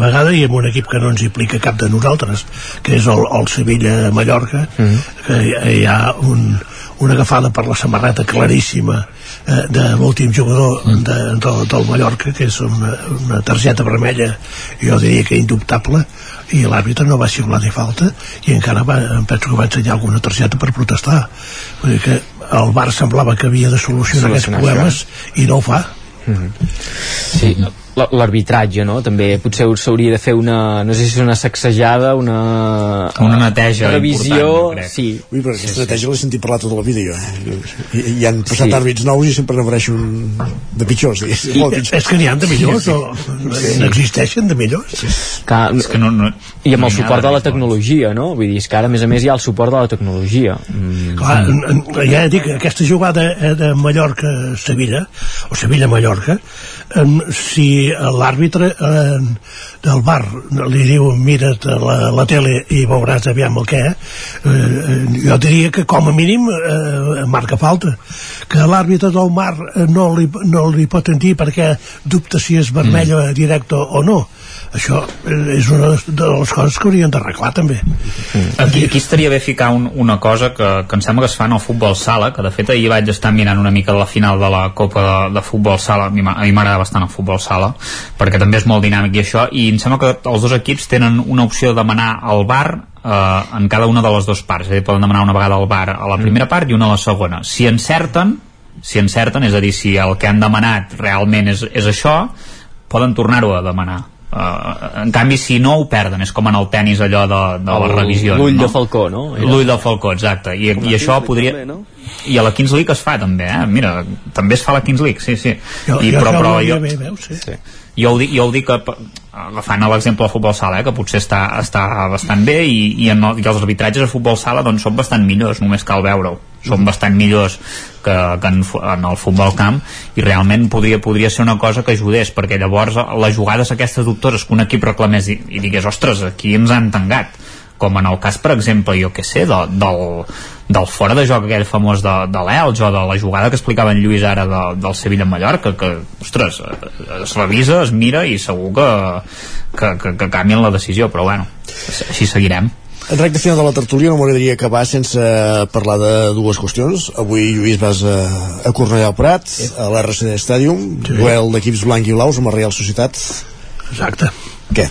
vegada i amb un equip que no ens implica cap de nosaltres que és el, el Sevilla-Mallorca Mm. que hi, hi ha un, una agafada per la samarreta claríssima eh, de l'últim jugador de, del, del Mallorca que és una, una targeta vermella jo diria que indubtable i l'àrbitre no va xiular ni falta i encara va, em penso que va ensenyar alguna targeta per protestar. Vull dir que el Bar semblava que havia de solucionar aquests problemes i no ho fa. Sí, l- l'arbitratge, no? També potser s'hauria de fer una, no sé si és una sacsejada, una... Una neteja revisió, important, jo crec. sí. Ui, però aquesta estratègia l'he sentit parlar tota la vida jo, eh? I, i han passat Sí. sí. àrbits nous i sempre n'apareixen de pitjors diguéssim, molt pitjors. és que n'hi ha de millors o n'existeixen de millors Que, És que no, no, I amb no el suport de de la tecnologia, no? Vull dir, és que ara, a més a més, hi ha el suport de la tecnologia. Mm. Clar, ja dic, aquesta jugada eh, de Mallorca-Sevilla, o Sevilla-Mallorca, si l'àrbitre eh, del bar li diu mira't la, la tele i veuràs aviam el què, eh, eh, jo diria que com a mínim eh, marca falta. Que l'àrbitre del mar eh, no, li, no li pot dir perquè dubta si és vermella mm. directe o no. Això és una de les coses que haurien d'arreglar també. Aquí, aquí estaria bé ficar un, una cosa que, que em sembla que es fa en el futbol sala, que de fet ahir vaig estar mirant una mica la final de la Copa de, de Futbol Sala, a mi m'a- a mi m'agrada bastant el futbol sala, perquè també és molt dinàmic i això, i em sembla que els dos equips tenen una opció de demanar al bar eh, en cada una de les dues parts, és a dir, poden demanar una vegada al bar a la primera part i una a la segona. Si encerten, si encerten, és a dir, si el que han demanat realment és, és això, poden tornar-ho a demanar. Uh, en canvi si no ho perden és com en el tennis allò de, de les El- revisions l'ull no? de falcó, no? L'ull de falcó, exacte i, i això podria i a la Kings League es fa també, eh? mira, també es fa a la Kings League, sí, sí Jo, I, jo però, però jo, bé, veus, sí. sí. Jo, ho dic, jo ho dic agafant l'exemple del futbol sala, eh, que potser està, està bastant bé i, i, en, i els arbitratges a futbol sala doncs, són bastant millors, només cal veure-ho. Són bastant millors que, que en, en el futbol camp i realment podria, podria ser una cosa que ajudés perquè llavors les jugades aquestes dubtoses que un equip reclamés i, i digués ostres, aquí ens han tangat com en el cas, per exemple, jo que sé, de, del, del fora de joc aquell famós de, de l'Elx o de la jugada que explicava en Lluís ara de, del Sevilla en Mallorca, que, ostres, es revisa, es mira i segur que, que, que, que canvien la decisió, però bueno, així seguirem. En recte final de la tertúlia no m'agradaria acabar sense parlar de dues qüestions. Avui, Lluís, vas a, a Cornellà al Prat, a l'RCD Stadium, sí. duel d'equips blanc i blaus amb la Real Societat. Exacte. Què?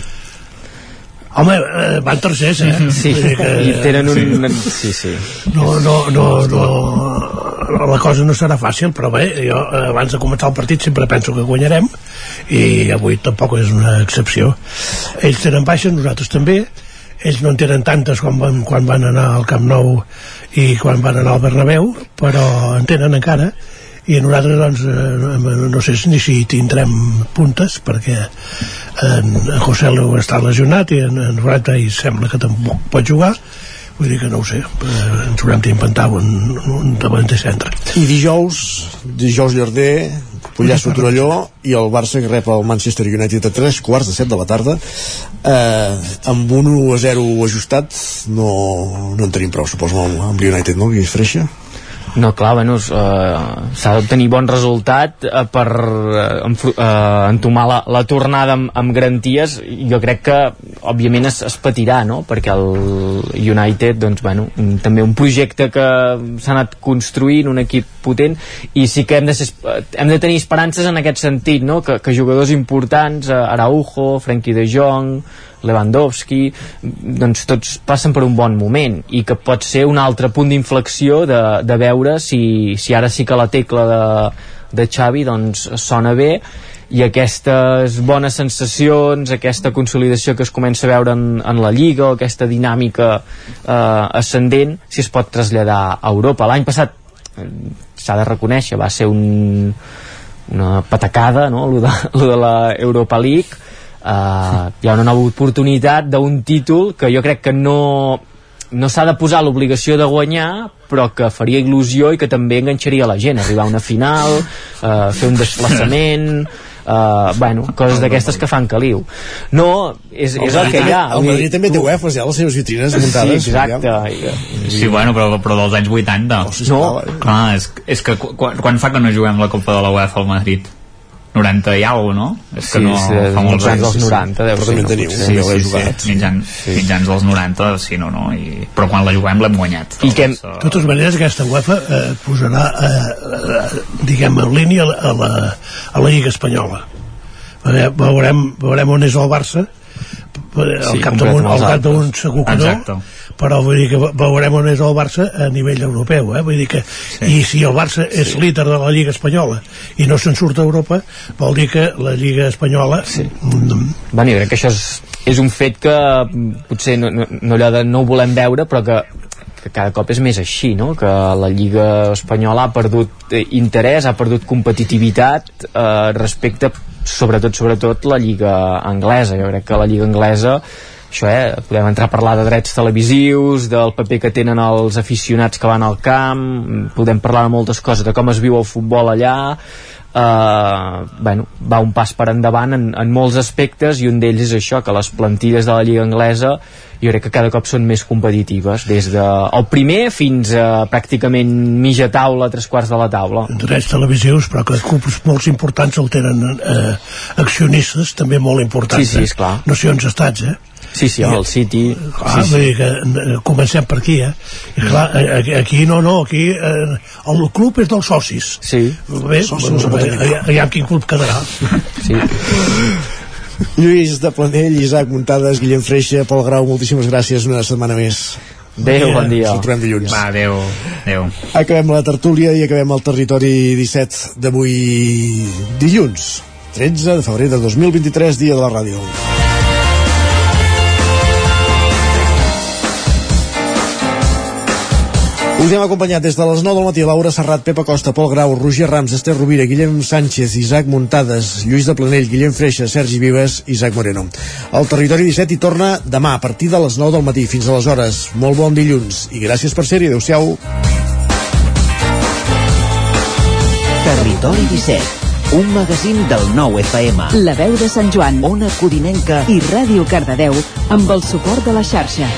Home, eh, van tercers, eh? Sí, que- i tenen un... Sí, sí. No, no, no, no, la cosa no serà fàcil, però bé, jo eh, abans de començar el partit sempre penso que guanyarem i avui tampoc és una excepció. Ells tenen baixes, nosaltres també, ells no en tenen tantes com van, quan van anar al Camp Nou i quan van anar al Bernabéu, però en tenen encara i nosaltres doncs eh, no sé ni si tindrem puntes perquè en, en José Lu està lesionat i en, en Rata i sembla que tampoc pot jugar. Vull dir que no ho sé eh, ens haurem d'inventar un, un davanter centre. I dijous, dijous Llarder, Pollasso Torelló i el Barça que rep el Manchester United a 3 quarts de 7 de la tarda. Eh, amb un 1 a 0 ajustat no, no en tenim prou suposo amb, amb l'United, no? És freixa No, clar, bueno, uh, s'ha d'obtenir bon resultat uh, per enfru- uh, entomar la, la tornada amb, amb garanties. Jo crec que, òbviament, es, es patirà, no?, perquè el United, doncs, bueno, també un projecte que s'ha anat construint, un equip potent, i sí que hem de, ser, hem de tenir esperances en aquest sentit, no?, que, que jugadors importants, uh, Araujo, Frenkie de Jong, Lewandowski doncs tots passen per un bon moment i que pot ser un altre punt d'inflexió de, de veure si, si ara sí que la tecla de, de Xavi doncs sona bé i aquestes bones sensacions, aquesta consolidació que es comença a veure en, en la Lliga, aquesta dinàmica eh, ascendent, si es pot traslladar a Europa. L'any passat eh, s'ha de reconèixer, va ser un, una patacada, no?, lo de, lo de la League, uh, hi ha una nova oportunitat d'un títol que jo crec que no no s'ha de posar l'obligació de guanyar però que faria il·lusió i que també enganxaria la gent. Arribar a una final uh, fer un desplaçament uh, bueno, coses d'aquestes que fan caliu. No, és, és el que hi ha. el Madrid també té UEFAs ja les seves vitrines muntades sí, exacte. sí, bueno, però, però dels anys 80 no, clar, és, és que quan, quan fa que no juguem la Copa de la UEFA al Madrid? 90 i alguna no? És que sí, no, sí, fa molts anys dels 90 deu ser, no, teniu, sí, sí, sí, sí, mitjans, sí. mitjans dels 90 sí, no, no, i, però quan la juguem l'hem guanyat. I que... de totes maneres aquesta UEFA eh, posarà eh, eh, diguem en línia a la, a la Lliga Espanyola. Veurem, veurem on és el Barça al Sí, cap damunt, al cap altres. damunt segur que Exacte. no però vull dir que veurem on és el Barça a nivell europeu eh? vull dir que, sí. i si el Barça és sí. líder de la Lliga Espanyola i no se'n surt a Europa vol dir que la Lliga Espanyola sí. Bueno, jo crec que això és, és un fet que potser no, no, no, allò de no ho volem veure, però que, que cada cop és més així, no? Que la Lliga Espanyola ha perdut eh, interès, ha perdut competitivitat eh, respecte, sobretot, sobretot, la Lliga Anglesa. Jo crec que la Lliga Anglesa això, eh, podem entrar a parlar de drets televisius, del paper que tenen els aficionats que van al camp, podem parlar de moltes coses, de com es viu el futbol allà, Uh, bueno, va un pas per endavant en, en molts aspectes i un d'ells és això, que les plantilles de la Lliga Anglesa jo crec que cada cop són més competitives des de el primer fins a pràcticament mitja taula, tres quarts de la taula drets televisius però que clubs molt importants el tenen eh, accionistes també molt importants Sí, sí, esclar. eh? nacions estats eh? Sí, sí, el City Clar, sí, vull sí. dir que eh, comencem per aquí, eh? I clar, eh, aquí, aquí no, no, aquí eh, el club és dels socis. Sí. Bé, Socis no bé, eliminar. aviam quin club quedarà. Sí. Lluís de Planell, Isaac Muntades, Guillem Freixa, Pol Grau, moltíssimes gràcies una setmana més. Adéu, bon dia. Ens trobem dilluns. Va, adéu, adéu. Acabem la tertúlia i acabem el territori 17 d'avui dilluns, 13 de febrer de 2023, dia de la ràdio. Us hem acompanyat des de les 9 del matí Laura Serrat, Pepa Costa, Pol Grau, Roger Rams, Esther Rovira, Guillem Sánchez, Isaac Muntades, Lluís de Planell, Guillem Freixa, Sergi Vives, Isaac Moreno. El Territori 17 hi torna demà a partir de les 9 del matí. Fins aleshores, molt bon dilluns i gràcies per ser-hi. Adéu-siau. Territori 17, un magazín del nou FM. La veu de Sant Joan, Ona Codinenca i Ràdio Cardedeu amb el suport de la xarxa.